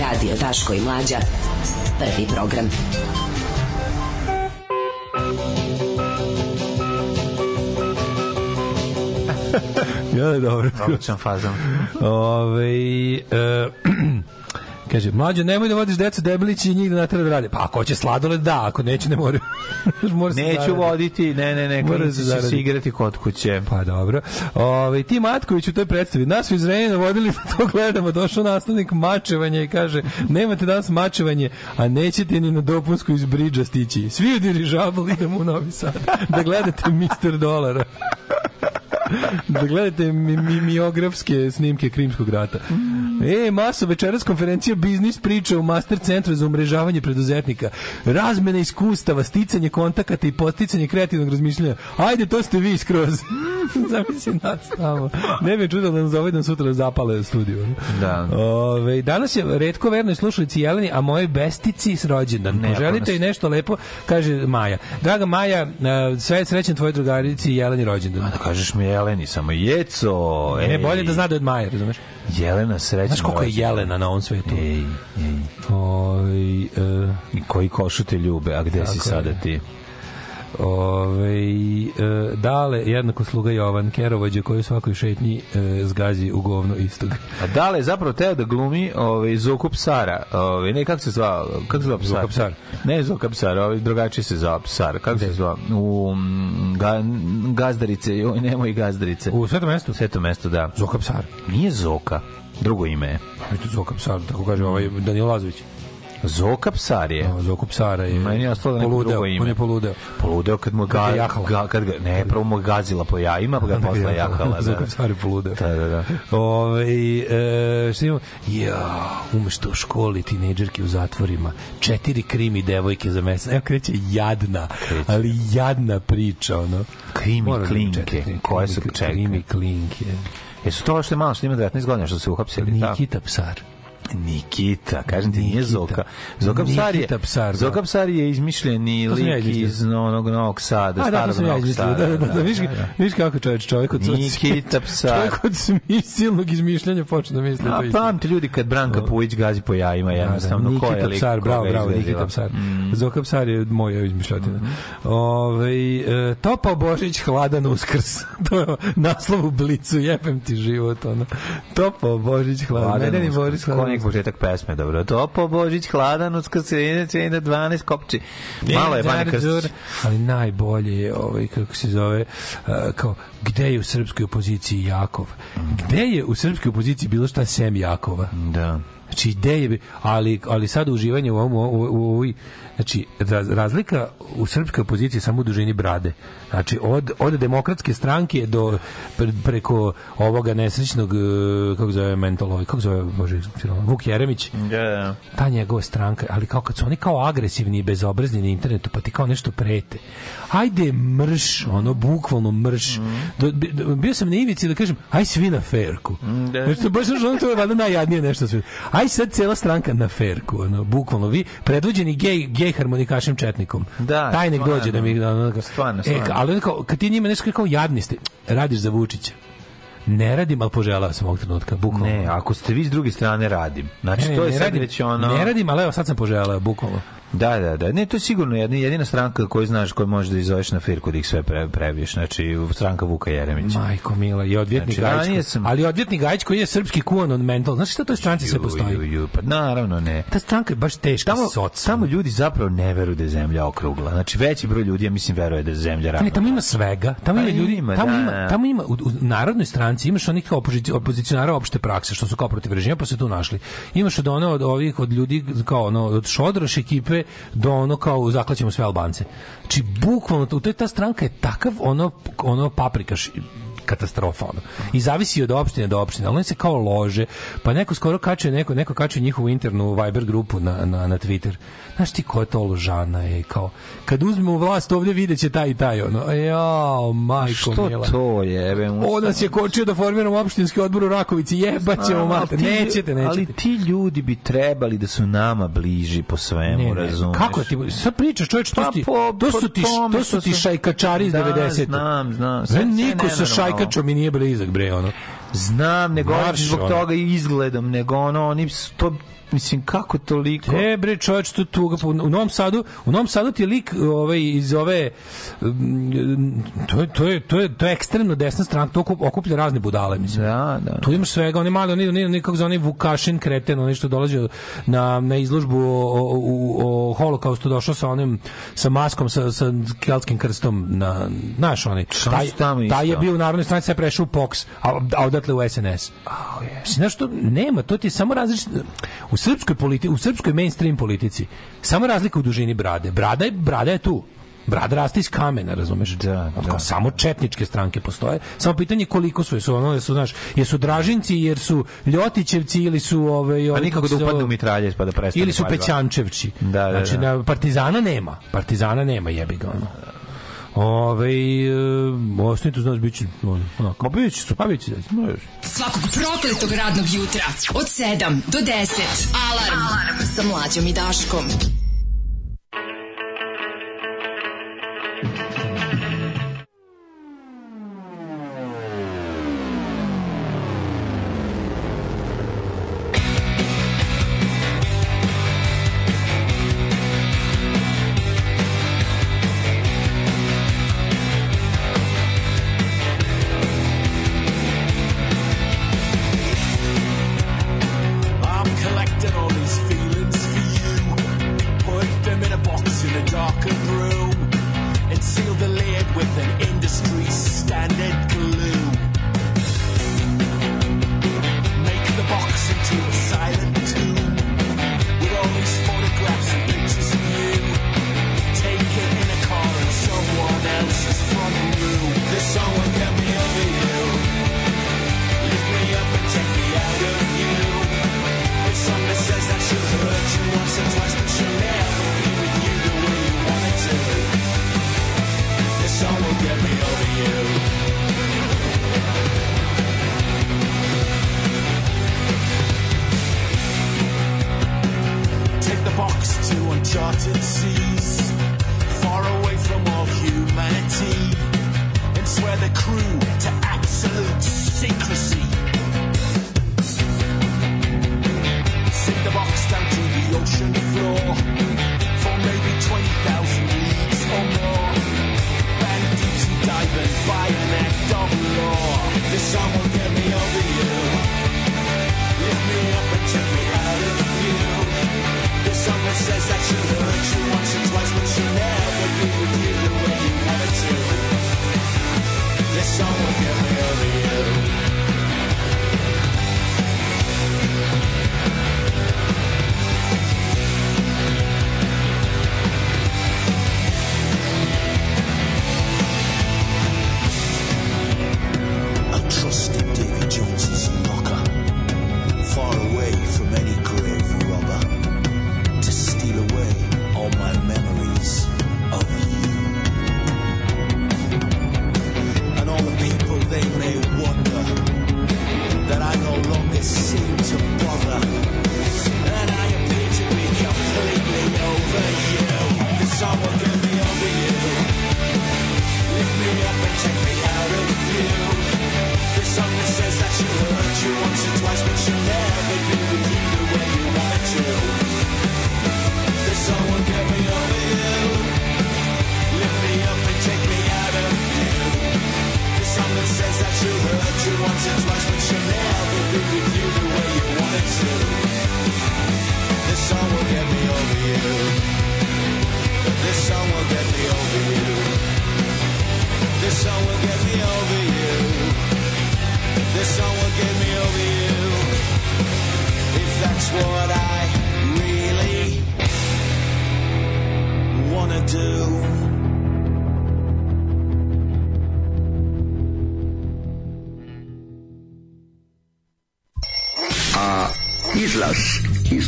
Radio Daško i Mlađa. Prvi program. Ja, dobro. Odličan fazon. Ove, e, kaže, mlađo, nemoj da vodiš decu debelići i njih da natera da rade. Pa ako hoće sladoled, da, ako neće, ne. Mora Neću voditi, ne, ne, ne, Mora se će se igrati kod kuće. Pa dobro. Ove, ti Matković u toj predstavi, nas su iz Renjina vodili da to gledamo, došao nastavnik mačevanja i kaže, nemate danas mačevanje, a nećete ni na dopunsku iz Bridža stići. Svi u dirižabl idemo u Novi Sad da gledate Mister Dolara. da gledate mi, mi, miografske snimke Krimskog rata. E, maso večeras konferencija biznis priča u Master centru za umrežavanje preduzetnika. Razmena iskustava, sticanje kontakata i posticanje kreativnog razmišljanja. Ajde, to ste vi skroz. Zamisli nas tamo. Ne bi čudilo da nas ovaj dan sutra zapale studiju. Da. Ove, danas je redko vernoj slušalici Jeleni, a moje bestici s rođendan. Ne, Poželite ako i nešto lepo, kaže Maja. Draga Maja, e, sve srećan tvoj drugarici Jeleni rođendan. Da kažeš mi Jeleni, samo jeco. Ne, ej. bolje da zna da je od Maje, razumeš? Jelena srećna. Znaš koliko je. Jelena na ovom svetu? Ej, ej. Oj, e, I koji košu te ljube, a gde si Tako sada je. ti? Ove, e, dale, jednako sluga Jovan, kerovođe koji u svakoj šetnji e, zgazi u govno istog. A Dale je zapravo teo da glumi ovaj Zoku Psara. Ovaj ne kako se zvao, kako se zvao Psar? Zoka Psar. Ne Zoka Psar, ovaj drugačije se zvao Psar. Kako se zvao? U ga, Gazdarice, joj nemoj Gazdarice. U svetom mestu? Sveto mesto, da. Zoka Psar. Nije Zoka. Drugo ime je. Zoka Psar, tako kaže ovaj Danilo Lazović. Zoka Psar je. No, Zoku Psara je Meni je ostalo neko poludeo, drugo ime. On je poludeo. Poludeo kad mu ga ga, jahala. ga, kad ga, ne, prvo mu gazila po jajima, pa ga posle jahala. Da. Zoka Psar je poludeo. Da, da, da. Ove, e, šta imamo? Ja, umešto u školi, tinejdžerke u zatvorima, četiri krimi devojke za mesec. Evo kreće jadna, ali jadna priča, ono. Krimi Moram da klinke, četiri koje su čekaj. Krimi klinke. Jesu to što je malo što ima 19 godina što su uhapsili? Da. Nikita Psar. Nikita, kažem ti, nije. Zoka. Zoka Psar je, Psar, da. Zoka Psar je izmišljeni sam ja lik izmislio. iz onog Novog Sada, da, starog sam ja Novog. Sada. Da, da, da, da, viš, ga- viš kako čovječ, čovjek od Nikita Psar. Čovjek od silnog izmišljanja počne da misli A pamti ljudi kad Branka Pujić gazi po jajima, jednostavno, ko je lik Psar, bravo, bravo? Nikita Psar. Mm. Zoka Psar je moja izmišljotina. Ove, e, Topao Božić, hladan uskrs. to je naslov u blicu, jebem ti život, ono. Topao Božić, hladan. Božić, Ko hladan nek početak pesme, dobro. Topo Božić, hladan, uskrs, inače ide 12 kopči. Malo je Banja Krstić. Ali najbolje je ovaj kako se zove uh, kao gde je u srpskoj opoziciji Jakov? Gde je u srpskoj opoziciji bilo šta sem Jakova? Da. Znači ideje ali, ali sad uživanje u ovom, u, u, u, ovoj- znači raz, razlika u srpskoj opoziciji samo u dužini brade. Znači od, od demokratske stranke do pre, preko ovoga nesrećnog eh, kako zove mental ovaj, kako zove bože Vuk Jeremić Da, da. ta njegova stranka, ali kao kad su oni kao agresivni i bezobrazni na internetu, pa ti kao nešto prete. Ajde mrš, ono, bukvalno mrš. Bi- do- bio sam na ivici da kažem, aj svi na ferku. da. Znači, to baš ono, to je najjadnije nešto sve. Aj sad cela stranka na ferku, ono, bukvalno. Vi, predvođeni gej, gej harmonikašem četnikom. Da, Taj nek stvarno. dođe da mi... Ono, kao- Stvarno, E, stvarno. ali kao, kad ti njima nešto kao jadni ste, radiš za Vučića. Ne radim, ali poželao sam ovog trenutka, bukvalno. Ne, ako ste vi s druge strane radim. Znači, Ne, to je ne sad radim, već ono... Ne radim, ali evo sad sam poželao, bukvalno. Da, da, da. Ne, to je sigurno jedna, jedina stranka koju znaš koju možeš da izoveš na firku da ih sve pre, prebiješ. Znači, stranka Vuka Jeremića. Majko Mila, i odvjetnik Znači, Gajić. sam- Ali odvjetnik Gajić koji je srpski QAnon mental. Znaš šta to je stranci sve postoji? Ju, ju, pa naravno ne. Ta stranka je baš teška Tamo, soc. tamo ljudi zapravo ne veruju da je zemlja okrugla. Znači, veći broj ljudi, ja mislim, veruje da je zemlja Ne, ravna. tamo ima svega. Tamo Pa ima ljudi, ima, tamo da, ima, da. tamo ima u, u narodnoj stranci imaš onih kao opozici- opozicionara opšte prakse što su kao protiv režima pa se tu našli. Imaš od ono od ovih od ljudi kao ono od Šodroš ekipe do ono kao zaklaćemo sve Albance. Znači bukvalno to, ta stranka je takav ono ono paprikaš katastrofa ono. I zavisi od opštine do opštine, ali oni se kao lože. Pa neko skoro kače neko neko kače njihovu internu Viber grupu na na na Twitter. Znaš ti ko je to ložana je kao kad uzmemo vlast ovdje videće taj i taj ono. Jao, majko Što mila. to je? Ebe, On nas je kočio da formiramo opštinski odbor u Rakovici. Jebaćemo A, mate. ti- Nećete, nećete. Ali ti ljudi bi trebali da su nama bliži po svemu, Ne, ne, razumeš? Kako ti sad pričaš, čoveče, to Pa ti po- to su ti to su što ti šajkačari iz Da, 90. znam, znam. Sve Sve- sve niko sa šajkačom mi nije blizak bre ono. Znam, nego zbog toga i izgledom, nego ono, oni to, mislim, kako toliko... E bre čovječ to tuga u Novom Sadu u Novom Sadu ti lik ovaj iz ove mm, to je to je to je to je ekstremno desna stranka to okup- okuplja razne budale mislim Da, da. tu imaš svega oni mali oni oni oni kako zvani Vukašin kreten oni što dolazi na na izložbu o, o, o, o holokaustu došao sa onim sa maskom sa sa keltskim krstom na naš oni taj, taj je bio u narodnoj stranici sad je prešao u POX a, a odatle u SNS Mislim, znaš što, nema, to ti samo različito. U srpskoj, politi, u srpskoj mainstream politici, samo razlika u dužini brade. Brada je, brada je tu. Brada raste iz kamena, razumeš? Da, da. Samo četničke stranke postoje. Samo pitanje je koliko su, jesu ono, jesu, znaš, jesu Dražinci, jer su Ljotićevci ili su ove, Pa ovi, nikako kako da upadnu mitralje pa da prestane. ili su. Pećančevci. Da, da, znači, da. Na, partizana nema. Partizana nema, jebi ga, ono. Ove, e, ostani tu, znaš, bit će, ono, onako. Ma bit će su, Pa bit će, može. Svakog prokletog radnog jutra od 7 do 10. Alarm, Alarm. sa mlađom i Daškom. I'm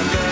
Sunday.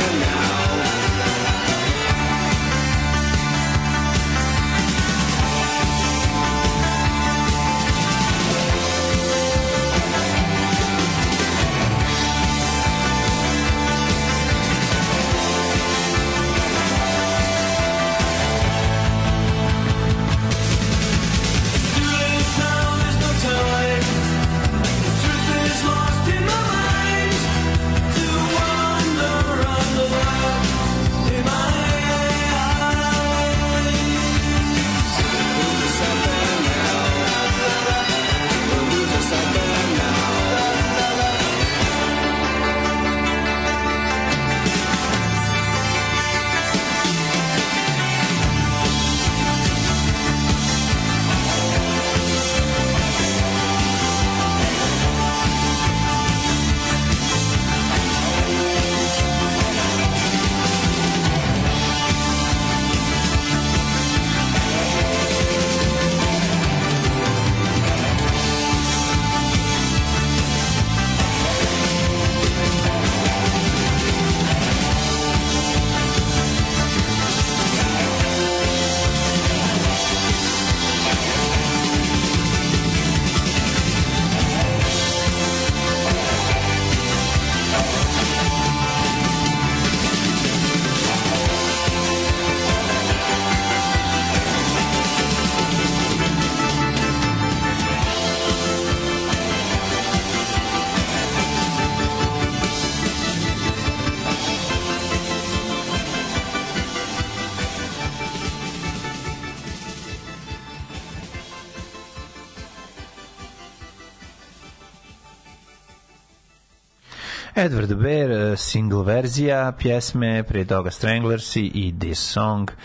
Edward Bear, eh, single verzija pjesme, prije toga Stranglersi i This Song. Uh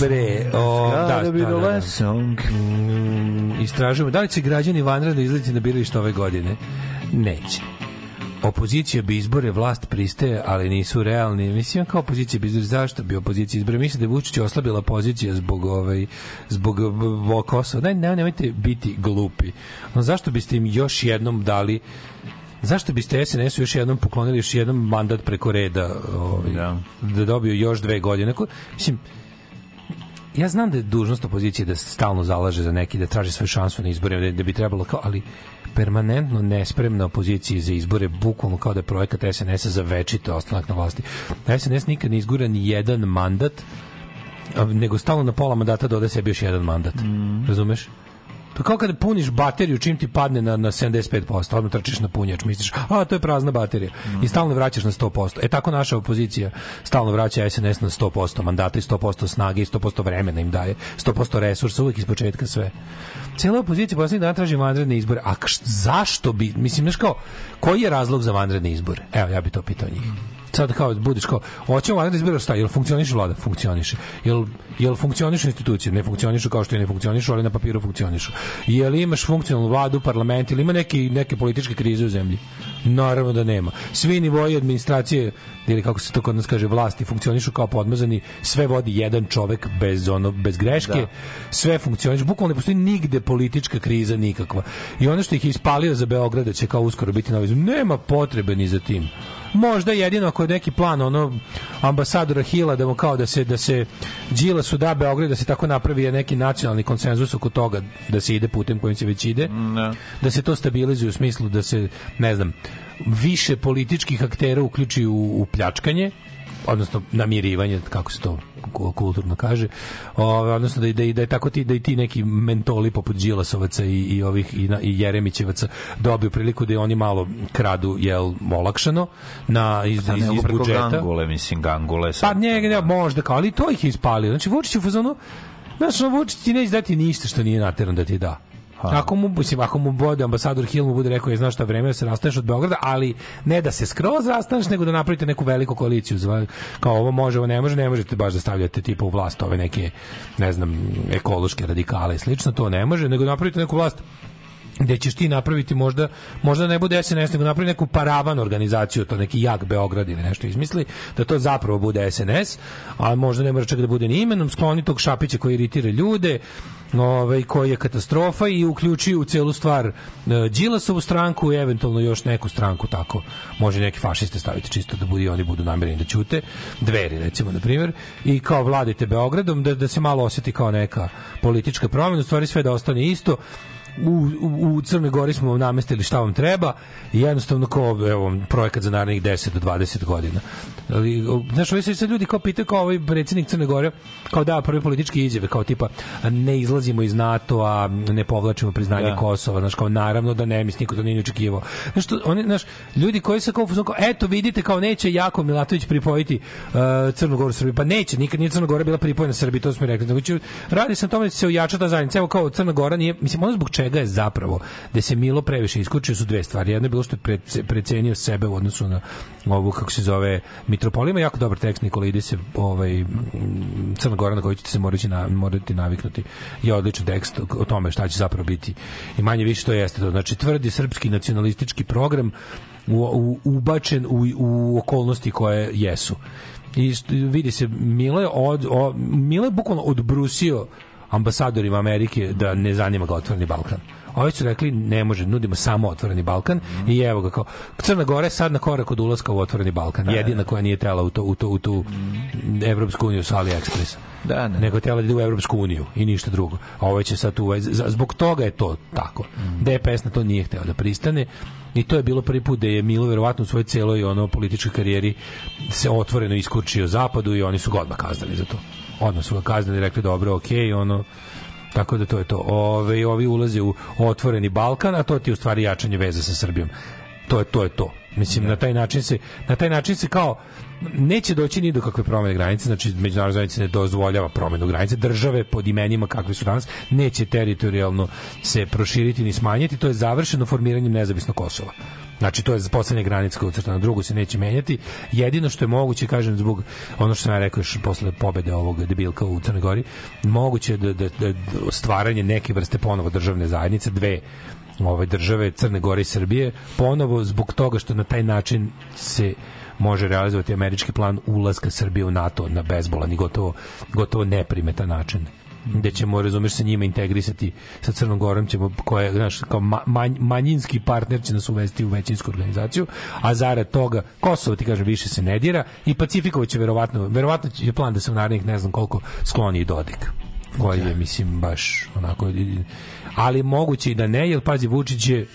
bre, o, da, da, da, da. Song. Mm, istražujemo, da li će građani vanredno izlaziti na biralište ove godine? Neće. Opozicija bi izbore, vlast pristaje, ali nisu realni. Mislim, kao opozicija bi izbore, zašto bi opozicija izbore? Mislim da je Vučić oslabila pozicija zbog, ovaj, zbog Kosova. Daj, ne, nemojte biti glupi. No, zašto biste im još jednom dali Zašto biste SNS-u još jednom poklonili još jedan mandat preko reda ovaj, Da. da dobiju još dve godine? Ko, mislim, ja znam da je dužnost opozicije da stalno zalaže za neki, da traži svoju šansu na izborima, da, da bi trebalo kao, ali permanentno nespremna opozicija za izbore, bukvalno kao da je projekat SNS-a za večito ostanak na vlasti. SNS nikad ne izgura ni jedan mandat, nego stalno na pola mandata doda sebi još jedan mandat. Razumeš? To kao kada puniš bateriju čim ti padne na, na 75%, odmah trčiš na punjač, misliš, a to je prazna baterija. I stalno vraćaš na 100%. E tako naša opozicija stalno vraća SNS na 100% mandata i 100% snage i 100% vremena im daje, 100% resursa, uvek iz početka sve. Cijela opozicija poslednjih dana traži vanredne izbore. A kš- zašto bi, mislim, znaš kao, koji je razlog za vanredne izbore? Evo, ja bih to pitao njih sad kao budeš kao hoćemo vanredne izbore šta jel funkcioniše vlada funkcioniše jel jel funkcionišu institucije ne funkcionišu kao što i ne funkcionišu ali na papiru funkcionišu jel imaš funkcionalnu vladu parlament ili ima neki neke političke krize u zemlji Naravno da nema. Svi nivoji administracije ili kako se to kod nas kaže vlasti funkcionišu kao podmazani, sve vodi jedan čovek bez ono bez greške. Da. Sve funkcioniše, bukvalno ne postoji nigde politička kriza nikakva. I ono što ih je ispalio za Beograd da će kao uskoro biti novi izbori, nema potrebe ni za tim. Možda jedino ako je neki plan ono ambasadora Hila da mu kao da se da se Đilasu da Beograd da se tako napravi neki nacionalni konsenzus oko toga da se ide putem kojim se već ide Da. da se to stabilizuje u smislu da se, ne znam, više političkih aktera uključi u, u pljačkanje, odnosno namirivanje, kako se to ku- kulturno kaže, Ove, odnosno da, da, da je tako ti, da i ti neki mentoli poput Đilasovaca i, i ovih i, na, i Jeremićevaca dobiju priliku da oni malo kradu jel olakšano na iz, Da iz, iz budžeta. Gangule, mislim, Gangule. Pa sad. njega ne, možda kao, ali to ih je ispalio. Znači, Vučić u fazonu, znaš, ono, Vučić ti neće dati ništa što nije nateran da ti da. Ako mu, mislim, ako mu bude ambasador Hill mu bude rekao, je, znaš šta vreme da se rastaneš od Beograda, ali ne da se skroz rastaneš, nego da napravite neku veliku koaliciju. Zva- Kao ovo može, ovo ne može, ne možete baš da stavljate tipa u vlast ove neke, ne znam, ekološke radikale i slično, to ne može, nego napravite neku vlast gde ćeš ti napraviti možda možda ne bude SNS nego napravi neku paravan organizaciju to neki jak Beograd ili nešto izmisli da to zapravo bude SNS a možda ne mora čak da bude ni imenom skloni tog Šapića koji iritira ljude ovaj koji je katastrofa i uključi u celu stvar e, Đilasovu stranku i eventualno još neku stranku tako. Može neki fašiste staviti čisto da budu i oni budu namereni da ćute. Dveri recimo na primjer i kao vladite Beogradom da, da se malo osjeti kao neka politička promjena u stvari sve da ostane isto u, u, u Crnoj Gori smo vam namestili šta vam treba i jednostavno kao evo projekat za narednih 10 do 20 godina. Ali, znaš, ovi se ljudi kao pitaju kao ovaj predsjednik Crne Gore kao da prvi politički izjave kao tipa ne izlazimo iz NATO-a, ne povlačimo priznanje Da. Kosova, znaš kao naravno da ne, mislim niko to nije ni očekivao. Znaš, to, oni, znaš, ljudi koji se kao, kao eto vidite kao neće Jako Milatović pripojiti uh, Crnu Goru Srbiji, pa neće, nikad nije Crna Gora bila pripojena Srbiji, to smo rekli. Će, radi se o tome da se ojača ta zajednica. Evo kao Crna Gora nije, mislim, ono zbog čega je zapravo da se Milo previše iskučio su dve stvari. Jedna je bilo što je prece- precenio sebe u odnosu na ovu, kako se zove, Mitropolija. Ima jako dobar tekst Nikolidise, ovaj, Crna Gora na koju ćete se morati, na, morati naviknuti. Je odličan tekst o, tome šta će zapravo biti. I manje više to jeste to. Znači, tvrdi srpski nacionalistički program u, u, ubačen u, u okolnosti koje jesu. I vidi se, Milo je, od, o, je bukvalno odbrusio ambasadorima Amerike da ne zanima ga otvoreni Balkan. Ovi su rekli ne može, nudimo samo otvoreni Balkan i evo ga kao Crna Gora je sad na korak od ulaska u otvoreni Balkan. Jedina koja nije tela u to u to u tu Evropsku uniju sa AliExpressa. Da, ne. Nego je tela da ide u Evropsku uniju i ništa drugo. A ovo će sad tu za- zbog toga je to tako. DPS na to nije hteo da pristane i to je bilo prvi put da je Milo verovatno u svojoj celoj ono političkoj karijeri se otvoreno iskurčio zapadu i oni su ga odmah kaznili za to. Odmah su ga kaznili rekli dobro, okej, ono tako da to je to. Ove, ovi ulaze u otvoreni Balkan, a to ti je u stvari jačanje veze sa Srbijom. To je to je to. Mislim na taj način se na taj način se kao neće doći ni do kakve promene granice, znači međunarodna zajednica ne dozvoljava promenu granice, države pod imenima kakve su danas neće teritorijalno se proširiti ni smanjiti, to je završeno formiranjem nezavisnog Kosova. Znači to je poslednja granica koja je ucrtana, drugo se neće menjati. Jedino što je moguće, kažem zbog ono što sam ja rekao još posle pobede ovog debilka u Crnoj Gori, moguće je da, da, da stvaranje neke vrste ponovo državne zajednice, dve ove države Crne Gore i Srbije ponovo zbog toga što na taj način se može realizovati američki plan ulaska Srbije u NATO na bezbolan i gotovo, gotovo neprimetan način gde ćemo, razumeš, sa njima integrisati sa Crnom Gorom ćemo, koja znaš, kao ma, manj, manjinski partner će nas uvesti u većinsku organizaciju, a zarad toga Kosovo, ti kažem, više se ne dira i Pacifikovo će verovatno, verovatno je plan da se u narednih ne znam koliko skloni i Dodik koji je, mislim, baš onako ali moguće i da ne, jer pazi, Vučić je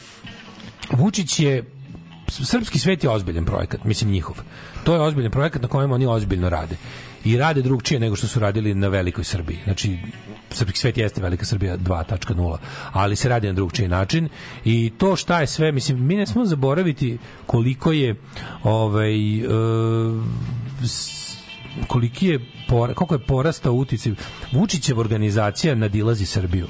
Vučić je srpski svet je ozbiljan projekat, mislim njihov. To je ozbiljan projekat na kojem oni ozbiljno rade. I rade drugčije nego što su radili na velikoj Srbiji. Znači, srpski svet jeste velika Srbija 2.0, ali se radi na drugčiji način i to šta je sve, mislim, mi ne smo zaboraviti koliko je ovaj s- koliki je koliko je porastao uticaj Vučićeva organizacija nadilazi Srbiju.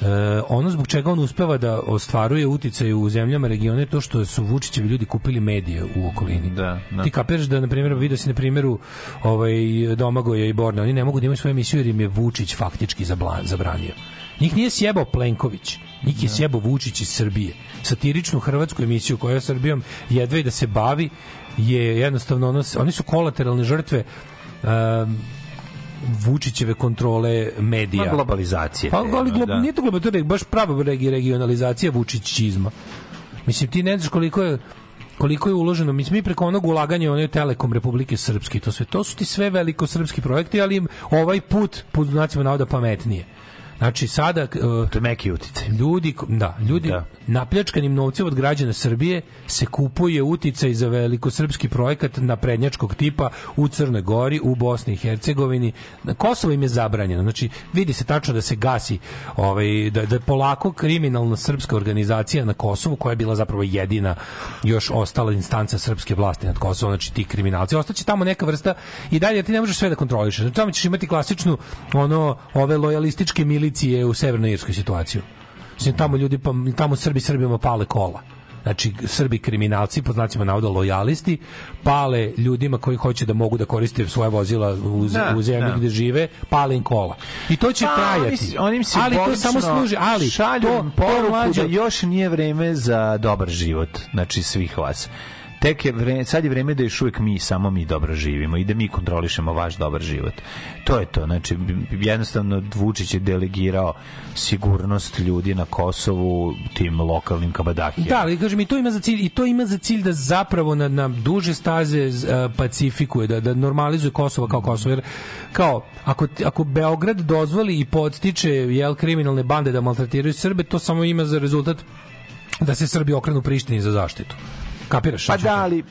E, ono zbog čega on uspeva da ostvaruje uticaj u zemljama regiona je to što su Vučićevi ljudi kupili medije u okolini. Da, da. Ti kapiraš da, na primjer, vidio si na primjeru ovaj, Domagoja i Borne, oni ne mogu da imaju svoju emisiju jer im je Vučić faktički zabranio. Njih nije sjebao Plenković, njih je sjebao Vučić iz Srbije. Satiričnu hrvatsku emisiju koja Srbijom jedva i da se bavi je jednostavno ono, oni su kolateralne žrtve um, Vučićeve kontrole medija. Ma, globalizacije Pa, ali no, glo, da. nije to globalizacija, to je baš prava regi, regionalizacija Vučićizma. Mislim, ti ne znaš koliko je koliko je uloženo, mislim, mi preko onog ulaganja u onaj Telekom Republike Srpske, to sve, to su ti sve veliko srpski projekti, ali ovaj put, pod znacima navoda, pametnije. Znači, sada... Uh, to je meki uticaj. Ljudi, da, ljudi Da. napljačkanim novcem od građana Srbije se kupuje uticaj za velikosrpski projekat naprednjačkog tipa u Crnoj Gori, u Bosni i Hercegovini. Na Kosovo im je zabranjeno. Znači, vidi se tačno da se gasi ovaj, da, da polako kriminalna srpska organizacija na Kosovu, koja je bila zapravo jedina još ostala instanca srpske vlasti nad Kosovom, znači ti kriminalci. Ostaće tamo neka vrsta i dalje ti ne možeš sve da kontrolišeš. Znači, tamo ćeš imati klasičnu ono, ove lojalističke milicije u Severnoj Irskoj situaciju. Mislim, tamo ljudi, pa, tamo Srbi Srbima pale kola. Znači, Srbi kriminalci, po znacima navoda lojalisti, pale ljudima koji hoće da mogu da koriste svoje vozila u, Da, u zemlji da. gde žive, pale im kola. I to će Pa, trajati. oni- Oni ali to samo služi, ali šalju to, to poruku mlađo, da još nije vreme za dobar život, znači svih vas. Tek je vreme, sad je vreme da još uvijek mi, samo mi dobro živimo i da mi kontrolišemo vaš dobar život. To je to, znači jednostavno Vučić je delegirao sigurnost ljudi na Kosovu tim lokalnim kabadahijama. Da, ali kažem i to ima za cilj i to ima za cilj da zapravo na, na duže staze a, pacifikuje, da da normalizuje Kosovo kao Kosovo jer kao ako ako Beograd dozvoli i podstiče jel kriminalne bande da maltretiraju Srbe, to samo ima za rezultat da se Srbi okrenu Prištini za zaštitu. Kapiraš? Pa da, ali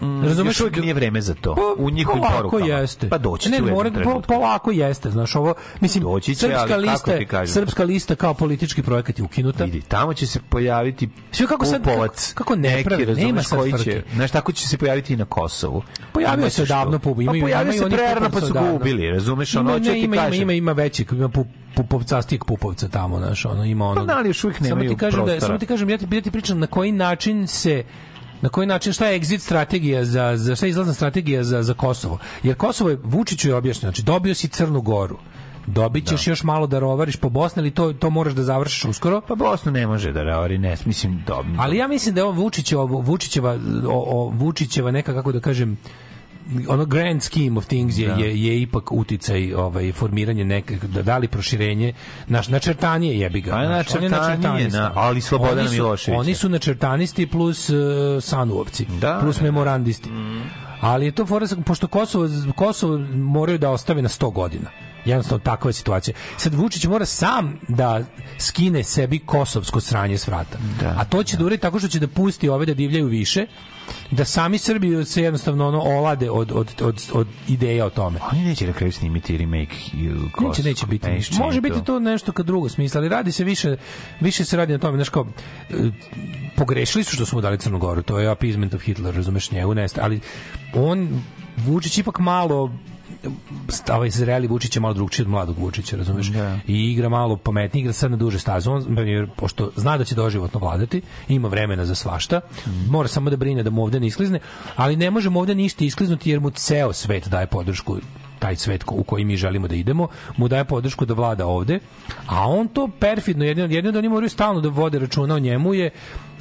mm, Razumeš? uvijek nije vreme za to. Pa, u njihovim porukama. jeste. Pa doći ne, će u jednom mora, po, polako jeste, znaš, ovo, mislim, Doći će, srpska, ali lista, srpska lista kao politički projekat je ukinuta. Vidi, tamo će se pojaviti Sve kako sad- pupovac, kako- kako ne neki, pravi, nema sad koji će, znaš, tako će se pojaviti i na Kosovu. Pojavio se davno Pup, imaju- pa pojavio se prerano pa su ga ubili, razumeš, ono, ne, ima, ima, ima, većeg, ima pu, pupovcastijeg pupovca tamo, znaš, ono, ima ono. Pa da, ali još uvijek samo nemaju ti kažem da, prostora. samo ti kažem, ja ti, ja ti pričam na koji način se na koji način šta je exit strategija za za šta je izlazna strategija za za Kosovo? Jer Kosovo je Vučiću je objašnjeno znači dobio si Crnu Goru dobit ćeš još malo da rovariš po Bosni ali to to moraš da završiš uskoro. Pa Bosnu ne može da ravari, ne, mislim, da, ali ja mislim da je ovo Vučićeva, Vučićeva, o, o, Vučićeva neka, kako da kažem, ono grand scheme of things je, Da. je, je ipak uticaj ovaj, formiranje neke, da dali proširenje, naš, načrtanje jebi ga. Pa načrtanje je, načrtanista. na- ali su- Miloševića. Oni su načrtanisti plus uh, sanuovci, Da, plus da, da. memorandisti. Ali je to fora, pošto Kosovo, Kosovo moraju da ostave na 100 godina. Jednostavno takva je situacija. Sad Vučić mora sam da skine sebi kosovsko sranje s vrata. Da, A to će da uredi tako što će da pusti ove da divljaju više, da sami Srbi se jednostavno ono olade od, od, od, od ideja o tome. Oni neće na kraju snimiti remake ili Kosovo. Neće, neće biti ništa. neće Može biti to nešto kad drugo smisla, ali radi se više, više se radi na tome, znaš kao, e, pogrešili su što su mu dali Crnu Goru, to je appeasement of Hitler, razumeš njegu, neste, ali on, Vučić ipak malo ovaj zreli Vučić je malo drugčiji od mladog Vučića, razumeš? I igra malo pametnije, igra sad na duže staze. On, jer, pošto zna da će doživotno vladati, ima vremena za svašta, mora samo da brine da mu ovde ne isklizne, ali ne može mu ovde ništa iskliznuti jer mu ceo svet daje podršku taj svet u koji mi želimo da idemo, mu daje podršku da vlada ovde, a on to perfidno, jedino, jedino da oni moraju stalno da vode računa o njemu je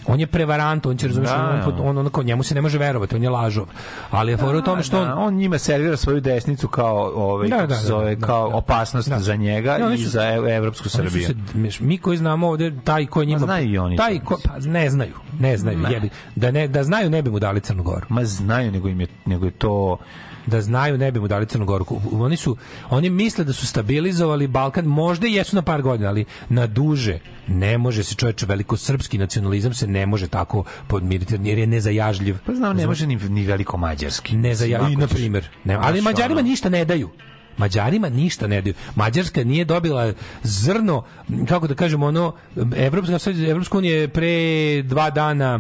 on je prevarant, on će razumjeti, Da. on, on, onako, njemu se ne može verovati, on je lažov. Ali je fora u tome što on, Da, on njima servira svoju desnicu kao ovaj Da, da, da, zove da, kao da. opasnost Da. za njega Da, i su- za evropsku Srbiju. se- mi koji znamo ovde, taj ko njima... znaju i oni taj ko, pa ne znaju, ne znaju, Ne. jebi. Da, ne, da znaju ne bi mu dali Crnu Goru. Ma znaju, nego im je, nego je to da znaju ne bi mu dali Crnu Goru. Oni su oni misle da su stabilizovali Balkan, možda i jesu na par godina, ali na duže ne može se čoveče veliko srpski nacionalizam se ne može tako podmiriti jer je nezajažljiv. Pa znam, ne može ni, ni veliko mađarski. Ne za Mislim, i ako na primjer. Ne, ali Mađarima ono- ništa ne daju. Mađarima ništa ne daju. Mađarska nije dobila zrno, kako da kažemo, ono, Evropska, Evropska unija je pre dva dana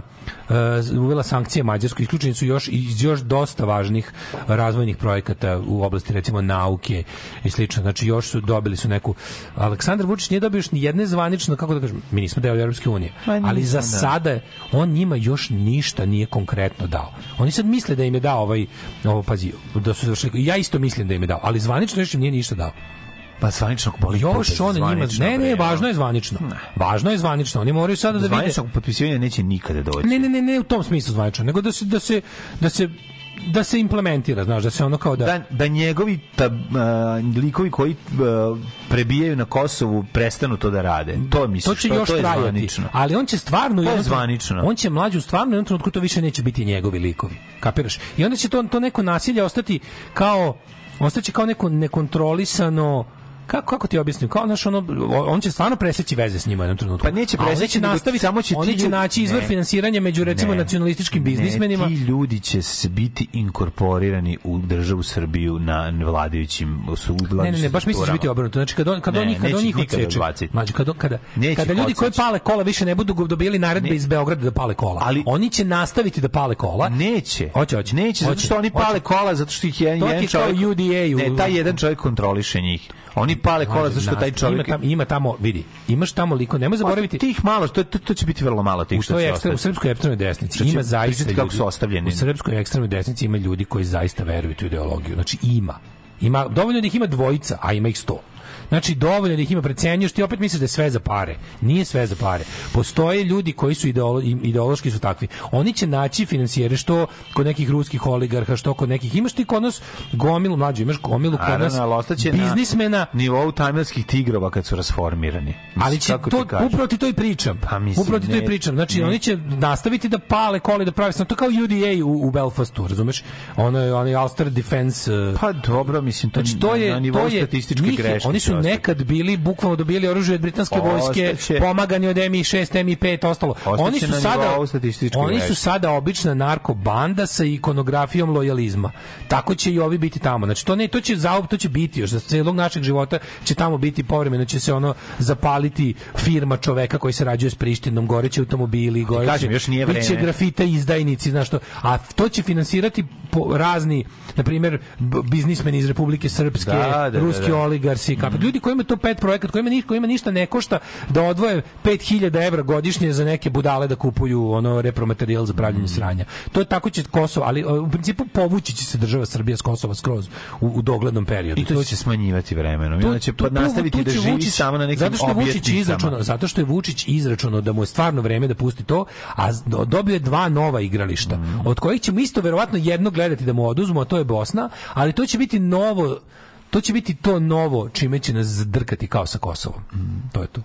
uh, uvela sankcije Mađarskoj, isključeni su još iz još dosta važnih razvojnih projekata u oblasti recimo nauke i slično. Znači još su dobili su neku Aleksandar Vučić nije dobio još ni jedne zvanično, kako da kažem, mi nismo deo Evropske unije, nismo, ali za da. sada on njima još ništa nije konkretno dao. Oni sad misle da im je dao ovaj ovo pazi, da su završili. Ja isto mislim da im je dao, ali zvanično još im nije ništa dao. Pa zvanično boli Još on njima, zvanično, ne, ne, važno je zvanično. Važno je zvanično. Oni moraju sada da vide. Zvaničnog potpisivanja neće nikada doći. Ne, ne, ne, ne u tom smislu zvanično, nego da se da se da se da se implementira, znaš, da se ono kao da da, da njegovi ta, a, likovi koji a, prebijaju na Kosovu prestanu to da rade. To misliš, to će to, još to je trajati. zvanično. Ali on će stvarno To je zvanično. On će mlađu stvarno jednom trenutku to više neće biti njegovi likovi. Kapiraš? I onda će to to neko nasilje ostati kao ostaće kao neko nekontrolisano kako, kako ti objasnim? Kao naš ono, on će stvarno preseći veze s njima u jednom trenutku. Pa neće oni preseći, će nastaviti, samo će ti oni će ljudi- naći izvor Ne. finansiranja među recimo Ne. nacionalističkim biznismenima. Ti ljudi će se biti inkorporirani u državu Srbiju na vladajućim su Ne, ne, ne, baš mislim da biti obrnuto. Znači kad on kad Ne, on kad neće on ih njih nikada odseče. odbaciti. Znači kad kada kada ljudi koji pale kola više ne budu dobili naredbe iz Beograda da pale kola. Ali oni će nastaviti da pale kola. Neće. Hoće, hoće. Neće, zato Hoće, što oni hoće. pale kola, zato što ih jedan, jedan čovjek... UDA-u. Ne, taj jedan čovjek kontroliše njih. Oni pale kola zato što taj čovjek... ima tamo, ima tamo vidi, imaš tamo liko, nemoj zaboraviti. Tih malo, to, to, to će biti vrlo malo tih što toj će ekstra, u srpskoj ekstremnoj desnici Što ima zaista pričati kako ljudi- su ostavljeni. U srpskoj ekstremnoj desnici ima ljudi koji zaista veruju u tu ideologiju. Znači ima. Ima dovoljno da ih ima dvojica, a ima ih sto. Znači dovoljno da ih ima precenjuješ ti opet misliš da je sve za pare. Nije sve za pare. Postoje ljudi koji su ideolo, ideološki su takvi. Oni će naći finansijere što kod nekih ruskih oligarha, što kod nekih imaš ti kod nas gomilu mlađu, imaš gomilu kod nas biznismena na nivou tajmerskih tigrova kad su rasformirani. Mislim, Ali će to, ti upravo ti to i pričam. Pa mislim, upravo ti to i pričam. Znači, ne. oni će nastaviti da pale kole, da pravi. To kao UDA u, u Belfastu, razumeš? Ono je onaj Ulster Defense... Pa dobro, mislim, to, Znači, to je, na nivou to je, statističke njih greške. Oni su. Nekad bili, bukvalno dobili oružje od britanske vojske, pomagani od MI6, MI5, ostalo. Oni su sada, oni su sada obična narkobanda sa ikonografijom lojalizma. Tako će i ovi biti tamo. Znači, to, ne, to će zaop, to će biti još za celog našeg života će tamo biti povremeno će se ono zapaliti firma čoveka koji se rađuje s Prištinom, goreće automobili, goreće, kažem, još nije biće vreme. grafita izdajnici, znaš što, a to će finansirati po, razni, na primjer, biznismeni iz Republike Srpske, Da, da, da, ruski da. oligarsi, kap, ljudi koji imaju to pet projekat, kojima, ni, kojima ništa ne košta da odvoje 5000 evra godišnje za neke budale da kupuju ono repromaterijal za Mm. pravljenje sranja. To je tako će Kosovo, ali u principu povući će se država Srbija s Kosova skroz u, u doglednom periodu. I to će se smanjivati vremenom. I To- onda će to- to- nastaviti to da će živi Vučić- samo na nekim zato što Vučić izračunao, zato što je Vučić izračunao da mu je stvarno vreme da pusti to, a dobio je dva nova igrališta, Mm. od kojih ćemo isto verovatno jedno gledati da mu oduzmu, a to je Bosna, ali to će biti novo to će biti to novo čime će nas zadrkati kao sa Kosovom. Mm. To je to.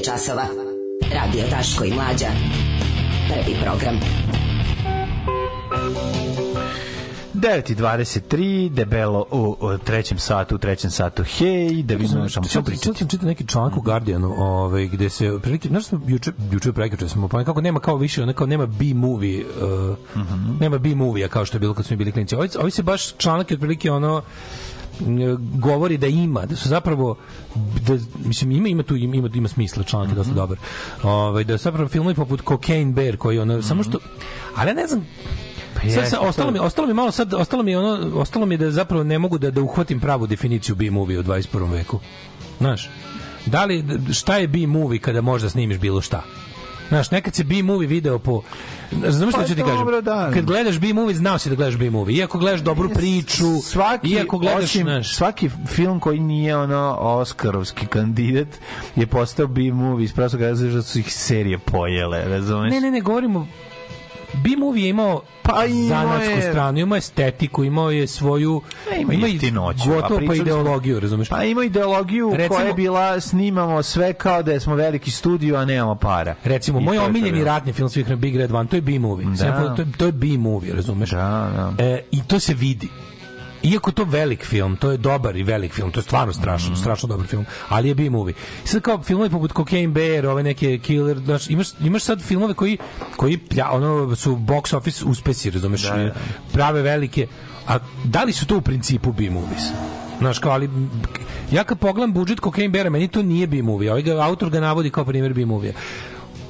Je časova. Radio Daško i Mlađa. Prvi program. 9.23, debelo u, u trećem satu, u trećem satu, hej, da vidimo što ćemo pričati. Sad sam čitao neki članak u Guardianu, ovaj, gde se, prilike, znaš smo juče, juče prekjuče smo, pa kako nema kao više, onako nema B-movie, uh, nema B-movie-a kao što je bilo kad smo bili klinici. Ovi, ovi se baš članak je otprilike ono, govori da ima, da su zapravo da mislim ima ima tu ima ima, smisla članak je dosta dobar. Ovaj da zapravo filmovi poput Cocaine Bear koji ono samo što ali ja ne znam Sad, jeste, sad, ostalo mi ostalo mi malo sad ostalo mi ono ostalo mi da zapravo ne mogu da da uhvatim pravu definiciju B-movie u 21. veku. Znaš, da li šta je B-movie kada možda snimiš bilo šta? Znaš, nekad se B-movie video po... Znaš što Pa ću ti kažem? da. Kad gledaš B-movie, znao si da gledaš B-movie. Iako gledaš dobru priču, svaki, iako gledaš... osim, znaš, svaki film koji nije ono Oskarovski kandidat je postao B-movie iz prostog razloga što su ih serije pojele, razumeš? Ne, ne, ne, govorimo B-movie je imao Pa zanatsku je- stranu, imao estetiku, imao je svoju ima, ima i jeftinoću, gotovo pa ideologiju, razumeš? Pa ima ideologiju Recimo- koja je bila snimamo sve kao da smo veliki studio, a nemamo para. Recimo, I moj omiljeni ratni film svih Big Red One, to je B-movie. Da. To je, to je B-movie, razumeš? Da, da. E, I to se vidi. Iako to velik film, to je dobar i velik film, to je stvarno strašno, Mhm. strašno dobar film, ali je B-movie. Sad kao filmovi poput Cocaine Bear, ove neke Killer, znaš, imaš, imaš sad filmove koji, koji plja, ono, su box office uspesi, razumeš, Da, da. prave velike, a da li su to u principu B-movies? Znaš, kao, ali ja kad pogledam budžet Cocaine Beara, meni to nije B-movie, ovaj ga, autor ga navodi kao primjer B-movie.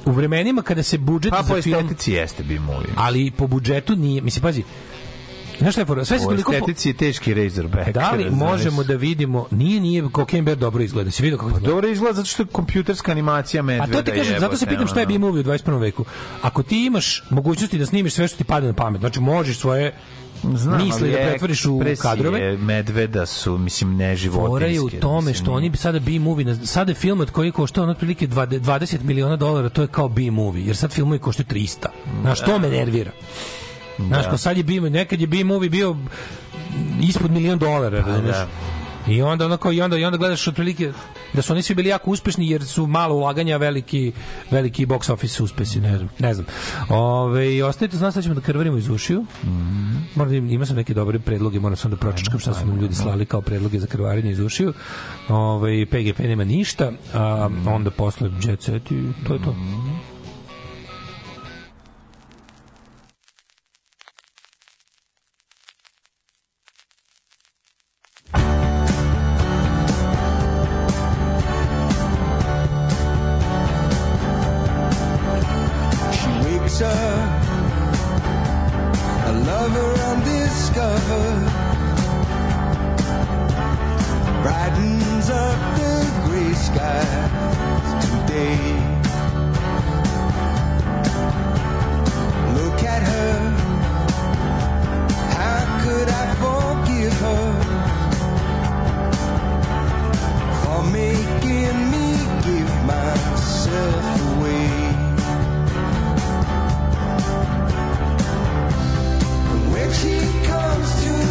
U vremenima kada se budžet Pa po za film estetici jeste B-movie. ali po budžetu nije, mislim, pazi, Znaš šta je fora? Sve se toliko... estetici je teški Razorback. Da li možemo da vidimo, nije, nije, Cocaine Bear dobro izgleda, si vidio kako izgleda? Dobro izgleda zato što je kompjuterska animacija A medveda. to ti kažem, zato se pitam šta je. B-movie u 21. veku. Ako ti imaš mogućnosti da snimiš sve što ti pada na pamet, znači možeš svoje Znam, misli da pretvoriš u kadrove, medveda su, mislim, ne životinske. Fora je u tome mislim, što oni bi sada B-movie, sada je film od koji košta ono otprilike 20 20 miliona dolara, to je kao B-movie, jer sad filmovi koštaju 300. Znaš, to me nervira. Znaš, kao sad je B, nekad je B-movie bio ispod milion dolara, razumeš? da. I onda onako i onda i onda gledaš otprilike da su oni svi bili jako uspešni jer su malo ulaganja, veliki veliki box office uspesi, ne znam. Ne znam. Ove, i ostavite znaš sad ćemo da krvarimo iz ušiju. Moram da im- ima sam neke dobre predloge, moram sam da pročačkam šta su nam ljudi slali kao predloge za krvarenje iz ušiju. Ove, PGP nema ništa, a onda posle Jet Set i to je to. She wakes a lover undiscovered, brightens up the gray skies today. Look at her, how could I forgive her for making me give myself away? When she comes to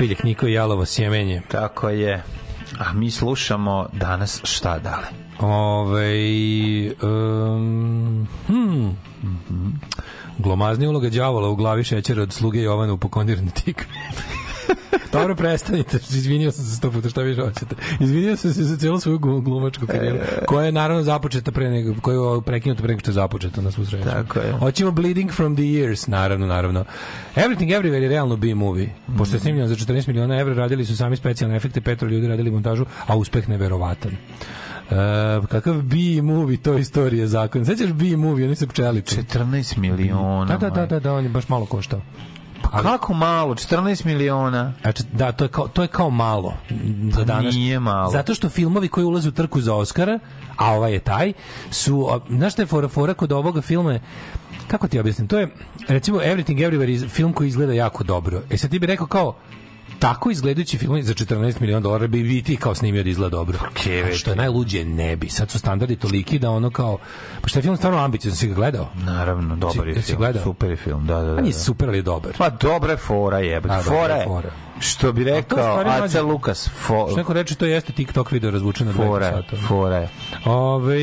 špiljak Niko i Jalovo sjemenje. Tako je. A mi slušamo danas šta dale. Ove, um, hmm. Mm -hmm. Glomazni uloga đavola u glavi šećera od sluge Jovana u pokondirni tikvi. Dobro, prestanite. Izvinio sam se sto puta, šta više hoćete. Izvinio sam se za cijelu svoju glu- glumačku karijeru, koja je naravno započeta pre nego, koja je prekinuta pre nego što je započeta na svu sreću. Tako je. Hoćemo Bleeding from the Years, naravno, naravno. Everything Everywhere je realno B-movie. Pošto je snimljeno za 14 miliona evra, radili su sami specijalne efekte, petro ljudi radili montažu, a uspeh neverovatan. Uh, kakav B-movie, to istorije zakon. Sećaš B-movie, oni se pčelice. 14 miliona. Da, da, da, da, da, on je baš malo koštao. Pa kako malo? 14 miliona. Znači, da, to je kao, to je kao malo za danas. nije malo. Zato što filmovi koji ulaze u trku za Oscara, a ovaj je taj, su, znaš šta je fora, fora kod ovoga filma je, kako ti objasnim, to je, recimo, Everything Everywhere je film koji izgleda jako dobro. E sad ti bi rekao kao, tako izgledajući film za 14 miliona dolara bi vi ti kao snimio da izgleda dobro. A što je najluđe ne bi. Sad su standardi toliki da ono kao pa što je film stvarno ambiciozan, si ga gledao? Naravno, dobar je Jesi film. gledao? Super je film, da, da, da. A nije da. super, ali je dobar. Pa dobra je fora je. Da, dobra Fora je. fora. Što bi rekao Aca Lukas, fo, Što neko reče, to jeste TikTok video razvučen na fora je, 2 sata. fora je. Ove,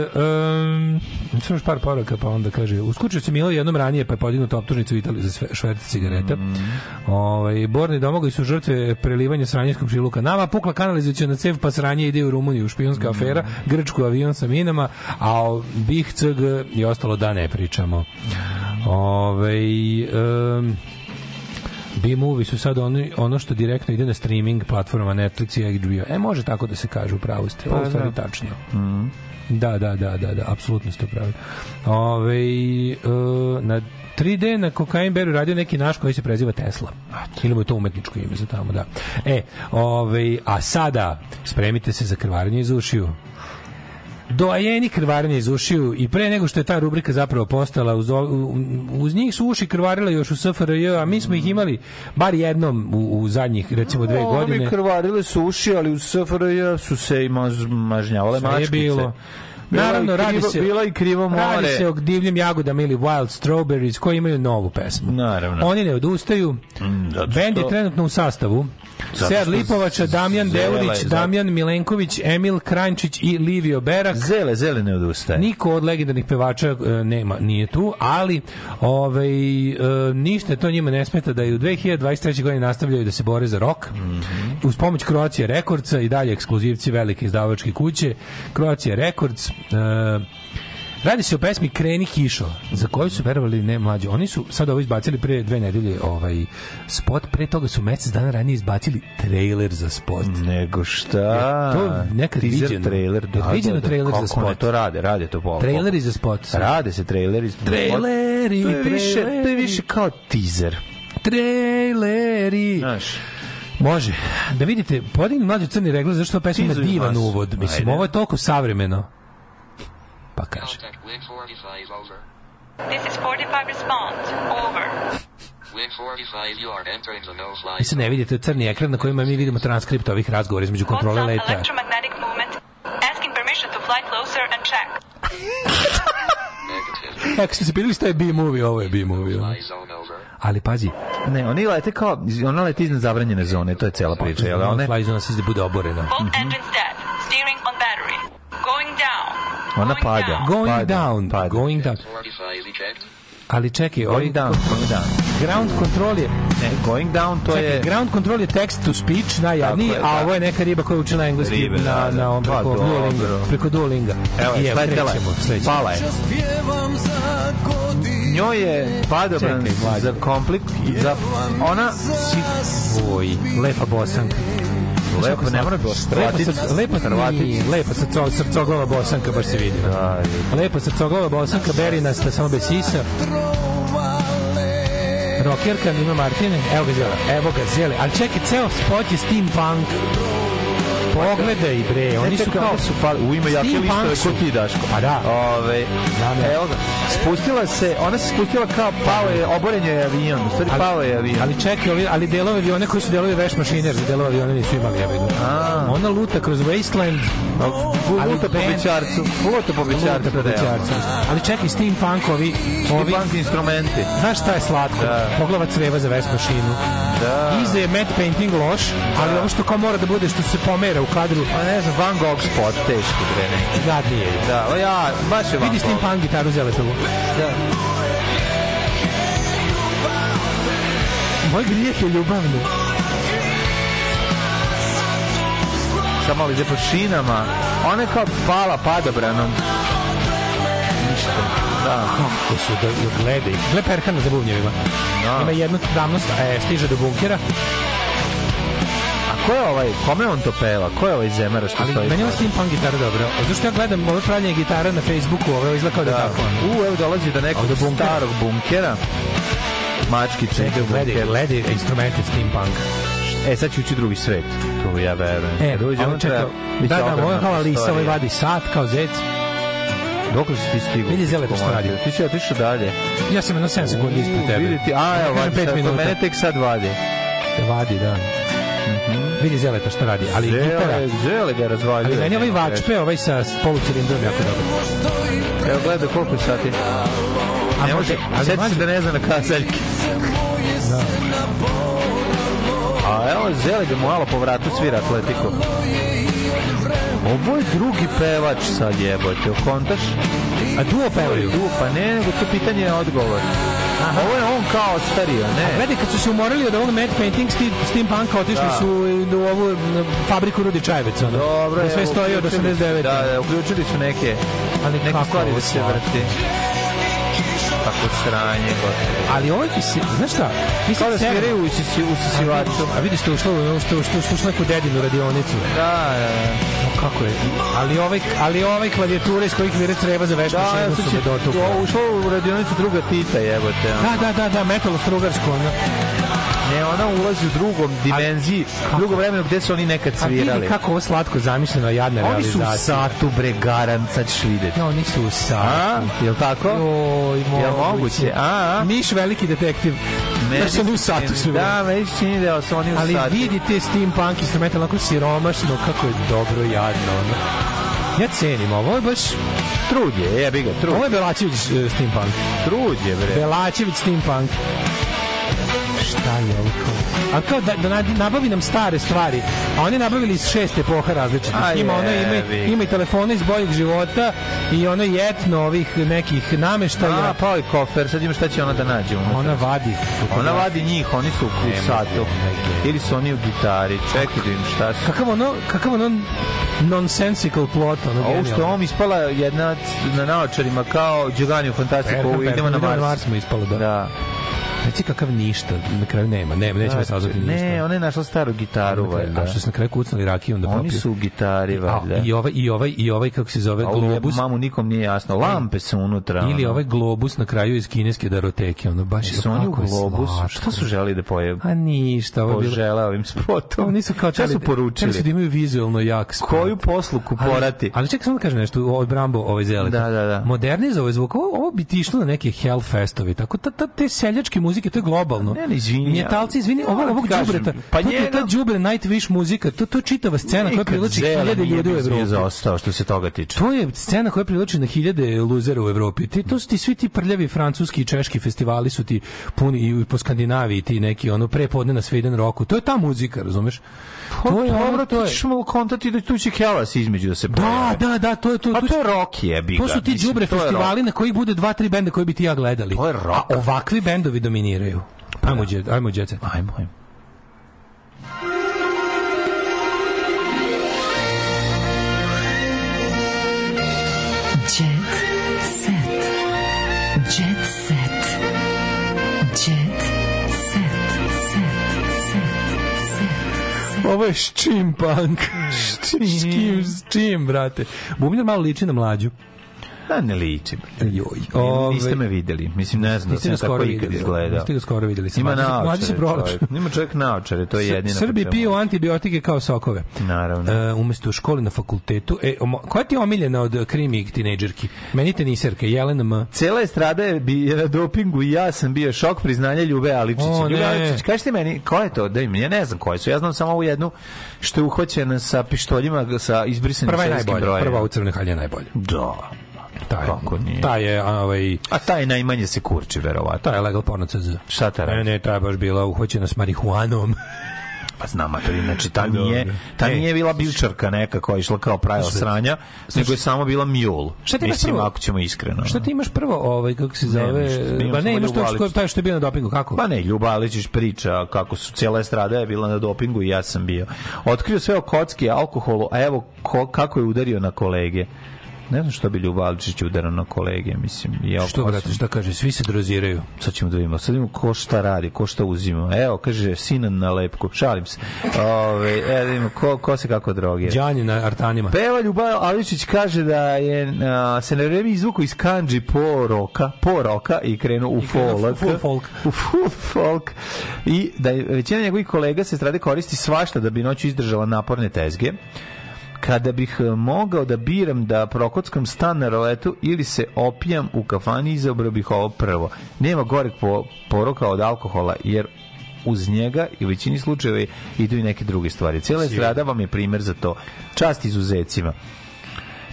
um, samo još par poruka, pa onda kaže, uskučio se Milo jednom ranije, pa je podignuta optužnica u Italiji za šverc cigareta. Ove, Borni domogli su žrtve prelivanja sranjskog šiluka. Nama pukla kanalizacijona cev, pa sranje ide u Rumuniju, špijunska afera, Grčku avion sa minama, a o BiH, CG i ostalo da ne pričamo. Ove, um, B-movie su sad ono, ono što direktno ide na streaming platformama Netflix i HBO. E, može tako da se kaže, u pravu ste. Ovo u stvari tačno. Da, da, da, da, da, apsolutno ste u pravu. Ove, e, na 3D na kokain beru radio neki naš koji se preziva Tesla. Ili mu je to umetničko ime za tamo, da. E, ove, a sada spremite se za krvarenje iz ušiju doajeni krvarenje iz ušiju i pre nego što je ta rubrika zapravo postala uz, uz njih su uši krvarile još u SFRJ a mi smo ih imali bar jednom u, u zadnjih recimo dve Ono godine mi krvarile su uši, ali u SFRJ su se i maz, mažnjavale Sve je mačkice. bilo. Bila Naravno, i radi krivo- se, Bila i krivo more. Radi se o divljim jagodama ili Wild Strawberries koji imaju novu pesmu. Naravno. Oni ne odustaju. zato Bend je trenutno u sastavu. Sead Lipovača, Damjan Zele, Deurić, zato- Damjan Milenković, Emil Krančić i Livio Berak. Zele, zele ne odustaje. Niko od legendarnih pevača e, nema, nije tu, ali ovaj, e, ništa to njima ne smeta da i u 2023. godini nastavljaju da se bore za rok. Uz pomoć Croatia Recordsa i dalje ekskluzivci velike izdavačke kuće. Croatia Records e, Radi se o pesmi Kreni kišo, za koju su verovali ne mlađi. Oni su sad ovo izbacili pre dve nedelje ovaj spot, pre toga su mesec dana ranije izbacili trailer za spot. Nego šta? Je to nekad Teaser viđeno? trailer, Je da, viđeno da, da. trailer za Kako spot? to rade, rade to po. Traileri za spot. su. Rade se traileri. Traileri, to je više, to je više kao teaser. Traileri. Znaš, Može. Da vidite, podigni mlađu crni regler, zašto ova pesma ima divan uvod. Mislim, Ajde. ovo je toliko savremeno. Pa kaže. Wing 45 over. This is 45 response. Over. Wing 45, you are entering the no-fly I sad ne vidite crni ekran na kojima mi vidimo transkript ovih razgovora između kontrole leta. electromagnetic movement. Asking permission to fly closer and check. Negative. Ako ste se pitali šta je B-movie, ovo je B-movie. Ali pazi, ne, oni lete kao, ona leti iznad zabranjene zone, to je cela priča, jel? ona One, fly zona se da bude oborena. Both engines dead. Ona Going pada. down. Going pada, down, pada. going down. 45 eject. Ali čekaj, ovaj Going down, going down. ground control je Ne, going down to Čekaj, je... ground control je text to speech najjadniji, je, a da. ovo je neka riba koja uči na engleski Ribe, na, da, da. na on Pa, preko dobro. Duolinga. Preko Duolinga. Evo je, I sletela je. Pala je. Njoj je padobran za komplik, za... Ona... Oj, lepa bosanka. Lepo, ne mora Lepa, src, lepa, nije, lepa srco, srcoglava bosanka, baš se vidi. Da, Lepa srcoglava bosanka, berinasta, samo bez sisa. Rokerka Nima Martine, evo ga zele, evo ga zele. Ali čekaj, ceo spot je steampunk. Pogledaj bre, oni su kao... su pali, u ime jake su. ko ti Daško. Pa da. Ove, da. evo ga, spustila se, ona se spustila kao pao je, oboren je avion, u stvari pao je avion. Ali čekaj, ovi, ali delove avione koji su delovi veš mašine, za delove avione nisu imali, vidim. Ona luta kroz wasteland, Luta po bećarcu. Luta po bećarcu. Luta po bećarcu. Ali čekaj, steampunk ovi... Steampunk instrumenti. Znaš šta je slatko? Da. Poglava creva za vespa šinu. Da. Iza je matte painting loš, ali ovo što kao mora da bude što se pomera u kadru. Pa ne znam, Van Gogh spot, teški bre. Gadnije je. Da, o ja, baš je Van Vidi Gogh. steampunk gitaru zeletovu. Da. Moj grijeh je ljubavni. Samo ali ide po šinama. Ona je kao pala padobranom. Ništa. Da. Kako su da gledaj. Gle Perhana za bubnjevima. Da. Ima jednu damnost, e, stiže do bunkera. A ko je ovaj, kome on to peva? Ko je ovaj zemara što Ali stoji? meni je ova steampunk gitara dobro. Zašto ja gledam ovo pravljanje gitara na Facebooku, ovo izgleda kao da, je Da. tako. U, evo dolazi do nekog bunkera. starog bunkera. Mačkice. Čekaj, gledaj, gledaj instrumente steampunk. E, sad će ući drugi svet. To ja verujem. E, ovo čekaj, bit će da, da, ovo je kao Alisa, ovaj vadi sat, kao zec. Dokle si ti stigao? Vidi Zeleta što radi. Ti si otišao dalje. Ja sam jedno 7 sekundi ispred tebe. Vidi ti, a evo, Ja kažem vadi pet sad, kod minuta. mene tek sad vadi. Te vadi, da. Vidi Zeleta šta radi, ali gitara. Zele, zele ga razvaljuje. Ali meni ovaj vačpe, ovaj sa polucilindrom jako dobro. Evo gledaj koliko je sati. A Ne može, ali sjeti se da ne zna na kazaljke. Da. A evo Zele ga malo po vratu svira atletiku. Ovo je drugi pevač sad jebote, kontaš? A duo pevaju? Duo, pa ne, nego to pitanje je odgovor. Ovo je on kao ostario, ne? Gledaj, kad su se umorili od ovog matte painting steampunka, otišli Da. su u ovu fabriku Rudi Čajevec. Ono. Dobro, Da sve evo, stoji od uključili su- 89. Da, da, uključili su neke, Ali neke stvari da se vrti. Kako sranje, gotovo. Ali ovo ti se, znaš šta? Mi Kao da sviraju u usisi- usisivaču. A vidiš što ušlo, što, što, što, ušlo neku dedinu radionicu. Da, da, da. Kako je? Ali ovaj, ali ovaj klavijatura iz kojih vire treba za vešku Da, šinu su me dotukle. to ušlo u radionicu druga Tita, jebote. Da, da, da, da, metalo-strugarsko. Ono. Ne, ona ulazi u drugom dimenziji, drugo vremenu gde su oni nekad A vidi svirali. kako ovo slatko zamišljeno, jadna Oni su u realizacija. satu, bre, garant, sad ćeš vidjeti. No, oni su u A? satu. Jel tako? Oj, Jel moguće? A? Miš veliki detektiv. Se oni u satu su. Da, meni se čini da su oni u Ali satu. vidi te steampunk instrumente, onako siromašno, kako je dobro, jadno. Ja cenim ovo, je baš... Trud je, jebi ga, trud. Ovo je Belačević e, steampunk. Trud je, bre. Belačević steampunk. Šta je ovo kao? A kao da, da nabavi nam stare stvari, a oni nabavili iz šest epoha različitih. Ima ono ima, ima i telefone iz boljeg života i ono jetno ovih nekih nameštaja. A, pao je kofer, sad ima šta će ona da nađe unutra. Ona vadi. Ona vadi njih, oni su u satu. Ili su oni u gitari. Čekaj da im šta su. Kakav ono, kakav ono nonsensical plot, ono A Ovo što ovom ispala jedna na naočarima kao Đugani u Fantastiku, idemo na Perhan, Mars. smo ispalo, da. Da. Reci kakav ništa, na kraju nema, nema, nećemo Znači, saznati ništa. Ne, ona je našla staru gitaru, Na kraju- valjda. A što se na kraju kucnuli rakijom da Oni popiju. su u gitari, A, valjda. I ovaj, i ovaj, i ovaj, kako se zove, A ovo globus. mamu nikom nije jasno. Lampe su unutra. Ili ono. ovaj globus na kraju iz kineske daroteke, ono baš je Su oni u kako slatko. Šta su želi da poje? A ništa, ovo je bilo... Ovim spotom. Oni su kao Šta su čeli- poručili? čeli su da imaju vizualno jak spot. Koju posluku Ali- porati? Ali čekaj samo da kažem nešto od Brambo ovaj zelet. Da, da, da. Modernizovao je zvuk. Ovo, ovo bi ti išlo na neke Hellfestovi. Tako ta, ta, te seljačke muzike, to je globalno. Ne, ne, izvini, Metalci, izvini, ovo, ovog đubreta. pa to je ta đubre Nightwish muzika. To, to je čitava scena koja privlači hiljade ljudi u Evropi. zaostao što se toga tiče. To je scena koja privlači na hiljade luzera u Evropi. Ti, to su ti svi ti prljavi francuski i češki festivali su ti puni i po Skandinaviji ti neki ono prepodne na Sweden Rocku. To je ta muzika, razumeš? To je dobro, to to je. malo kontati da tu će Hellas između da se Da, pojavi. da, da, to je to. Pa to, to je rock jebi To ga, su ti đubre to je festivali na koji bude dva, tri benda koji bi ti ja gledali. To je rock. A ovakvi bendovi dominiraju. Ajmo, dje- ajmo, djece. Ajmo, ajmo. Jet set. Jet set. Jet set. Set. Set. Set. Ovo je steampunk. S kim, s čim, brate? Bubnjar malo liči na mlađu. A ne liči. Joj. Ove... Niste me videli. Mislim, ne znam da Niste sam tako ikad videli. izgledao. Niste ga skoro videli. Ima naočare. se čovjek. Ima čovjek naočare, to je jedino. Srbi piju antibiotike kao sokove. Naravno. E, umesto u školi na fakultetu. E, omo- koja ti je omiljena od krimi tinejdžerki? Meni teniserke, Jelena M. Cela estrada je bi je na dopingu i ja sam bio šok priznanja Ljube Aličića. O, Ljube. Aličić, kažete meni, ko je to? Da im, ja ne znam koje su. Ja znam samo ovu jednu što je uhvaćena sa pištoljima sa izbrisanim Prva je najbolja. brojem. Prva u crvenoj halji je najbolja. Da. Ta je, Kako nije? Ta je, ovaj, A taj najmanje se kurči, verovatno. ta je legal porno CZ. Šta ta Ne, ne, ta je baš bila uhvaćena s marihuanom. Pa znam, a to je, znači, ta nije, ta E. nije bila bilčarka neka koja je išla kao pravila sranja, nego je samo bila mjul. Šta ti imaš Mislim, prvo? ako ćemo iskreno. Šta ti imaš prvo, ovaj, kako se zove? ništa. Imam Ba ne, samo imaš to što, taj što je bio na dopingu, kako? Pa ne, Ljuba Aličić priča kako su cijela estrada je bila na dopingu i ja sam bio. Otkrio sve o kocki alkoholu, a evo ko, kako je udario na kolege. Ne znam što bi Ljuba Aličić udarao na kolege, mislim. Ja, Što, brate, šta kaže? Svi se droziraju. Sad ćemo da vidimo. Sad vidimo ko šta radi, ko šta uzima. Evo, kaže, sinan na lepku. Šalim se. Ove, evo da vidimo ko, ko se kako drogira. Đanje na artanima. Peva Ljuba Aličić kaže da je a, se na vreme izvuku iz kanđi po roka, po roka i krenuo u folk. u full folk. U full folk. I da je većina njegovih kolega se strade koristi svašta da bi noću izdržala naporne tezge. Kada bih e, mogao da biram da prokockam stan na roletu ili se opijam u kafani, izabrao bih ovo prvo. Nema goreg po, poroka od alkohola, jer uz njega i u većini slučajeva idu i neke druge stvari. Cijela estrada vam je primer za to. Čast izuzecima.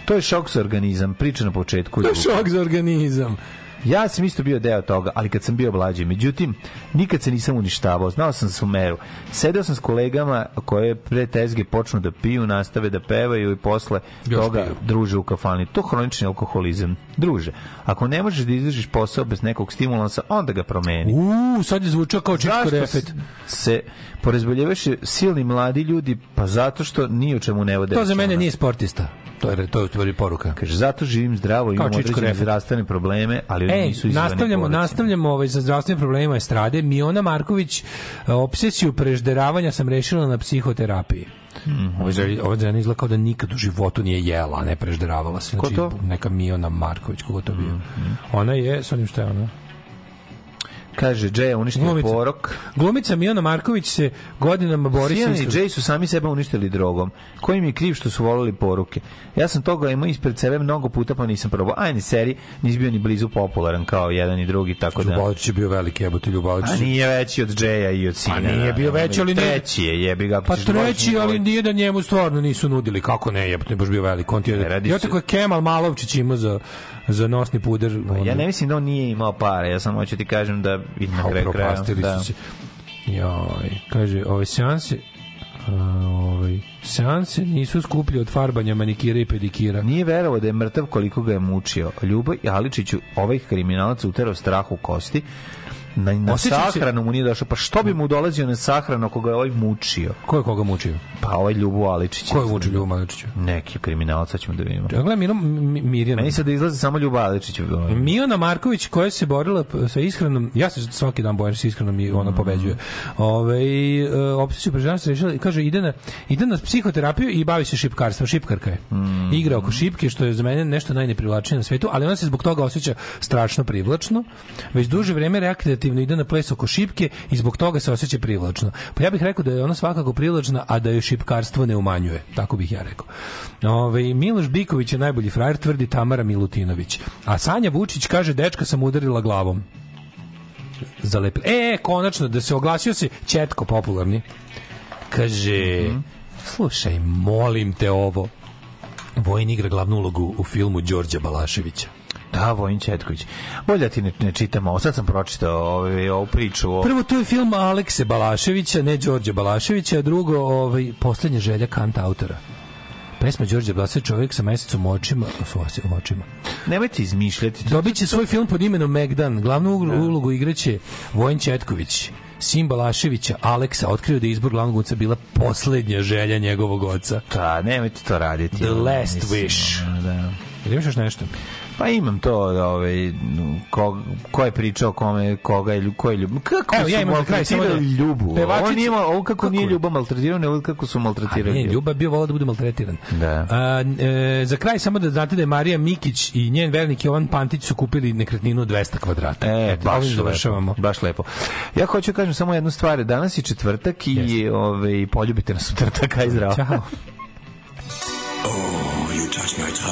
To je šok za organizam, priča na početku. To je šok za organizam. Ja sam isto bio deo toga, ali kad sam bio mlađi. Međutim, nikad se nisam uništavao. Znao sam svu meru. Sedeo sam s kolegama koje pre tezge počnu da piju, nastave da pevaju i posle Još toga piju. druže u kafani. To hronični alkoholizam. Druže, ako ne možeš da izdržiš posao bez nekog stimulansa, onda ga promeni. Uuu, sad je zvučao kao čičko refet. se porezboljevaše silni mladi ljudi? Pa zato što ni o čemu ne vode To za mene nije sportista. To je, to je stvari poruka. Kaže, zato živim zdravo, imam Čičko određene zdravstvene probleme, ali oni E, nisu izvani nastavljamo, porodice. nastavljamo ovaj, sa zdravstvenim problemima estrade. Miona Marković, e, obsesiju prežderavanja sam rešila na psihoterapiji. Ovo žena ovo žena izgleda kao da nikad u životu nije jela, ne prežderavala se. Ko Znači, to? Neka Miona Marković, kogo to bio. Ona je, s onim što je ona? Kaže, Jay je uništio Glumica. porok. Glumica Miona Marković se godinama bori Sijan sa i Jay su sami sebe uništili drogom. Koji mi je kriv što su volili poruke? Ja sam toga imao ispred sebe mnogo puta pa nisam probao. Ajni seri, nisi bio ni blizu popularan kao jedan i drugi, tako da... Ljubalić je bio veliki, jebote Ljubalić. A nije veći od Jaya i od Sina. Pa nije bio veći, ali ne- Treći je, jebi ga. Pa treći, ali nije da njemu stvarno nisu nudili. Kako ne, jebote, je baš bio velik. On ti je, ja tako je Kemal Malovčić imao za, za nosni puder. Pa Ja ne mislim da on nije imao pare, ja samo hoću ti kažem da i na kraju kraja. Da. Joj, kaže, ove seanse a, ovaj, seanse nisu skuplje od farbanja manikira i pedikira. Nije verovao da je mrtav koliko ga je mučio. Ljubo Aličiću ovaj kriminalac uterao strah u kosti. Na, na Osjećam se- sahranu mu nije došao. Pa što bi mu dolazio na sahranu ako ga je ovaj mučio? Ko je koga mučio? Pa ovaj Ljubo Aličić. Ko je mučio Ljubu Maličiću? Neki kriminalac, sad ćemo da vidimo. Ja gledam Miro, Mi- Mirjana. Meni sad da izlazi samo Ljubo Aličić. ovaj. Miona Marković koja se borila sa ishranom, ja se svaki dan borim sa ishranom i ona pobeđuje. Ove, e, opciju preživljavanja se rešila i kaže ide na, ide na psihoterapiju i bavi se šipkarstvom, šipkarka je. Igra oko šipke, što je za mene nešto najneprivlačnije na svetu, ali ona se zbog toga osjeća strašno privlačno. Već duže vreme rekreativno ide na ples oko šipke i zbog toga se osjeća privlačno. Pa ja bih rekao da je ona svakako privlačna, a da je šipkarstvo ne umanjuje. Tako bih ja rekao. Ove, Miloš Biković je najbolji frajer, tvrdi Tamara Milutinović. A Sanja Vučić kaže, dečka sam udarila glavom. Zalepi. E, konačno, da se oglasio se Četko popularni. Kaže, slušaj, molim te ovo. Vojin igra glavnu ulogu u filmu Đorđa Balaševića. Da, Vojin Četković. Bolje da ti ne, ne čitam ovo. Sad sam pročitao ovaj, ovu priču. O... Prvo, to je film Alekse Balaševića, ne Đorđe Balaševića, a drugo, ovaj, poslednja želja kanta autora. Pesma Đorđe Balaševića, čovjek sa mesecom u očima, u očima. Nemojte izmišljati. Dobit će svoj film pod imenom Megdan. Glavnu ugl- ulogu igraće Vojin Četković. Sin Balaševića, Aleksa, otkrio da je izbor glavnog oca bila poslednja želja njegovog oca. Da, nemojte to raditi. The last Mislim, wish. Da. Jel imaš još nešto? Pa imam to, ovaj, ko, ko je pričao kome, koga je, ko je ljubav. Kako Evo, ja su imam za kraj samo da- maltretirali ljubu? Pevačica- Ovo, nije, ma- ovo kako, nije Kako? ljubav maltretirao, nego kako su maltretirali. Ne, Ljuba je bio volao da bude maltretiran. Da. A, e, za kraj samo da znate da je Marija Mikić i njen vernik Jovan Pantić su kupili nekretninu od 200 kvadrata. E, Eto, baš lepo, završavamo. baš lepo. Ja hoću da kažem samo jednu stvar. Danas je četvrtak i ovaj, poljubite nas u trtak. Aj zdravo. Ćao.